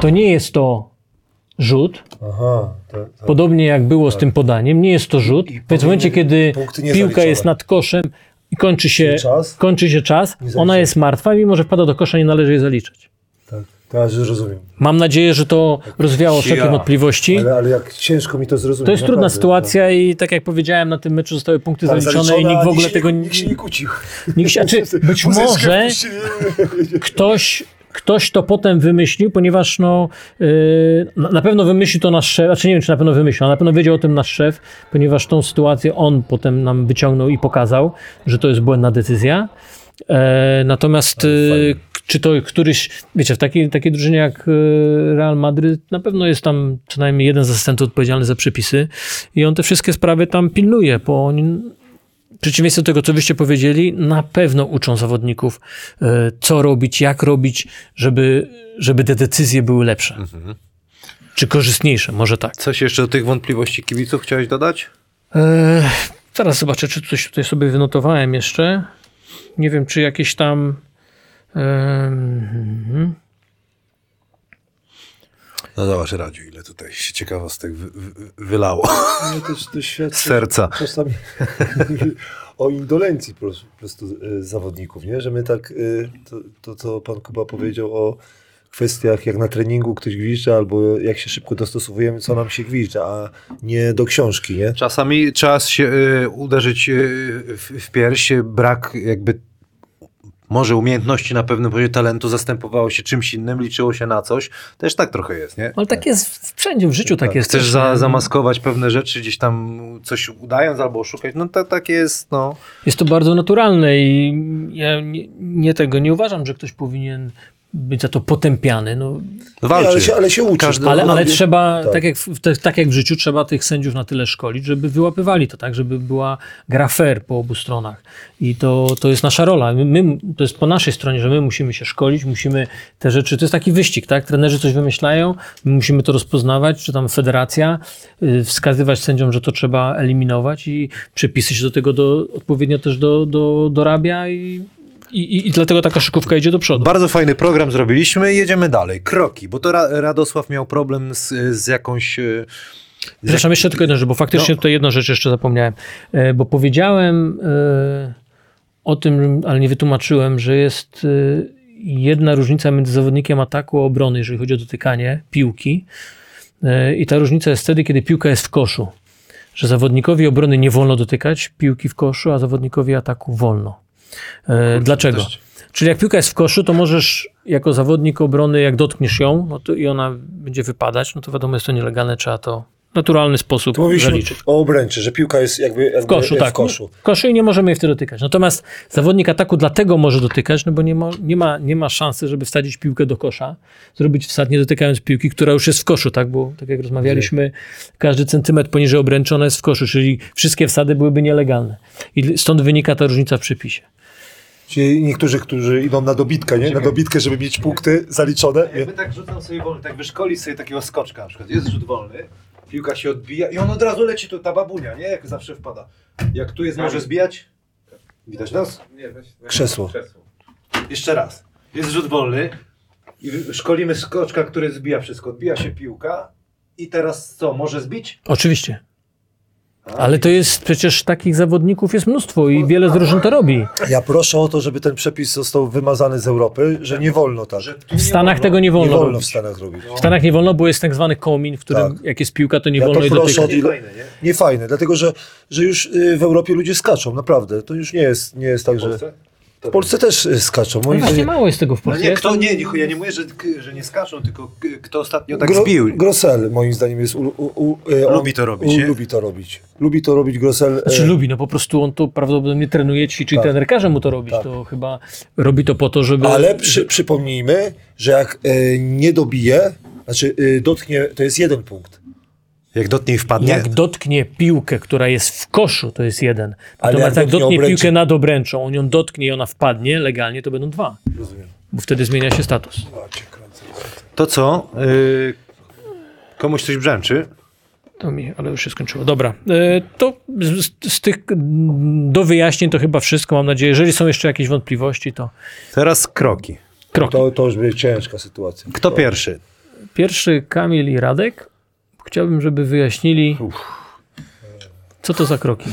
to nie jest to rzut, Aha. To, to. podobnie jak było z tym podaniem, nie jest to rzut, więc w momencie, kiedy piłka zaliczone. jest nad koszem i kończy się czas? kończy się czas ona jest martwa, mimo że wpada do kosza, nie należy jej zaliczać. Tak, już rozumiem. Mam nadzieję, że to rozwiało wszelkie Ja. wątpliwości. Ale, ale jak ciężko mi to zrozumieć. To jest trudna naprawdę. sytuacja i tak jak powiedziałem, na tym meczu zostały punkty Tak, zaliczone zaliczone, i nikt w ogóle się tego nikt się nie kłócił. Nikt się, znaczy, być może ktoś, ktoś to potem wymyślił, ponieważ no, yy, na na pewno wymyślił to nasz szef, znaczy nie wiem, czy na pewno wymyślił, ale na pewno wiedział o tym nasz szef, ponieważ tą sytuację on potem nam wyciągnął i pokazał, że to jest błędna decyzja. E, natomiast e, czy to któryś, wiecie, w takiej, takiej drużynie jak e, Real Madryt na pewno jest tam co najmniej jeden z asystentów odpowiedzialny za przepisy i on te wszystkie sprawy tam pilnuje, bo oni w przeciwieństwie do tego, co wyście powiedzieli, na pewno uczą zawodników, e, co robić, jak robić, żeby, żeby te decyzje były lepsze. Czy korzystniejsze, może tak. Coś jeszcze do tych wątpliwości kibiców chciałeś dodać? E, zaraz zobaczę, czy coś tutaj sobie wynotowałem jeszcze. Nie wiem, czy jakieś tam. Em, No zobacz, Radziu, ile tutaj się ciekawostek wy, wy, wylało. No to, to świadczy Z serca. czasami o indolencji po prostu, po prostu e, zawodników, nie? Że my tak, e, to, to co pan Kuba powiedział o kwestiach jak na treningu ktoś gwizdza, albo jak się szybko dostosowujemy, co nam się gwizdza, a nie do książki, nie? Czasami trzeba się y, uderzyć y, w, w pierś, brak jakby może umiejętności na pewnym poziomie talentu zastępowało się czymś innym, liczyło się na coś. Też tak trochę jest, nie? Ale tak jest wszędzie w życiu, tak, jest. Chcesz też, za, zamaskować pewne rzeczy, gdzieś tam coś udając albo oszukać, no to tak jest, no. Jest to bardzo naturalne i ja nie, nie tego nie uważam, że ktoś powinien być za to potępiany. No, Nie, Walczy. ale, się, ale się uczy. Każdy- ale, ale wie- trzeba, tak. tak. jak w, tak, tak jak w życiu, trzeba tych sędziów na tyle szkolić, żeby wyłapywali to, tak, żeby była gra fair po obu stronach. I to, to jest nasza rola. My, my, to jest po naszej stronie, że my musimy się szkolić, musimy te rzeczy, to jest taki wyścig, tak? Trenerzy coś wymyślają, my musimy to rozpoznawać, czy tam federacja, y, wskazywać sędziom, że to trzeba eliminować i przepisy się do tego do, odpowiednio też do, do, dorabia i, i, i dlatego taka szykówka idzie do przodu. Bardzo fajny program zrobiliśmy i jedziemy dalej. Kroki, bo to Ra Radosław miał problem z, z jakąś... y, z Przepraszam, jeszcze tylko jedną rzecz, bo faktycznie No. tutaj jedną rzecz jeszcze zapomniałem. E, Bo powiedziałem e, o tym, ale nie wytłumaczyłem, że jest e, jedna różnica między zawodnikiem ataku a obrony, jeżeli chodzi o dotykanie piłki. E, I ta różnica jest wtedy, kiedy piłka jest w koszu. Że zawodnikowi obrony nie wolno dotykać piłki w koszu, a zawodnikowi ataku wolno. E, Dlaczego? dość- Czyli jak piłka jest w koszu, to możesz jako zawodnik obrony, jak dotkniesz ją, no to i ona będzie wypadać, no to wiadomo, jest to nielegalne, trzeba to naturalny sposób Tu mówiliśmy zaliczyć. o obręczy, że piłka jest jakby, jakby W koszu, w tak. koszu. W koszu i nie możemy jej wtedy dotykać. Natomiast zawodnik ataku dlatego może dotykać, no bo nie ma, nie ma, nie ma szansy, żeby wsadzić piłkę do kosza, zrobić wsad nie dotykając piłki, która już jest w koszu, tak? Bo tak jak rozmawialiśmy, każdy centymetr poniżej obręczy ona jest w koszu, czyli wszystkie wsady byłyby nielegalne. I stąd wynika ta różnica w przepisie. Czyli niektórzy, którzy idą na dobitkę, nie? Na dobitkę, żeby mieć punkty zaliczone. Jakby tak rzucam sobie wolny, tak wyszkolić sobie takiego skoczka na przykład. Jest rzut wolny, piłka się odbija i on od razu leci tu, ta babunia, nie? Jak zawsze wpada. Jak tu jest, może zbijać? Widać nas? Nie, weź, weź Krzesło. krzesło. Jeszcze raz. Jest rzut wolny i szkolimy skoczka, który zbija wszystko. Odbija się piłka i teraz co, może zbić? Oczywiście. Ale to jest przecież takich zawodników jest mnóstwo i wiele drużyn to robi. Ja proszę o to, żeby ten przepis został wymazany z Europy, że nie wolno tak. W Stanach tego nie Nie wolno. wolno w robić. Stanach robić. W Stanach nie wolno, bo jest tak zwany komin, w którym Tak. jak jest piłka, to nie Ja wolno to jej proszę dotykać. od ile... Nie fajne, dlatego że, że już y, w Europie ludzie skaczą, naprawdę. To już nie jest, nie jest tak, że... W Polsce też y, skaczą. No Moim właśnie zdaniem- mało jest tego w No Polsce. nie, kto, nie, nie, ja nie mówię, że, że nie skaczą, tylko k- kto ostatnio tak Gro- zbił. Grosel moim zdaniem jest... U, u, u, y, on- Lubi to robić, u, nie? Lubi to robić. Lubi to robić Grosel. Znaczy e, lubi, no po prostu on to prawdopodobnie trenuje, ćwiczy i Tak. trener każe mu to robić. Tak. To chyba robi to po to, żeby... Ale przy, przypomnijmy, że jak e, nie dobije, znaczy e, dotknie, to jest jeden punkt. Jak dotknie i wpadnie. Jak dotknie piłkę, która jest w koszu, to jest jeden. Ale Natomiast jak jak dotknie obręczy- piłkę nad obręczą, on ją dotknie i ona wpadnie legalnie, to będą dwa. Rozumiem. Bo wtedy zmienia się status. To co? Y, komuś coś brzęczy? To mi, ale już się skończyło. Dobra, e, to z, z tych mm, do wyjaśnień to chyba wszystko, mam nadzieję. Jeżeli są jeszcze jakieś wątpliwości, to Teraz kroki. kroki. To, to już będzie ciężka sytuacja. Kto pierwszy? Pierwszy Kamil i Radek. Chciałbym, żeby wyjaśnili, co to za kroki.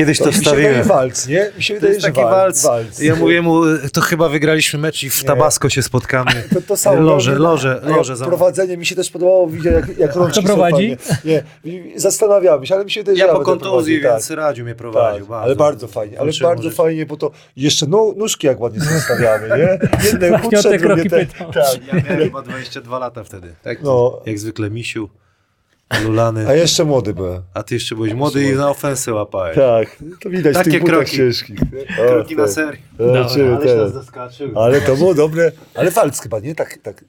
Kiedyś to, To mi się wstawiłem. walc, nie? Mi się To wydaje, jest że taki walc. walc. Ja mówię mu, to chyba wygraliśmy mecz i w Tabasco się spotkamy. To, to samo. Loże, loże, ja loże za Prowadzenie mi się też podobało, widzę jak, jak rączki prowadzi? Nie, zastanawiałem się, ale mi się wydaje, że Ja po kontuzji, więc Radziu mnie prowadził. Tak, ale bardzo fajnie, ale bardzo fajnie, bo to jeszcze no, nóżki jak ładnie zostawiamy, nie? Jedne te drugie kroki te, tak. Ja miałem chyba 22 lata wtedy. Tak? No. Jak zwykle misiu, lulany. A jeszcze młody byłem. A ty jeszcze byłeś młody i na ofensę łapałeś. Tak, to widać Takie w tych butach kroki. ciężkich. Kroki O, na tak. serio. E, czy Aleś nas ten. zaskoczył. Ale to było dobre. Ale walc chyba, nie? Tak, tak,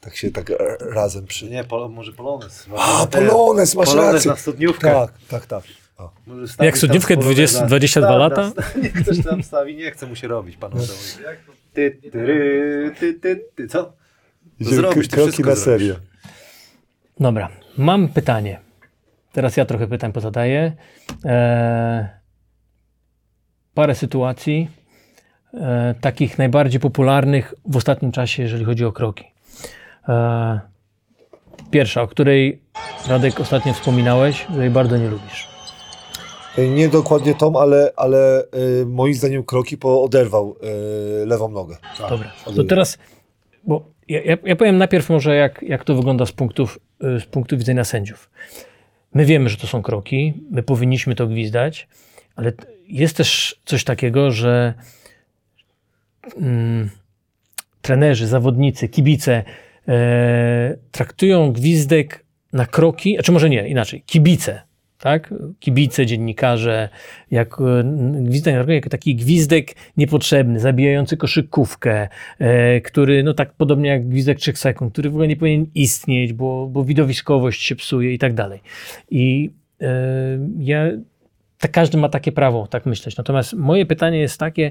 tak się tak e, razem przy... Nie, polo, może Polones. A, Polones, masz Polones rację. na studniówkę. Tak, tak, tak. O. Może stawić Jak tam studniówkę Poloneza. 20 22 Staw- lata? staw- Nie ktoś tam stawi, nie chce mu się robić, pan Ty, ty, ty, ty, ty, ty, co? Idziemy zrobisz, ty kroki wszystko na zrobisz. serię. Dobra, mam pytanie. Teraz ja trochę pytań pozadaję. Eee, parę sytuacji, e, takich najbardziej popularnych w ostatnim czasie, jeżeli chodzi o kroki. E, pierwsza, o której Radek ostatnio wspominałeś, że jej bardzo nie lubisz. Nie dokładnie tą, ale, ale y, moim zdaniem kroki po oderwał y, lewą nogę. Dobra, to teraz, bo ja, ja, powiem najpierw może jak, jak to wygląda z punktów, y, z punktu widzenia sędziów. My wiemy, że to są kroki, my powinniśmy to gwizdać, ale jest też coś takiego, że mm, trenerzy, zawodnicy, kibice e, traktują gwizdek na kroki, a czy może nie, inaczej, kibice, tak? Kibice, dziennikarze, jak e, gwizdek na kroki, jak taki gwizdek niepotrzebny, zabijający koszykówkę, e, który, no tak podobnie jak gwizdek 3 sekund, który w ogóle nie powinien istnieć, bo, bo widowiskowość się psuje i tak dalej. I e, ja, tak każdy ma takie prawo tak myśleć. Natomiast moje pytanie jest takie,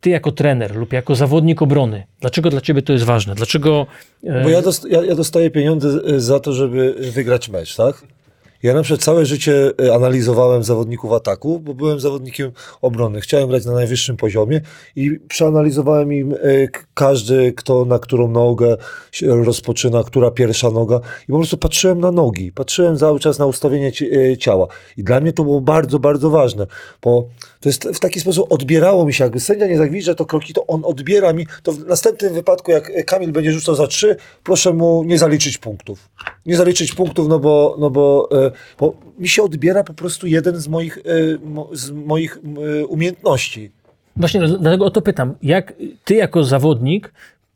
ty jako trener lub jako zawodnik obrony, dlaczego dla ciebie to jest ważne? Dlaczego... e, Bo ja, dost, ja, ja dostaję pieniądze za to, żeby wygrać mecz, tak? Ja na przykład całe życie y, analizowałem zawodników ataku, bo byłem zawodnikiem obrony. Chciałem grać na najwyższym poziomie i przeanalizowałem im y, każdy, kto na którą nogę rozpoczyna, która pierwsza noga. I po prostu patrzyłem na nogi, patrzyłem cały czas na ustawienie y, ciała. I dla mnie to było bardzo, bardzo ważne, bo to jest w taki sposób odbierało mi się, jakby sędzia nie zagwizdza to kroki, to on odbiera mi, to w następnym wypadku, jak Kamil będzie rzucał za trzy, proszę mu nie zaliczyć punktów. Nie zaliczyć punktów, no bo, no bo, e, bo mi się odbiera po prostu jeden z moich, e, z moich e, umiejętności. Właśnie dlatego o to pytam. Jak ty jako zawodnik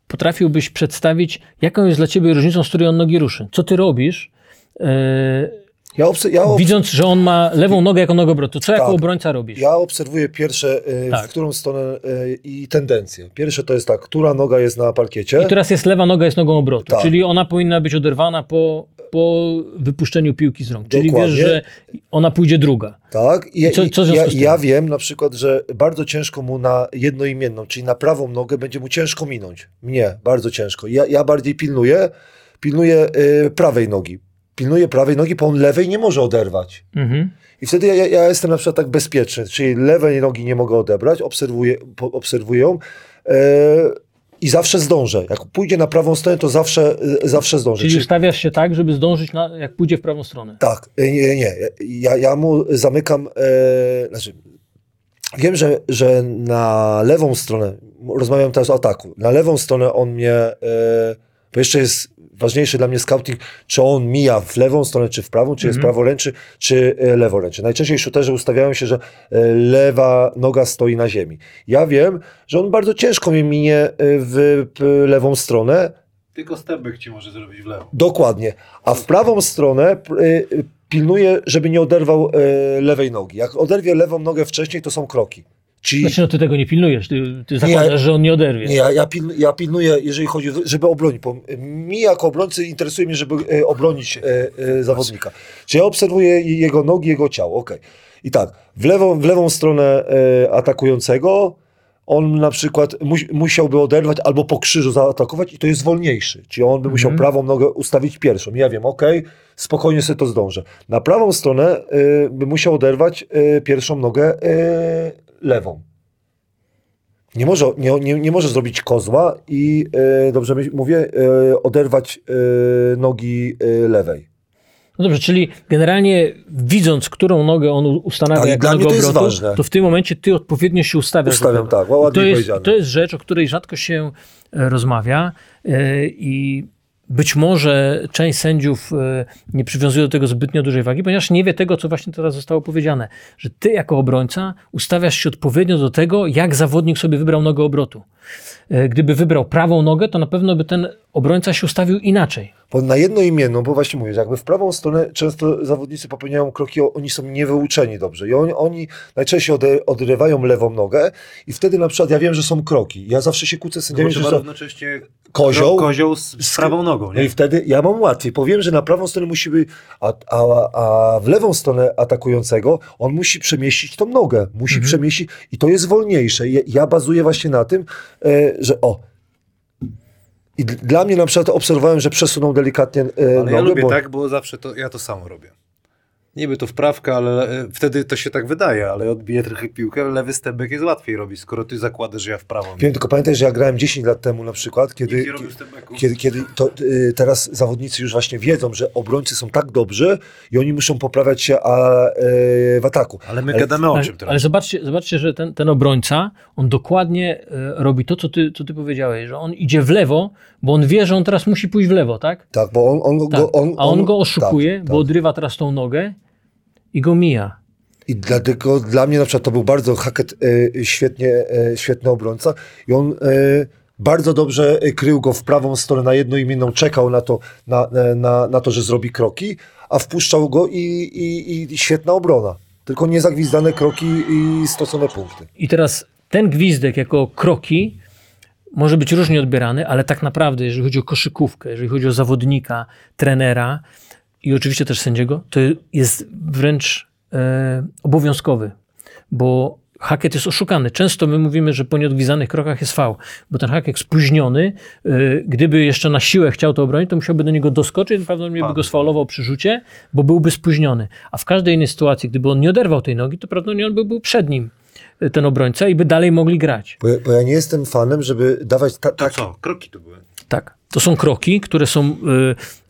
potrafiłbyś przedstawić, jaką jest dla ciebie różnicą, z której on nogi ruszy? Co ty robisz, e, Ja, ja, widząc, że on ma lewą nogę jako nogę obrotu? Co jako Tak. obrońca robisz? ja obserwuję pierwsze, e, Tak. w którą stronę i tendencje. Pierwsze to jest tak, która noga jest na parkiecie. I teraz jest lewa noga jest nogą obrotu, Tak. czyli ona powinna być oderwana po, po wypuszczeniu piłki z rąk. Czyli Dokładnie. wiesz, że ona pójdzie druga. Tak, i, I co- co ja, ja wiem na przykład, że bardzo ciężko mu na jednoimienną, czyli na prawą nogę będzie mu ciężko minąć. Mnie, bardzo ciężko. Ja, ja bardziej pilnuję, pilnuję y, prawej nogi. Pilnuję prawej nogi, bo on lewej nie może oderwać. Mhm. I wtedy ja, ja- jestem na przykład tak bezpieczny, czyli lewej nogi nie mogę odebrać, obserwuję, po, obserwuję ją. E, i zawsze zdążę. Jak pójdzie na prawą stronę, to zawsze, y, zawsze zdążę. Czyli Czyli- ustawiasz się tak, żeby zdążyć, na, jak pójdzie w prawą stronę. Tak, nie, nie. Ja, ja mu zamykam, e, znaczy, wiem, że, że na lewą stronę, rozmawiam teraz o ataku, na lewą stronę on mnie, e, bo jeszcze jest ważniejszy dla mnie scouting, czy on mija w lewą stronę, czy w prawą, czy jest praworęczy, czy e, leworęczy. Najczęściej shooterzy ustawiają się, że e, lewa noga stoi na ziemi. Ja wiem, że on bardzo ciężko mnie minie e, w lewą stronę, Tylko stebek ci może zrobić w lewo. Dokładnie. A w prawą stronę pilnuje, żeby nie oderwał lewej nogi. Jak oderwie lewą nogę wcześniej, to są kroki. Czyli Znaczy, no ty tego nie pilnujesz, ty, ty zakładasz, że on nie oderwie. nie, ja, ja, piln, ja pilnuję, jeżeli chodzi, o- żeby obronić. Mi jako obrońcy interesuje mnie, żeby y, obronić y, y, zawodnika. Czyli ja obserwuję jego nogi, jego ciało. Okej. I tak, w lewą, w lewą stronę y, atakującego on na przykład mu, musiałby oderwać albo po krzyżu zaatakować i to jest wolniejszy. Czyli on by musiał prawą nogę ustawić pierwszą. Ja wiem, okej, spokojnie sobie to zdążę. Na prawą stronę y, by musiał oderwać y, pierwszą nogę y, lewą. Nie może, nie, nie, nie może zrobić kozła i, y, dobrze mówię, y, oderwać y, nogi y, lewej. No dobrze, czyli generalnie widząc, którą nogę on ustanawia jako mnie nogę to obrotu, to w tym momencie ty odpowiednio się ustawiasz. Ustawiam, tak, ładnie to jest, to jest rzecz, o której rzadko się e, rozmawia e, i być może część sędziów e, nie przywiązuje do tego zbytnio dużej wagi, ponieważ nie wie tego, co właśnie teraz zostało powiedziane, że ty jako obrońca ustawiasz się odpowiednio do tego, jak zawodnik sobie wybrał nogę obrotu. E, Gdyby wybrał prawą nogę, to na pewno by ten obrońca się ustawił inaczej. Bo na jednoimienną, bo właśnie mówię, że jakby w prawą stronę często zawodnicy popełniają kroki, oni są niewyuczeni dobrze i oni, oni najczęściej ode, odrywają lewą nogę i wtedy na przykład ja wiem, że są kroki. Ja zawsze się kłócę z sędziami, że Trzeba są równocześnie kozioł, kozioł z, z prawą nogą, No nie? i wtedy ja mam łatwiej. Powiem, że na prawą stronę musi być, a, a, a w lewą stronę atakującego on musi przemieścić tą nogę. Musi Mhm. przemieścić i to jest wolniejsze. Ja, ja bazuję właśnie na tym, e, że o. I dla mnie na przykład obserwowałem, że przesunął delikatnie e, Ale nogę. ja lubię bo, tak, bo zawsze to, ja to samo robię. Niby to wprawka, ale e, wtedy to się tak wydaje, ale odbije trochę piłkę, lewy stebek jest łatwiej robić, skoro ty zakładasz, że ja w prawą. Wiem, tylko pamiętaj, że ja grałem 10 lat temu na przykład, kiedy, kiedy, kiedy to, y, teraz zawodnicy już właśnie wiedzą, że obrońcy są tak dobrzy i oni muszą poprawiać się a, y, w ataku. Ale my gadamy o Ale, czym teraz? ale zobaczcie, zobaczcie, że ten, ten obrońca, on dokładnie e, robi to, co ty, co ty powiedziałeś, że on idzie w lewo, bo on wie, że on teraz musi pójść w lewo, tak? Tak, bo on, on, tak. go, on, A on go oszukuje, tak, bo odrywa teraz tą nogę i go mija. I dlatego dla mnie na przykład to był bardzo Hackett e, świetnie, e, świetny obrońca i on e, bardzo dobrze e, krył go w prawą stronę na jednoimienną, czekał na to, na, e, na, na to, że zrobi kroki, a wpuszczał go i, i, i świetna obrona. Tylko niezagwizdane kroki i stracone punkty. I teraz ten gwizdek jako kroki może być różnie odbierany, ale tak naprawdę, jeżeli chodzi o koszykówkę, jeżeli chodzi o zawodnika, trenera i oczywiście też sędziego, to jest wręcz e, obowiązkowy, bo hakiet jest oszukany. Często my mówimy, że po nieodgwizanych krokach jest fał, bo ten hakiet spóźniony, e, gdyby jeszcze na siłę chciał to obronić, to musiałby do niego doskoczyć, prawdopodobnie by go sfaulował przy rzucie, bo byłby spóźniony. A w każdej innej sytuacji, gdyby on nie oderwał tej nogi, to prawdopodobnie on by był przed nim, e, ten obrońca, i by dalej mogli grać. Bo, ja- bo ja nie jestem fanem, żeby dawać ta, To tak, co? Kroki to były. Tak. To są kroki, które są y,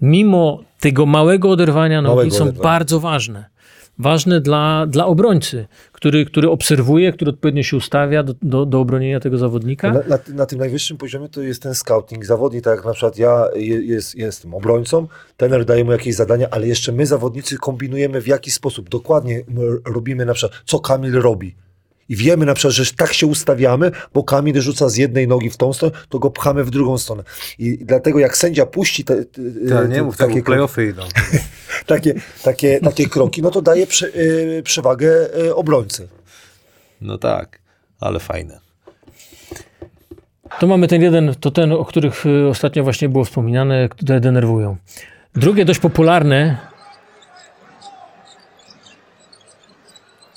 mimo tego małego oderwania nogi, Małego są oderwania. bardzo ważne. Ważne dla, dla obrońcy, który, który obserwuje, który odpowiednio się ustawia do, do, do obronienia tego zawodnika. Na, na, na tym najwyższym poziomie to jest ten scouting zawodnik, tak jak na przykład ja je, jest, jestem obrońcą, trener daje mu jakieś zadania, ale jeszcze my zawodnicy kombinujemy w jaki sposób. Dokładnie robimy na przykład, co Kamil robi. I wiemy na przykład, że tak się ustawiamy, bo Kamil rzuca z jednej nogi w tą stronę, to go pchamy w drugą stronę. I dlatego jak sędzia puści te, te, Tak, nie te- mów, takie, takie playoffy idą. takie, takie, takie kroki, no to daje prze, y, przewagę y, obrońcy. No tak, ale fajne. To mamy ten jeden, to ten, o których y, ostatnio właśnie było wspominane, które denerwują. Drugie dość popularne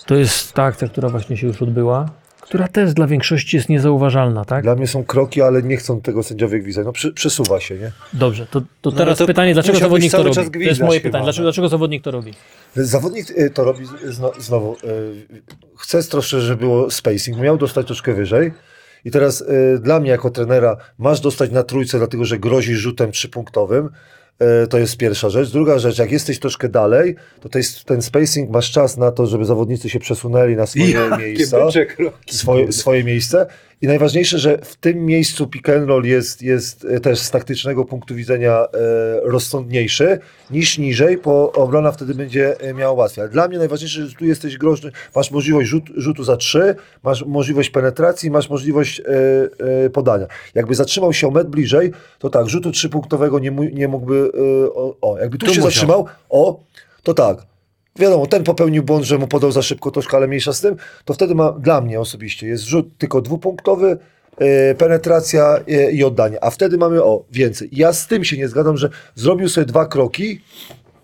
to jest ta akcja, która właśnie się już odbyła, która też dla większości jest niezauważalna, tak? Dla mnie są kroki, ale nie chcą tego sędziowie gwizdać. No przy, przesuwa się, nie? Dobrze, to, to No, teraz to pytanie, dlaczego zawodnik to robi? To jest moje chyba, pytanie, dlaczego, no. dlaczego zawodnik to robi? Zawodnik y, to robi zno, znowu. y, Chce troszkę, żeby było spacing, miał dostać troszkę wyżej I teraz y, dla mnie jako trenera masz dostać na trójce, dlatego że grozi rzutem trzypunktowym. Y, to jest pierwsza rzecz. Druga rzecz, jak jesteś troszkę dalej, to, ten spacing masz czas na to, żeby zawodnicy się przesunęli na swoje miejsca swoje, swoje miejsce. I najważniejsze, że w tym miejscu pick and roll jest, jest e, też z taktycznego punktu widzenia e, rozsądniejszy niż niżej, bo obrona wtedy będzie e, miała łatwiej. Ale dla mnie najważniejsze, że tu jesteś groźny, masz możliwość rzut, rzutu za trzy, masz możliwość penetracji, masz możliwość podania. Jakby zatrzymał się o metr bliżej, to tak, rzutu trzypunktowego nie, nie mógłby, o, o, jakby tu, Tu się musiał. zatrzymał, o, to tak. Wiadomo, ten popełnił błąd, że mu podał za szybko troszkę, ale mniejsza z tym, to wtedy ma, dla mnie osobiście, jest rzut tylko dwupunktowy, e, penetracja e, i oddanie. A wtedy mamy, o, więcej. Ja z tym się nie zgadzam, że zrobił sobie dwa kroki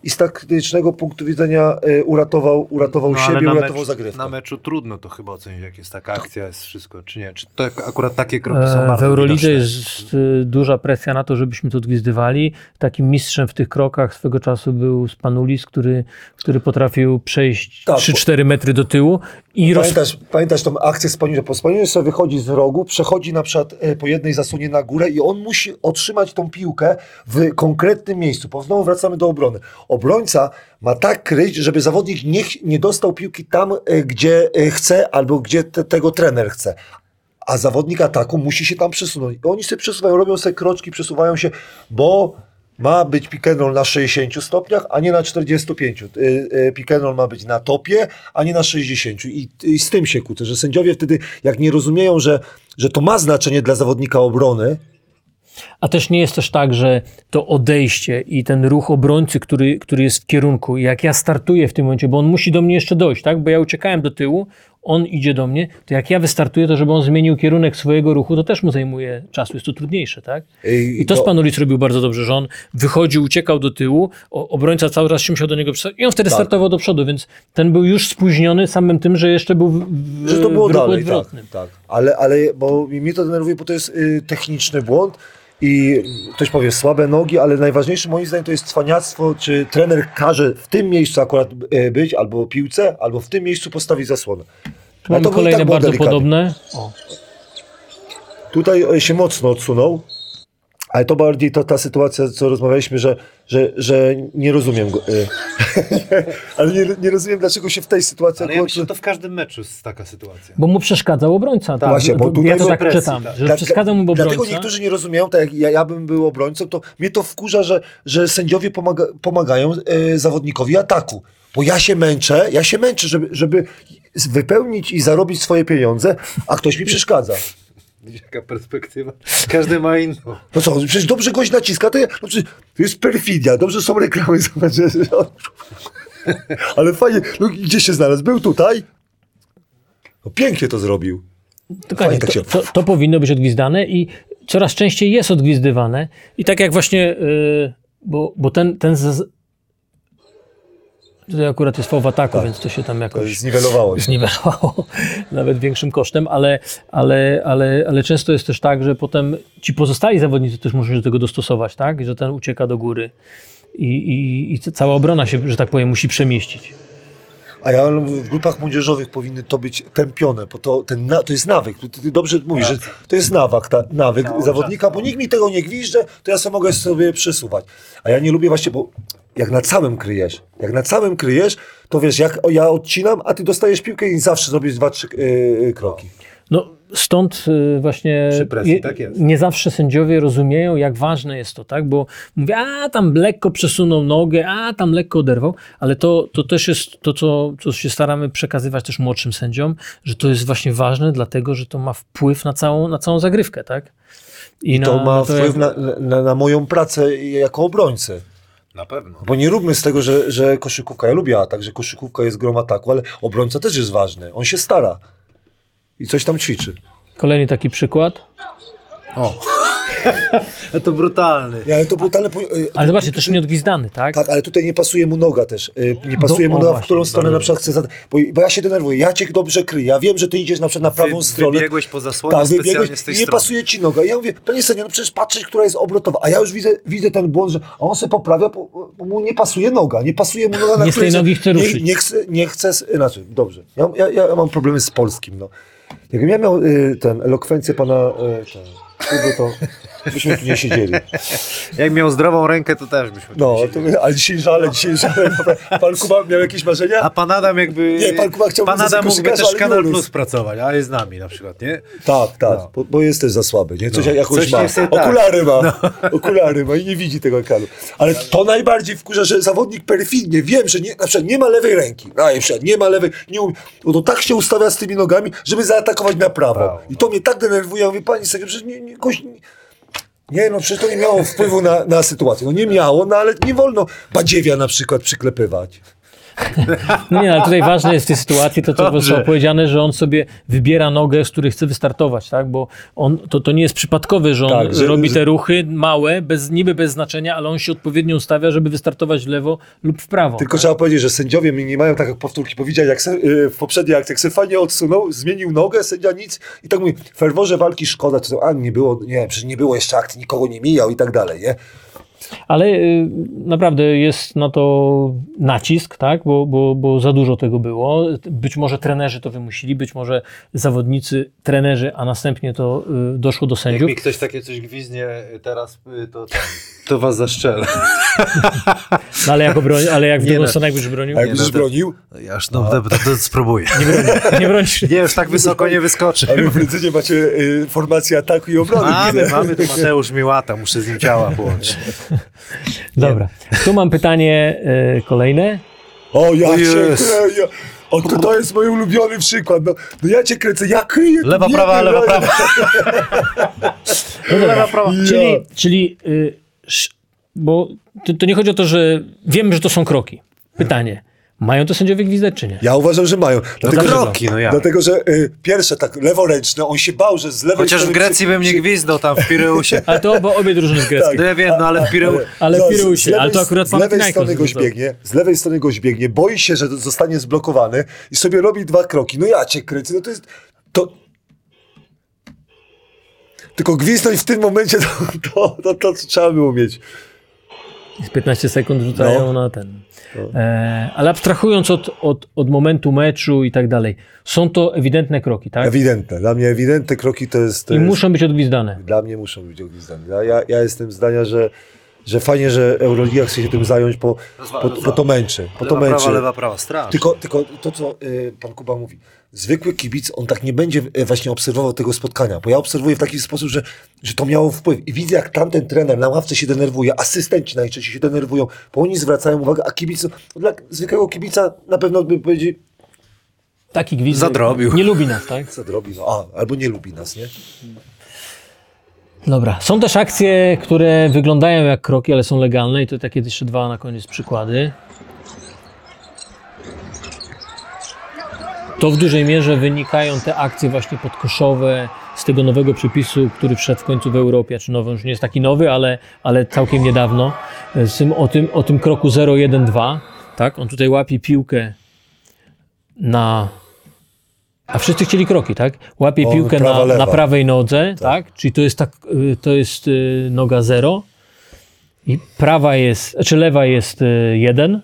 i z taktycznego punktu widzenia e, uratował, uratował No, siebie, uratował mecz- zagrywkę. Na meczu trudno to chyba ocenić, jak jest taka akcja, jest wszystko, czy nie. Czy to akurat takie kroki są E, bardzo W Eurolidze jest y, duża presja na to, żebyśmy to odgwizdywali. Takim mistrzem w tych krokach swego czasu był Spanulis, który, który potrafił przejść Tak, 3-4 metry do tyłu i roz... Pamiętasz, pamiętasz tą akcję z Paniuszem? Po Paniusz sobie wychodzi z rogu, przechodzi na przykład e, po jednej zasłonie na górę i on musi otrzymać tą piłkę w konkretnym miejscu. Bo znowu wracamy do obrony. Obrońca ma tak kryć, żeby zawodnik nie, nie dostał piłki tam, e, gdzie e, chce albo gdzie te, tego trener chce. A zawodnik ataku musi się tam przesunąć. Oni sobie przesuwają, robią sobie kroczki, przesuwają się, bo ma być pick na 60 stopniach, a nie na 45. Y, y, Pick and roll ma być na topie, a nie na 60. I, I z tym się kłócę, że sędziowie wtedy, jak nie rozumieją, że, że to ma znaczenie dla zawodnika obrony, A też nie jest też tak, że to odejście i ten ruch obrońcy, który, który jest w kierunku, jak ja startuję w tym momencie, bo on musi do mnie jeszcze dojść, tak? Bo ja uciekałem do tyłu, on idzie do mnie, to jak ja wystartuję, to żeby on zmienił kierunek swojego ruchu, to też mu zajmuje czasu, jest to trudniejsze, tak? I- to to- Spanulis robił bardzo dobrze, że on wychodził, uciekał do tyłu, obrońca cały czas się musiał do niego przystać i on wtedy Tak. startował do przodu, więc ten był już spóźniony samym tym, że jeszcze był w, w, że to było w dalej. Tak, odwrotnym. tak. Ale, ale bo mnie to denerwuje, bo to jest y, techniczny błąd. I ktoś powie słabe nogi, ale najważniejsze moim zdaniem to jest cwaniactwo, czy trener każe w tym miejscu akurat y, być, albo piłce, albo w tym miejscu postawić zasłonę. Tu mamy i kolejne tak bardzo delikatnie. podobne. O, Tutaj e, się mocno odsunął, ale to bardziej to, ta sytuacja, co rozmawialiśmy, że, że, że nie rozumiem go. e. ale nie, nie rozumiem, dlaczego się w tej sytuacji Ale ja myślę, że to w każdym meczu jest taka sytuacja. Bo mu przeszkadzał obrońca. Tak, Właśnie, bo tutaj ja to tak presji, czytam, tak. że Dla- przeszkadzał mu obrońca. Dlatego niektórzy nie rozumieją, tak jak ja, ja bym był obrońcą, to mnie to wkurza, że, że sędziowie pomaga, pomagają e, zawodnikowi ataku. Bo ja się męczę, ja się męczę, żeby, żeby wypełnić i zarobić swoje pieniądze, a ktoś mi przeszkadza. Jaka perspektywa? Każdy ma inną. No co, przecież dobrze goś naciska, to, ja, no przecież to jest perfidia, dobrze są reklamy, zobacz, ale fajnie, no gdzie się znalazł? Był tutaj? No pięknie to zrobił. Dokładnie, Fajnie tak to, się- to, to powinno być odgwizdane i coraz częściej jest odgwizdywane. I tak jak właśnie, yy, bo, bo ten, ten. Tutaj akurat jest w ataku, więc to się tam Tak. Jakoś zniwelowało zniwelowało nawet większym kosztem, ale, ale, ale, ale często jest też tak, że potem ci pozostali zawodnicy też muszą się do tego dostosować, tak? Że ten ucieka do góry i, i, i cała obrona się, że tak powiem, musi przemieścić. A ja w grupach młodzieżowych powinny to być tępione, bo to, ten, to jest nawyk. Ty, ty dobrze mówisz, że to jest nawak, ta, nawyk zawodnika, bo nikt mi tego nie gwizdże, to ja sobie mogę sobie przesuwać. A ja nie lubię właśnie, bo jak na całym kryjesz, jak na całym kryjesz, to wiesz, jak ja odcinam, a ty dostajesz piłkę i zawsze zrobisz dwa, trzy yy, kroki. No stąd y, właśnie presji, je- tak jest. nie zawsze sędziowie rozumieją, jak ważne jest to, tak? Bo mówię, a tam lekko przesunął nogę, a tam lekko oderwał, ale to, to też jest to, co, co się staramy przekazywać też młodszym sędziom, że to jest właśnie ważne, dlatego że to ma wpływ na całą, na całą zagrywkę, tak? I to na- ma na wpływ jak- na, na, na moją pracę jako obrońcę. Na pewno. Bo nie róbmy z tego, że, że koszykówka, ja lubię atak, że koszykówka jest grom ataku, ale obrońca też jest ważny. On się stara i coś tam ćwiczy. Kolejny taki przykład. A to brutalny. Nie, ale to brutalne... po- y, Ale zobaczcie, też nieodgwizdany, tak? Tak, ale tutaj nie pasuje mu noga też. Y, Nie pasuje No, mu o noga, w właśnie, którą stronę na przykład chce zadać. Bo, bo ja się denerwuję, ja cię dobrze kryję, ja wiem, że ty idziesz na przykład na prawą Wy- stronę. wybiegłeś po zasłonie tak, specjalnie wybiegłeś z tej nie strony. pasuje ci noga. I ja mówię, panie sędzio, no przecież patrzeć, która jest obrotowa. A ja już widzę, widzę ten błąd, że on się poprawia, bo, bo mu nie pasuje noga. Nie pasuje mu noga, na Nie z tej nogi chce nie, ruszyć. Nie chce, nie chce, inaczej, dobrze. Ja, ja, ja mam problemy z polskim, no. Jakbym ja miał y, ten, elokwencję pana y, ten, to byśmy tu nie siedzieli. Jak miał zdrową rękę, to też byśmy. No, to, ale dzisiaj żale, dzisiaj żale. Pan Kuba miał jakieś marzenia? A pan Adam jakby... Nie, pan Kuba chciał Pan Adam mógłby też Kanal nie Plus pracować, a jest z nami na przykład, nie? Tak, tak, No. bo, bo jest też za słaby, nie? Coś No. jakąś Coś ma. tak. Okulary ma, okulary ma i nie widzi tego ekranu. Ale to najbardziej wkurza, że zawodnik perfidnie, wiem, że nie, na przykład nie ma lewej ręki, no, na przykład nie ma lewej, nie um, no to tak się ustawia z tymi nogami, żeby zaatakować na prawo. I to mnie tak denerwuje, ja mówię, pani że nie, nie, nie, nie, no przecież to nie miało wpływu na, na sytuację. No nie miało, no ale nie wolno badziewia na przykład przyklepywać. No nie, ale tutaj ważne jest w tej sytuacji to, co Dobrze. zostało powiedziane, że on sobie wybiera nogę, z której chce wystartować, tak? Bo on, to, to nie jest przypadkowe, że on Tak, że- robi te ruchy małe, bez, niby bez znaczenia, ale on się odpowiednio ustawia, żeby wystartować w lewo lub w prawo. Tylko trzeba powiedzieć, że sędziowie nie mają tak jak powtórki powiedzieć, jak se, y, w poprzedniej akcji, jak se fajnie odsunął, zmienił nogę, sędzia nic i tak mówi, ferworze walki szkoda, czy to, a nie było, nie, przecież nie było jeszcze akcji, nikogo nie mijał i tak dalej, nie? Ale y, naprawdę jest na to nacisk, tak? Bo, bo, bo za dużo tego było. Być może trenerzy to wymusili, być może zawodnicy, trenerzy, a następnie to y, doszło do Jak sędziów. mi ktoś takie coś gwizdnie teraz, y, to, to, to was zaszczelę. No, ale jak, obroni, ale jak w Nie drugą no. stronę jakbyś bronił? No to- bronił, Ja już no, to, to, to spróbuję. Nie bronisz. Nie, już tak wysoko nie wyskoczy. ale w Rydzynie macie y, formację ataku i obrony. Mamy, mamy, to Mateusz Miłata, muszę z nim ciała połączyć. Dobra. Tu mam pytanie y, kolejne. O, ja O cię jest. kręcę. O, to, to jest mój ulubiony przykład. No, no ja cię kręcę, ja kryję. tu Lewa, prawa, lewa, no, prawa. No dobra. Lewa, prawa. Ja. Czyli, czyli y, sz- bo to, to nie chodzi o to, że wiemy, że to są kroki. Pytanie. Mają to sędziowie gwizdać, czy nie? Ja uważam, że mają. Dlatego, to że, kroki, no jak? dlatego, że y, pierwsze tak leworęczne, on się bał, że z lewej Chociaż w Grecji bym nie gwizdał tam w Pireusie. Ale to bo obie drużyny z Grecji. No ja wiem, no ale w Pireusie... Ale No, w z Pireusie, lewej- ale to akurat Z lewej strony goś rzucał. biegnie, z lewej strony goś biegnie, boi się, że zostanie zblokowany i sobie robi dwa kroki. No ja cię kręcę, no to jest... To... Tylko gwizdnąć w tym momencie to, to, to, to, co trzeba było mieć. Z 15 sekund rzucają No. na ten. E, ale abstrahując od, od, od momentu meczu i tak dalej, są to ewidentne kroki, tak? Ewidentne. Dla mnie ewidentne kroki to jest... To I jest muszą być odgwizdane. Dla mnie muszą być ogwizdane. Ja, ja, ja jestem zdania, że, że fajnie, że Euroliga chce się tym zająć, bo, bo, bo to męczy. Bo to Lewa, męczy. prawa, lewa, prawa, straż. Tylko, tylko to, co y, pan Kuba mówi, zwykły kibic, on tak nie będzie y, właśnie obserwował tego spotkania, bo ja obserwuję w taki sposób, że, że to miało wpływ. I widzę, jak tamten trener na ławce się denerwuje, asystenci najczęściej się denerwują, bo oni zwracają uwagę, a kibic, dla zwykłego kibica na pewno by powiedział, Taki gwizd Zadrobił. nie lubi nas, tak? co robi, no a, albo nie lubi nas, nie? Dobra. Są też akcje, które wyglądają jak kroki, ale są legalne i to takie jeszcze dwa na koniec przykłady. To w dużej mierze wynikają te akcje właśnie podkoszowe z tego nowego przepisu, który wszedł w końcu w Europie, czy nowy, już nie jest taki nowy, ale, ale całkiem niedawno. Z tym, o, tym, o tym kroku 0-1-2, tak? On tutaj łapie piłkę na... A wszyscy chcieli kroki, tak? Łapie On piłkę prawa, na, na prawej nodze, tak? Czyli to jest, tak, y, to jest y, noga 0 i prawa jest, czy lewa jest y, 1,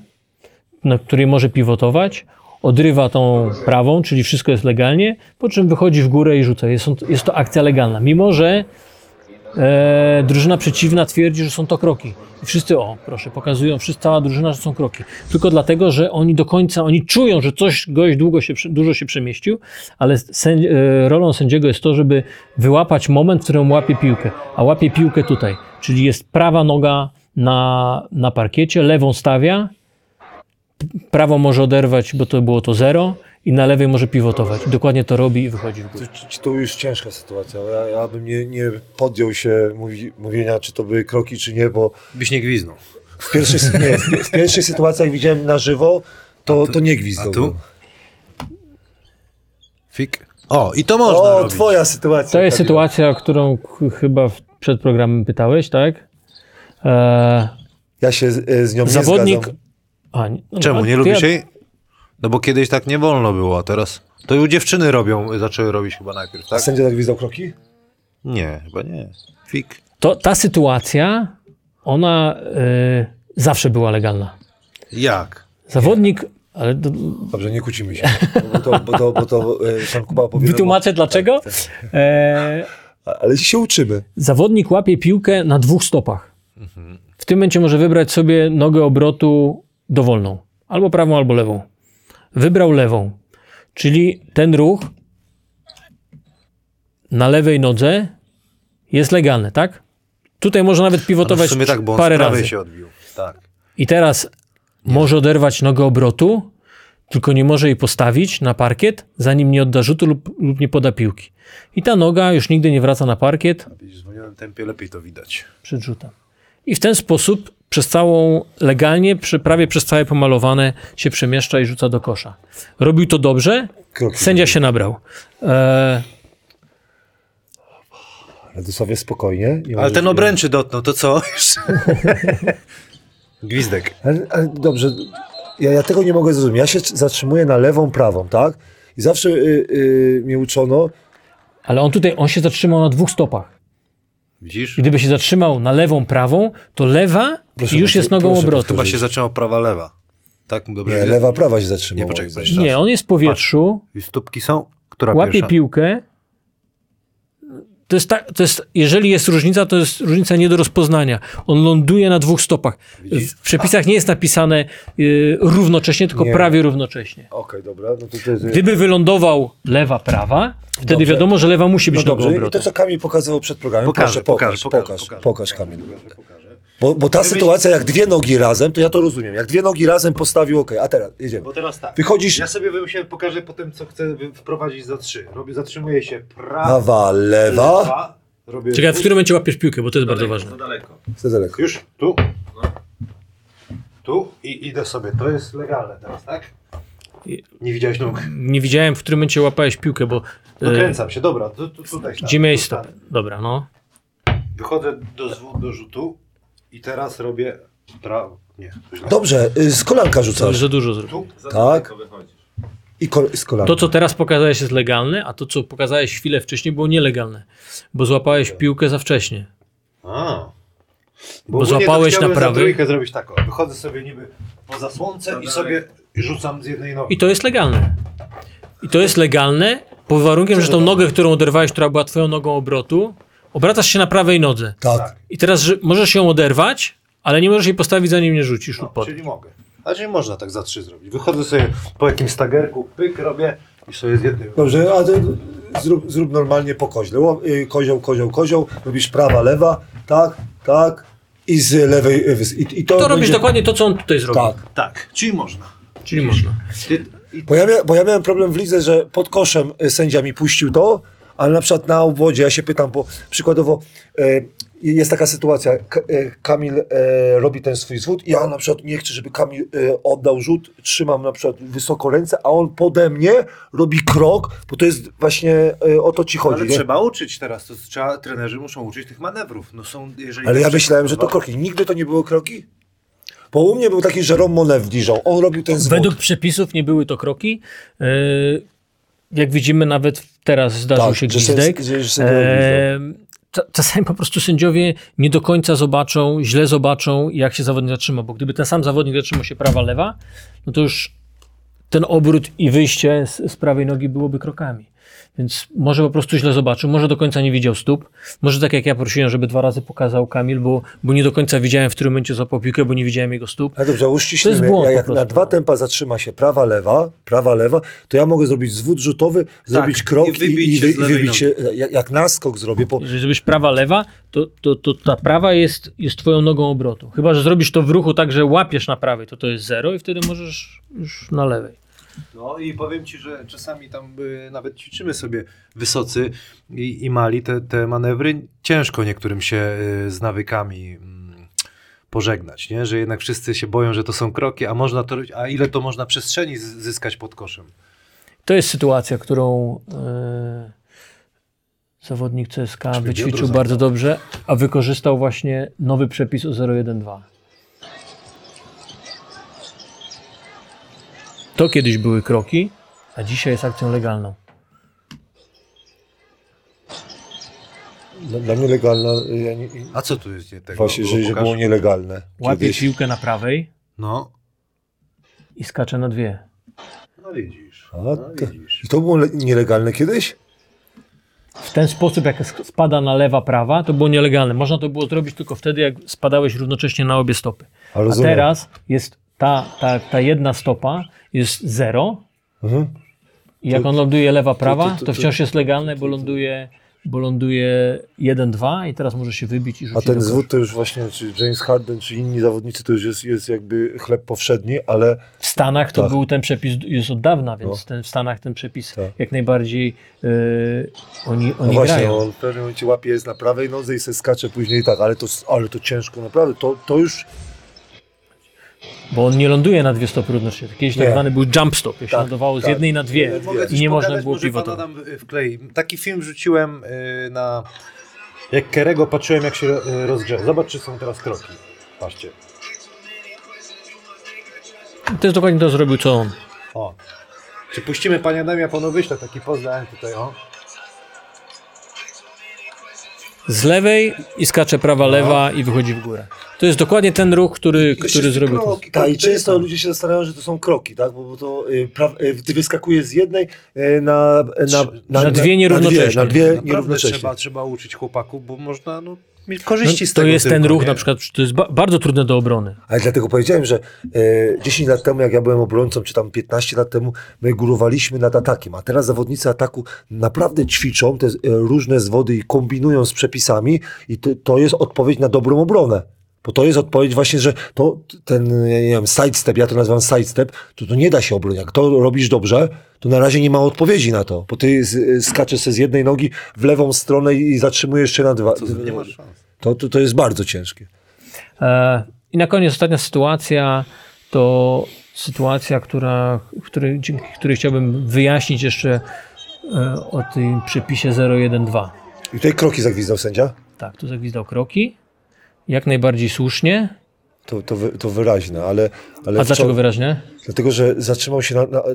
na której może pivotować, odrywa tą prawą, czyli wszystko jest legalnie, po czym wychodzi w górę i rzuca. Jest, jest to akcja legalna, mimo że e, drużyna przeciwna twierdzi, że są to kroki. I wszyscy, o, proszę, pokazują, wszyscy, cała drużyna, że są kroki. Tylko dlatego, że oni do końca, oni czują, że coś gość długo się, dużo się przemieścił, ale sędzi, e, rolą sędziego jest to, żeby wyłapać moment, w którym łapie piłkę. A łapie piłkę tutaj, czyli jest prawa noga na, na parkiecie, lewą stawia, prawo może oderwać, bo to było to zero i na lewej może pivotować. Dokładnie to robi i wychodzi w górę. To, to już ciężka sytuacja. Ja, ja bym nie, nie podjął się mówi, mówienia, czy to były kroki, czy nie, bo Byś nie gwizdnął. w pierwszej, nie, w, pierwszej sytuacji, jak widziałem na żywo, to, to nie gwizdał. A tu? Fik. O, i to można O, robić. twoja sytuacja. To jest Kamil. sytuacja, o którą ch- chyba w- przed programem pytałeś, tak? E, Ja się z, e, z nią nie zawodnik. zgadzam. A, nie- no, Czemu, ale nie lubisz ja- jej? No bo kiedyś tak nie wolno było, a teraz... To już dziewczyny robią, zaczęły robić chyba najpierw, A tak? sędzia tak gwizdał kroki? Nie, chyba nie. Fik. To, ta sytuacja, ona e, zawsze była legalna. Jak? Zawodnik Ale do, Dobrze, nie kłócimy się. Bo to, bo to, bo to e, pan Kuba powie. wytłumaczę dlaczego. E, no, Ale się uczymy. zawodnik łapie piłkę na dwóch stopach. W tym momencie może wybrać sobie nogę obrotu dowolną. Albo prawą, albo lewą. Wybrał lewą. Czyli ten ruch na lewej nodze jest legalny, tak? Tutaj może nawet No pivotować sumie tak, parę razy. się odbił. Tak. I teraz może oderwać nogę obrotu, tylko nie może jej postawić na parkiet, zanim nie odda rzutu lub, lub nie poda piłki. I ta noga już nigdy nie wraca na parkiet W zwolnionym tempie lepiej to widać. przed rzutem. I w ten sposób przez całą, legalnie, przy, prawie przez całe pomalowane się przemieszcza i rzuca do kosza. Robił to dobrze, Kroki. sędzia się nabrał. E, Radosławie, spokojnie. Nie Ale ten obręczy dotknął, to co? Już. Gwizdek. Ale, ale dobrze, ja, ja tego nie mogę zrozumieć. Ja się zatrzymuję na lewą, prawą, tak? I zawsze y, y, mnie uczono, ale on tutaj, on się zatrzymał na dwóch stopach. Widzisz? I Gdyby się zatrzymał na lewą, prawą, to lewa Proszę już jest nogą proszę obrotu. Chyba się zaczęło prawa, lewa. Tak? Dobrze. nie, lewa, prawa się zatrzymała. Nie, poczekaj. Nie, on jest w powietrzu, I stópki są? Która łapie pierwsza? piłkę. To jest, tak, to jest, jeżeli jest różnica, to jest różnica nie do rozpoznania. On ląduje na dwóch stopach. W przepisach nie jest napisane y, równocześnie, tylko Nie. prawie równocześnie. Okej, dobra, no to, to jest... Gdyby wylądował lewa, prawa, wtedy Dobrze. wiadomo, że lewa musi być No dobrze, i to co Kamil pokazywał przed programem, Pokażę, proszę, pokaż, pokażę, pokaż, pokażę, pokaż, pokażę. Kamil. Bo, bo ta sytuacja, jak dwie nogi razem, to ja to rozumiem. Jak dwie nogi razem postawił, okej, a teraz jedziemy. Bo teraz tak. Wychodzisz, Ja sobie wymyśliłem, pokażę potem, co chcę wy- wprowadzić za trzy. Robię, zatrzymuję się prawa, prawa, lewa, lewa, robię Czekaj, w którym momencie łapiesz piłkę, bo to jest bardzo ważne. za daleko. za daleko. Już, tu, tu i idę sobie. To jest legalne teraz, tak? Nie widziałeś nóg? Nie widziałem, w którym momencie łapałeś piłkę, bo y, Dokręcam się, dobra, tu, tu, tutaj stanę, gdzie miałeś tu stanę. Dobra, no. Wychodzę do, zwu- do rzutu i teraz robię prawo. Nie, źle. Dobrze, y, z kolanka To już rzucasz. za dużo zrobił. Tu, Tak. I kol, z kolanka. To, co teraz pokazałeś, jest legalne, a to, co pokazałeś chwilę wcześniej, było nielegalne, bo złapałeś piłkę za wcześnie. A. Bo ogólnie to złapałeś chciałbym na za trójkę zrobić tak. o, Wychodzę sobie niby poza słońce i sobie rzucam z jednej nogi. I to jest legalne. I to jest legalne pod warunkiem, że tą nogę, którą oderwałeś, która była twoją nogą obrotu, obracasz się na prawej nodze. Tak. I teraz że możesz ją oderwać, ale nie możesz jej postawić, zanim nie rzucisz lub No, pod. czyli mogę. A czyli można tak za trzy zrobić. Wychodzę sobie po jakimś stagerku, pyk robię i sobie z jednej Dobrze, a ty zrób, zrób normalnie po koźle. Y, Kozioł, kozioł, kozioł. Robisz prawa, lewa, tak, tak. I z lewej. y, I, i to To robisz będzie- dokładnie to, co on tutaj zrobił. Tak. Tak, czyli można. Czyli można. Bo ja, mia, bo ja miałem problem w lidze, że pod koszem y, sędzia mi puścił to, ale na przykład na obwodzie, ja się pytam, bo przykładowo e, jest taka sytuacja, K, e, Kamil e, robi ten swój zwód i ja na przykład nie chcę, żeby Kamil e, oddał rzut, trzymam na przykład wysoko ręce, a on pode mnie robi krok, bo to jest właśnie e, o to ci chodzi. ale nie? trzeba uczyć teraz, to trzeba, trenerzy muszą uczyć tych manewrów. No są, jeżeli Ale ja myślałem, że to kroki. Nigdy to nie były kroki? Bo u mnie był taki Jerome Monet w Dijon. On robił ten zwód. Według przepisów nie były to kroki. Yy, Jak widzimy, nawet teraz zdarzył Tak, się że gwizdek. że- że cza- Czasami po prostu sędziowie nie do końca zobaczą, źle zobaczą, jak się zawodnik zatrzyma, bo gdyby ten sam zawodnik zatrzymał się prawa, lewa, no to już ten obrót i wyjście z, z prawej nogi byłoby krokami. Więc może po prostu źle zobaczył, może do końca nie widział stóp, może tak jak ja prosiłem, żeby dwa razy pokazał Kamil, bo, bo nie do końca widziałem, w którym momencie złapał piłkę, bo nie widziałem jego stóp. Ale dobrze, To uściślimy. jest błąd Jak, po jak na dwa tempa zatrzyma się prawa, lewa, prawa, lewa, to ja mogę zrobić zwód rzutowy, zrobić krok i i, wybić i, wy- i wybić się. Jak, jak naskok zrobię, bo Jeżeli zrobisz prawa, lewa, to, to, to ta prawa jest, jest twoją nogą obrotu. Chyba, że zrobisz to w ruchu tak, że łapiesz na prawej, to to jest zero i wtedy możesz już na lewej. No i powiem ci, że czasami tam y, nawet ćwiczymy sobie wysocy i, i mali te, te manewry. Ciężko niektórym się y, z nawykami mm, pożegnać, nie? że jednak wszyscy się boją, że to są kroki, a można to a ile to można przestrzeni zyskać pod koszem. To jest sytuacja, którą e, zawodnik CSK wyćwiczył bardzo dobrze, a wykorzystał właśnie nowy przepis o 012. To kiedyś były kroki, a dzisiaj jest akcją legalną. dla, dla mnie legalna. Ja nie, A co tu jest nie tego? właśnie, że, że Pokaż. było nielegalne. Łapie Kiedyś. piłkę na prawej No, i skacze na dwie. No widzisz. A, No to, widzisz. I to było le- nielegalne kiedyś? W ten sposób, jak sk- spada na lewa, prawa, to było nielegalne. Można to było zrobić tylko wtedy, jak spadałeś równocześnie na obie stopy. A A rozumiem. teraz jest ta, ta, ta jedna stopa jest zero Mhm. i jak on ląduje lewa, prawa, to- wciąż jest legalne, bo ląduje, bo ląduje 1-2 i teraz może się wybić i A rzucić ten do zwód to już właśnie, czy James Harden, czy inni zawodnicy, to już jest, jest jakby chleb powszedni, ale W Stanach to Tak. był ten przepis już od dawna, więc No. ten, w Stanach ten przepis Tak. jak najbardziej yy, oni, no oni właśnie, grają. on w pewnym momencie łapie jest na prawej nodze i se skacze później tak, ale to, ale to ciężko naprawdę, to, to już Bo on nie ląduje na dwie stopy równocześnie. Kiedyś tak Nie. zwany był jump stop, jak się Tak, lądowało z tak. jednej na dwie Mogę i nie można było pivotować. Y. Taki film rzuciłem y, na... Jak Kerego patrzyłem, jak się y, rozgrzewa. Zobacz, czy są teraz kroki. Patrzcie. To jest dokładnie to zrobił, co on. O. Czy puścimy Panie Adamie, ja panu wyślę taki dałem tutaj, o. Z lewej i skacze prawa, lewa i wychodzi w górę. To jest dokładnie ten ruch, który, który zrobił. Kroki, Tak, i to jest często ludzie się zastanawiają, że to są kroki, tak? Bo, bo to y, pra, y, ty wyskakujesz z jednej y, na, na, Na dwie nierównocześnie. Na dwie, na dwie Naprawdę nierównościeśnie. trzeba, trzeba uczyć chłopaków, bo można no, mieć No, korzyści z to tego jest ten tylko, ruch nie? na przykład, to jest ba bardzo trudne do obrony. Ale dlatego powiedziałem, że e, 10 lat temu, jak ja byłem obrońcą, czy tam 15 lat temu, my górowaliśmy nad atakiem, a teraz zawodnicy ataku naprawdę ćwiczą te e, różne zwody i kombinują z przepisami i to, to jest odpowiedź na dobrą obronę. Bo to jest odpowiedź właśnie, że to ten, ja nie wiem, sidestep, ja to nazywam sidestep, to to nie da się obronić. Jak to robisz dobrze, to na razie nie ma odpowiedzi na to, bo ty skaczesz sobie z jednej nogi w lewą stronę i zatrzymujesz się na dwa. Nie masz szans. To, to, to jest bardzo ciężkie. E, I na koniec ostatnia sytuacja to sytuacja, która, której, dzięki której chciałbym wyjaśnić jeszcze e, o tym przepisie 012. I tutaj kroki zagwizdał sędzia. Tak, tu zagwizdał kroki. Jak najbardziej słusznie. To, to, wy, to wyraźne, ale... ale A dlaczego wyraźnie? Dlatego, że zatrzymał się na... na e,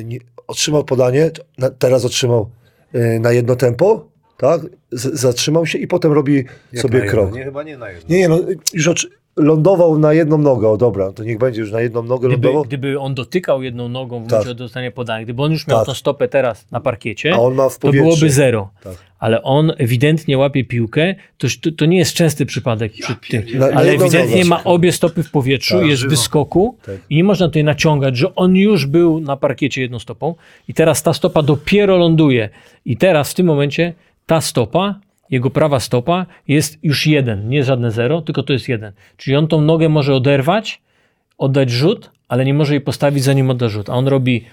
e, nie, otrzymał podanie, na, teraz otrzymał e, na jedno tempo, tak? Z, zatrzymał się i potem robi Jak sobie krok. Nie, chyba nie na jedno. Nie, nie, no już oczy- lądował na jedną nogę, o dobra, to niech będzie już na jedną nogę Gdyby, lądował, gdyby on dotykał jedną nogą w Tak. momencie od dostania podania, gdyby on już miał Tak. tą stopę teraz na parkiecie, a on ma w to byłoby zero. Tak. Ale on ewidentnie łapie piłkę, to, to, nie jest częsty przypadek przy tym. Na- Ale ewidentnie nogę. ma obie stopy w powietrzu, Tak, jest w żywo. wyskoku Tak. i nie można tutaj naciągać, że on już był na parkiecie jedną stopą i teraz ta stopa dopiero ląduje. I teraz w tym momencie ta stopa, jego prawa stopa jest już jeden, nie żadne zero, tylko to jest jeden. Czyli on tą nogę może oderwać, oddać rzut, ale nie może jej postawić zanim odda rzut. A on robi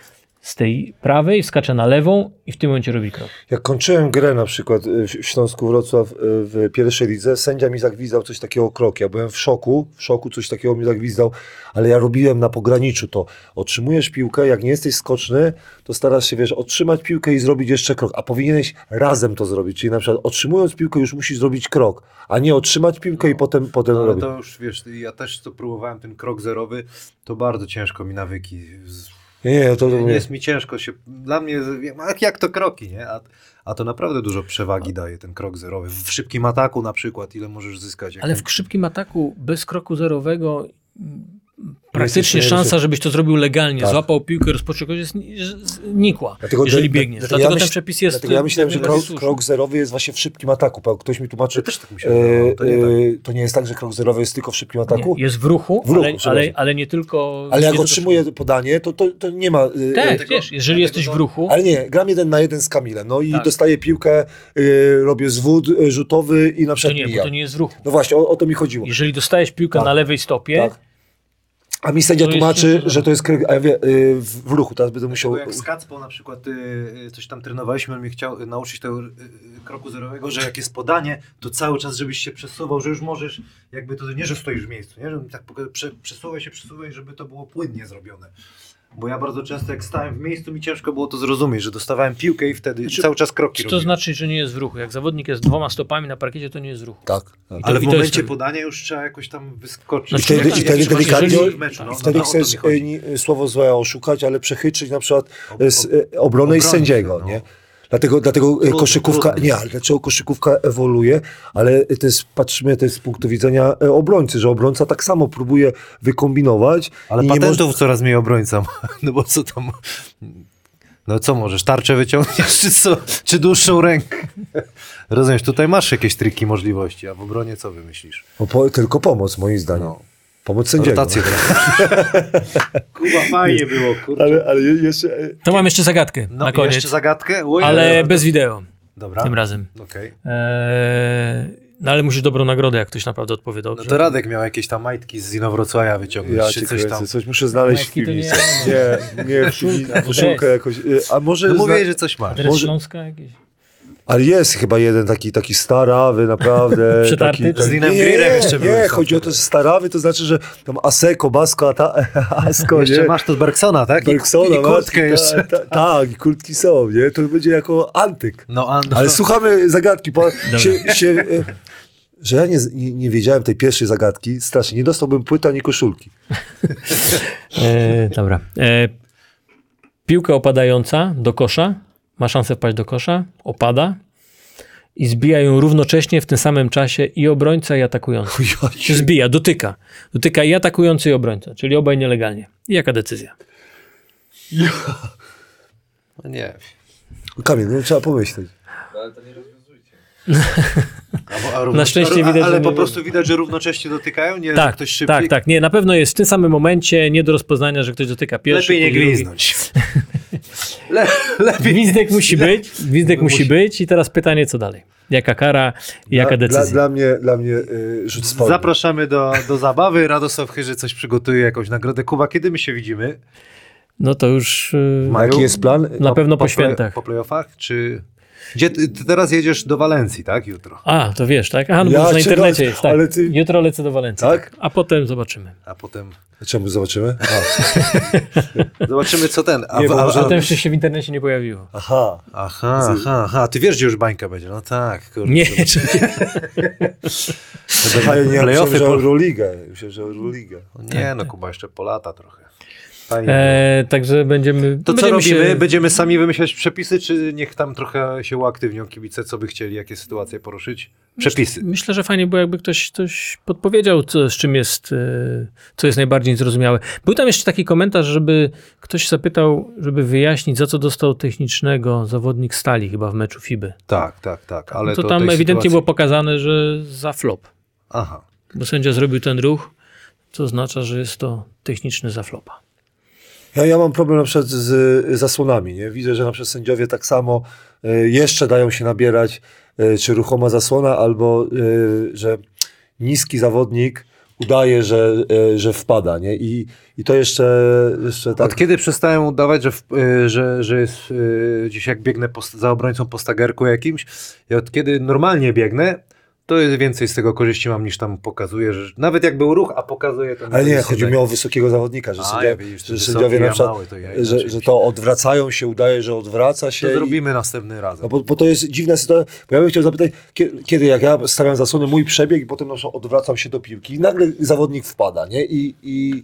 z tej prawej, wskacze na lewą i w tym momencie robi krok. Jak kończyłem grę na przykład y, w Śląsku Wrocław y, w pierwszej lidze, sędzia mi zagwizdał coś takiego kroki. Ja byłem w szoku, w szoku coś takiego mi zagwizdał, ale ja robiłem na pograniczu to. Otrzymujesz piłkę, jak nie jesteś skoczny, to starasz się, wiesz, otrzymać piłkę i zrobić jeszcze krok, a powinieneś razem to zrobić. Czyli na przykład otrzymując piłkę już musisz zrobić krok, a nie otrzymać piłkę i potem, potem No, ale robić. to już wiesz, ja też co próbowałem ten krok zerowy, to bardzo ciężko mi nawyki. Nie, nie, to, Nie mówię. jest mi ciężko się. Dla mnie, jak, jak to kroki, nie? A, a to naprawdę dużo przewagi daje ten krok zerowy. W szybkim ataku na przykład, ile możesz zyskać. Ale ten- w szybkim ataku bez kroku zerowego praktycznie nie szansa, żebyś to zrobił legalnie, Tak. złapał piłkę, rozpoczął grę, jest nikła, Dlatego- jeżeli biegniesz. dlatego Dlatego ja ten myśl- przepis jest Dlatego ja myślałem, że krok, krok zerowy jest właśnie w szybkim ataku. Ktoś mi tłumaczy, Ja też tak myślałem, no, to nie tak. e, e, to nie jest tak, że krok zerowy jest tylko w szybkim ataku? Nie, jest w ruchu, W ruchu, ale, ale, ale nie tylko... Ale jak tylko- otrzymuje podanie, to, to, to nie ma. e, Tak, Dlatego- wiesz, jeżeli jesteś to- w ruchu, Ale nie, gram jeden na jeden z Kamilem. No i Tak. dostaję piłkę, e, robię zwód e, rzutowy i na to przykład nie, bo to nie jest w ruchu. No właśnie, o, o to mi chodziło. Jeżeli dostajesz piłkę Tak. na lewej stopie, Tak. A mi sędzia tłumaczy, że to jest krok, a ja wie, e, w, w ruchu, teraz będę musiał... Jak z Kacpą na przykład y, y, coś tam trenowaliśmy, on mnie chciał y, nauczyć tego y, y, kroku zerowego, że jak jest podanie, to cały czas żebyś się przesuwał, że już możesz, jakby to nie, że stoisz w miejscu, nie? Żeby tak przesuwaj się, przesuwaj, żeby to było płynnie zrobione. Bo ja bardzo często jak stałem w miejscu, mi ciężko było to zrozumieć, że dostawałem piłkę i wtedy cały czas kroki czy to robiłem. znaczy, że nie jest w ruchu? Jak zawodnik jest dwoma stopami na parkiecie, to nie jest w ruchu. Tak. tak. To- Ale w jest momencie ten- podania już trzeba jakoś tam wyskoczyć. Znaczy, wtedy- Jak- i wtedy delikatnie- w meczu, no, Wtedy no, o to mi chcesz e, słowo złe oszukać, ale przechytrzyć na przykład Ob- e, s, e, obronę i sędziego, no. nie? Dlatego, dlatego e, Trudno, koszykówka, trudno. nie, ale dlaczego koszykówka ewoluuje, ale to jest, jest z punktu widzenia e, obrońcy, że obrońca tak samo próbuje wykombinować. Ale patentów może- coraz mniej obrońca ma. No bo co tam... No co możesz, tarczę wyciągniesz, czy, co, czy dłuższą rękę? Rozumiesz, tutaj masz jakieś triki, możliwości, a w obronie co wymyślisz? Po, tylko pomoc, moim zdaniem. No. Pomoc sędziego. Rotację Kuba, fajnie było, kurczę. Ale, ale je- jeszcze... e, To mam jeszcze zagadkę No na koniec, jeszcze zagadkę? Ojej. ale bez wideo Dobra. tym razem. Okej. Eee, no ale musisz dobrą nagrodę, jak ktoś naprawdę odpowie No dobrze. to Radek miał jakieś tam majtki z Inowrocławia wyciągnąć, Ja czy coś tam. coś muszę znaleźć w Majtki to nie piwnicy. Nie, nie, w piwnicy, koszulkę jakoś. e, A może... No zna- mówię, że coś masz. Może- Śląska jakieś? Ale jest chyba jeden taki, taki starawy, naprawdę. Przetarty? taki, Z Linem nie, Grillem jeszcze Nie, byłeś tam chodzi o to, że starawy to znaczy, że tam Aseko, Basko, ta, Asko, Jeszcze nie? masz to z Bergsona, tak? I- Bergsona, I kurtkę masz, jeszcze. ta- ta- Tak, i kurtki są, nie? To będzie jako antyk. No, a, no. Ale słuchamy zagadki, bo się, się, e, że ja nie, nie, nie wiedziałem tej pierwszej zagadki, strasznie, nie dostałbym płyta ani koszulki. E, dobra. E, piłka opadająca do kosza, ma szansę wpaść do kosza, opada i zbija ją równocześnie w tym samym czasie i obrońca i atakujący. Czy zbija, dotyka. Dotyka i atakujący i obrońca, czyli obaj nielegalnie. I jaka decyzja? No nie. Kamil, no trzeba pomyśleć. No, ale to nie rozwiązujcie. A, a równo- Na szczęście a, widać, Ale że po prostu widać, że równocześnie dotykają, nie że Tak, ktoś szybciej. tak, tak. Nie, na pewno jest w tym samym momencie nie do rozpoznania, że ktoś dotyka pierwszy. Lepiej nie gwiznąć. Le, lepiej. Gwizdek musi być, gwizdek musi Musi. być i teraz pytanie, co dalej? Jaka kara i jaka decyzja? dla, dla mnie, dla mnie y, rzut spalny. Zapraszamy do, do zabawy. Radosław Chyży coś przygotuje, jakąś nagrodę. Kuba, kiedy my się widzimy? No to już... yy, jaki jest plan? Na pewno po play- świętach. Po playoffach? Czy... Gdzie ty, ty teraz jedziesz do Walencji, tak? Jutro. A, to wiesz, tak? Aha, no Ja bo już na cię internecie raz- jest, tak. ale ty- Jutro lecę do Walencji. Tak? A potem zobaczymy. A potem Czemu zobaczymy? A, zobaczymy, co ten. A, Nie, bo a, może- a, Potem jeszcze się w internecie nie pojawiło. aha. Aha, aha, aha. Ty wiesz, gdzie już bańka będzie. No tak, kurde. Nie, A ja nie Playoffy myślałem, że po- Euroligę. Myślałem, że Euroligę. Nie, no Kuba, jeszcze po lata trochę. E, także będziemy... To co będziemy robimy? się- Będziemy sami wymyślać przepisy, czy niech tam trochę się uaktywnią kibice, co by chcieli, jakie sytuacje poruszyć? Przepisy. Myślę, że fajnie było, jakby ktoś, ktoś podpowiedział, co, z czym jest, e, co jest najbardziej zrozumiałe. Był tam jeszcze taki komentarz, żeby ktoś zapytał, żeby wyjaśnić, za co dostał technicznego zawodnik Stali chyba w meczu FIBY. Tak, tak, tak. Ale to, to tam ewidentnie sytuacji- było pokazane, że za flop. Aha. Bo sędzia zrobił ten ruch, co oznacza, że jest to techniczny za flopa. Ja, ja mam problem na przykład z zasłonami. Nie? Widzę, że na przykład sędziowie tak samo y, jeszcze dają się nabierać, y, czy ruchoma zasłona, albo y, że niski zawodnik udaje, że, że wpada. Nie? I, I to jeszcze, jeszcze tak. Od kiedy przestają udawać, że, że, że jest gdzieś jak biegnę za obrońcą po stagerku jakimś i od kiedy normalnie biegnę, to jest więcej z tego korzyści mam niż tam pokazuje, że nawet jak był ruch, a pokazuje to... Ale nie, chodzi mi o wysokiego zawodnika, że, sędzia, ja widzisz, że sędziowie na przykład, mały, to ja że, że to odwracają się, udaje, że odwraca się. To i- zrobimy następny razem. No bo, bo to jest dziwna sytuacja, bo ja bym chciał zapytać, kie- kiedy jak ja stawiam zasłonę mój przebieg i potem odwracam się do piłki i nagle zawodnik wpada, nie? I, i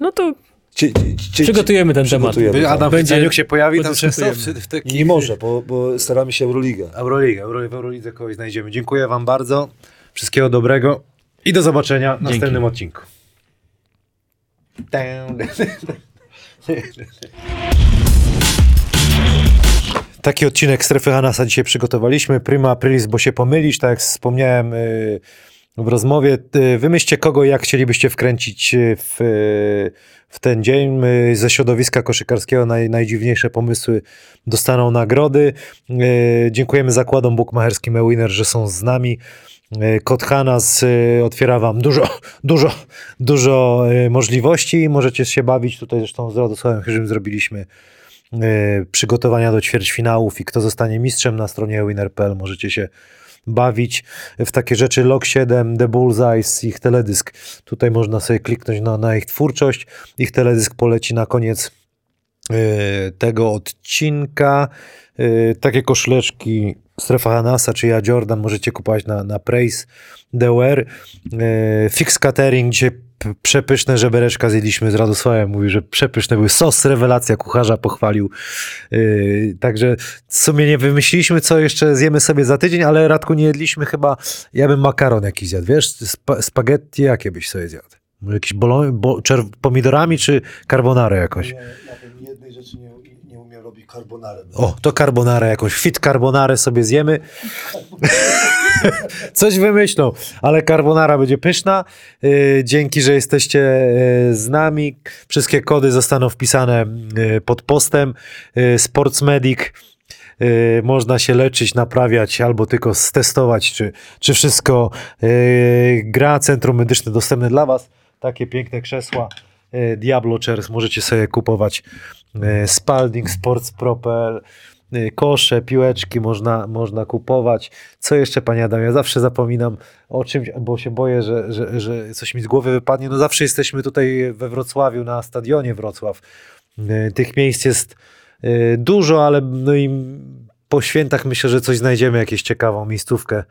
No to cie, cie, Przygotujemy ten przygotujemy, temat. Tak. Adam Będzie- Będzie, się pojawi tam często w, w takich... Nie może, bo, bo staramy się Euroligę. Euroliga, Euro, w Eurolidze kogoś znajdziemy. Dziękuję wam bardzo. Wszystkiego dobrego i do zobaczenia w następnym odcinku. Taki odcinek Strefy Hanasa dzisiaj przygotowaliśmy. Prima aprilis, bo się pomylisz, tak jak wspomniałem y, w rozmowie. Wymyślcie kogo, jak chcielibyście wkręcić y, w, y, w ten dzień. Ze środowiska koszykarskiego naj, najdziwniejsze pomysły dostaną nagrody. Y, Dziękujemy zakładom bukmacherskim Ewiner, że są z nami. Kod Hanas otwiera wam dużo, dużo, dużo możliwości. Możecie się bawić. Tutaj zresztą z Radosławem Chyżym zrobiliśmy przygotowania do ćwierćfinałów i kto zostanie mistrzem na stronie winner.pl. Możecie się bawić w takie rzeczy. Log 7, The Bullseyes, ich teledysk. Tutaj można sobie kliknąć na, na ich twórczość. Ich teledysk poleci na koniec y, tego odcinka. Y, Takie koszuleczki Strefa Hanasa czy ja Jordan możecie kupować na, na Praise DOR. E, Fix Catering, p- przepyszne żebereczka zjedliśmy z Radosławem. Mówi, że przepyszne były. Sos, rewelacja, kucharza pochwalił. E, Także w sumie nie wymyśliliśmy, co jeszcze zjemy sobie za tydzień, ale Radku nie jedliśmy chyba, ja bym makaron jakiś zjadł, wiesz? Spa, spaghetti jakie byś sobie zjadł? Jakiś bolon, bo, pomidorami czy carbonarę jakoś? Ja, ja bym jednej rzeczy nie, nie umiał robić carbonarę. O, to carbonara jakąś, fit carbonarę sobie zjemy. Coś wymyślą, ale carbonara będzie pyszna. Yy, dzięki, że jesteście yy, z nami. Wszystkie kody zostaną wpisane yy, pod postem. Sportsmedic. Można się leczyć, naprawiać albo tylko stestować, czy, czy wszystko gra. Centrum medyczne dostępne dla Was. Takie piękne krzesła. Diablo Chairs możecie sobie kupować. Yy, Spalding, Sports Propel, yy, kosze, piłeczki można, można kupować. Co jeszcze, panie Adam? Ja zawsze zapominam o czymś, bo się boję, że, że, że coś mi z głowy wypadnie. No zawsze jesteśmy tutaj we Wrocławiu, na stadionie Wrocław. Yy, Tych miejsc jest dużo, ale no i po świętach myślę, że coś znajdziemy, jakieś ciekawą miejscówkę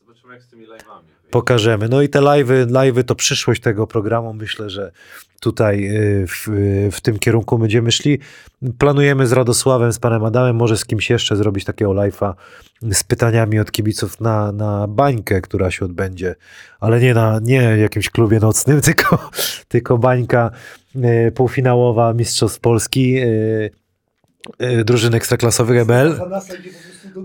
Zobaczymy jak z tymi live'ami. pokażemy. No i te live'y, live'y to przyszłość tego programu. Myślę, że tutaj y, w, y, w tym kierunku będziemy szli. Planujemy z Radosławem, z panem Adamem, może z kimś jeszcze zrobić takiego live'a z pytaniami od kibiców na, na bańkę, która się odbędzie, ale nie na nie jakimś klubie nocnym, tylko, tylko bańka y, półfinałowa Mistrzostw Polski. Y, Drużyn ekstraklasowych EBL.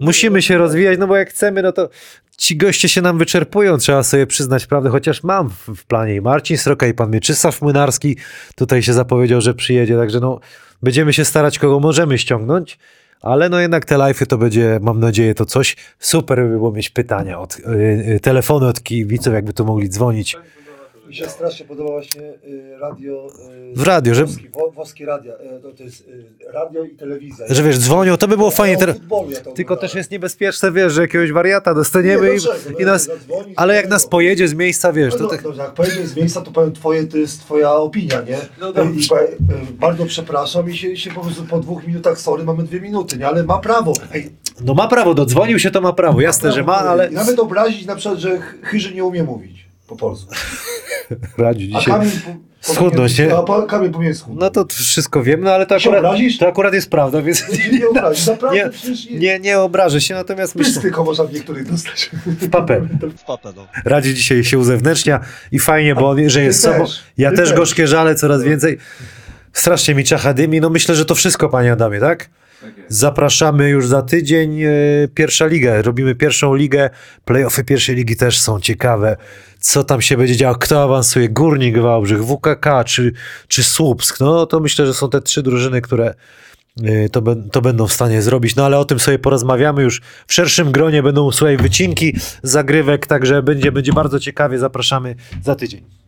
Musimy się rozwijać, no bo jak chcemy, no to ci goście się nam wyczerpują, trzeba sobie przyznać prawdę, chociaż mam w, planie i Marcin Sroka i pan Mieczysław Młynarski tutaj się zapowiedział, że przyjedzie, także no będziemy się starać, kogo możemy ściągnąć, ale no jednak te live'y to będzie, mam nadzieję, to coś super by było mieć pytania, od, y, y, telefony od kibiców, jakby tu mogli dzwonić. Mi się strasznie podoba właśnie y, radio. Y, W radio, że- włoskie radio. Y, to, to jest radio i telewizja. Że wiesz, dzwonią, to by było fajnie, tylko też jest niebezpieczne, wiesz, że jakiegoś wariata dostaniemy Nie, i, dlaczego? i nas, ale jak nas pojedzie z miejsca, wiesz, No, to no, tak... dobrze, jak pojedziesz z miejsca, to powiem twoje, to jest twoja opinia, nie? No bardzo przepraszam i się, się po prostu po dwóch minutach, sorry, mamy dwie minuty, nie? Ale ma prawo. No ma prawo, dodzwonił się, to ma prawo, jasne, że ma, ale... Nawet obrazić na przykład, że ch- Chyży nie umie mówić po polsku. Radziu A dzisiaj... Powinien- nie? A po- Kamil powinien schudnąć. No to wszystko wiem, no ale to Się akurat, obrazisz? to akurat jest prawda, więc Nie, nie obrazić, naprawdę nie, nie... nie, nie obrażę się, natomiast myślę, tylko można w niektórych dostać. w papę. W papę, no. Radzi dzisiaj się uzewnętrznia i fajnie, bo on, że jest sobą. Ja też też. gorzkie żale coraz więcej. Strasznie mi czacha dymi. No myślę, że to wszystko, panie Adamie, tak? Tak. Zapraszamy już za tydzień. e, Pierwsza liga. Robimy pierwszą ligę. Playoffy pierwszej ligi też są ciekawe. Co tam się będzie działo? Kto awansuje? Górnik Wałbrzych, WKK czy, czy Słupsk? No to myślę, że są te trzy drużyny, które e, to, to będą w stanie zrobić. No ale o tym sobie porozmawiamy już w szerszym gronie. Będą, słuchaj, wycinki, zagrywek, także będzie, będzie bardzo ciekawie. Zapraszamy za tydzień.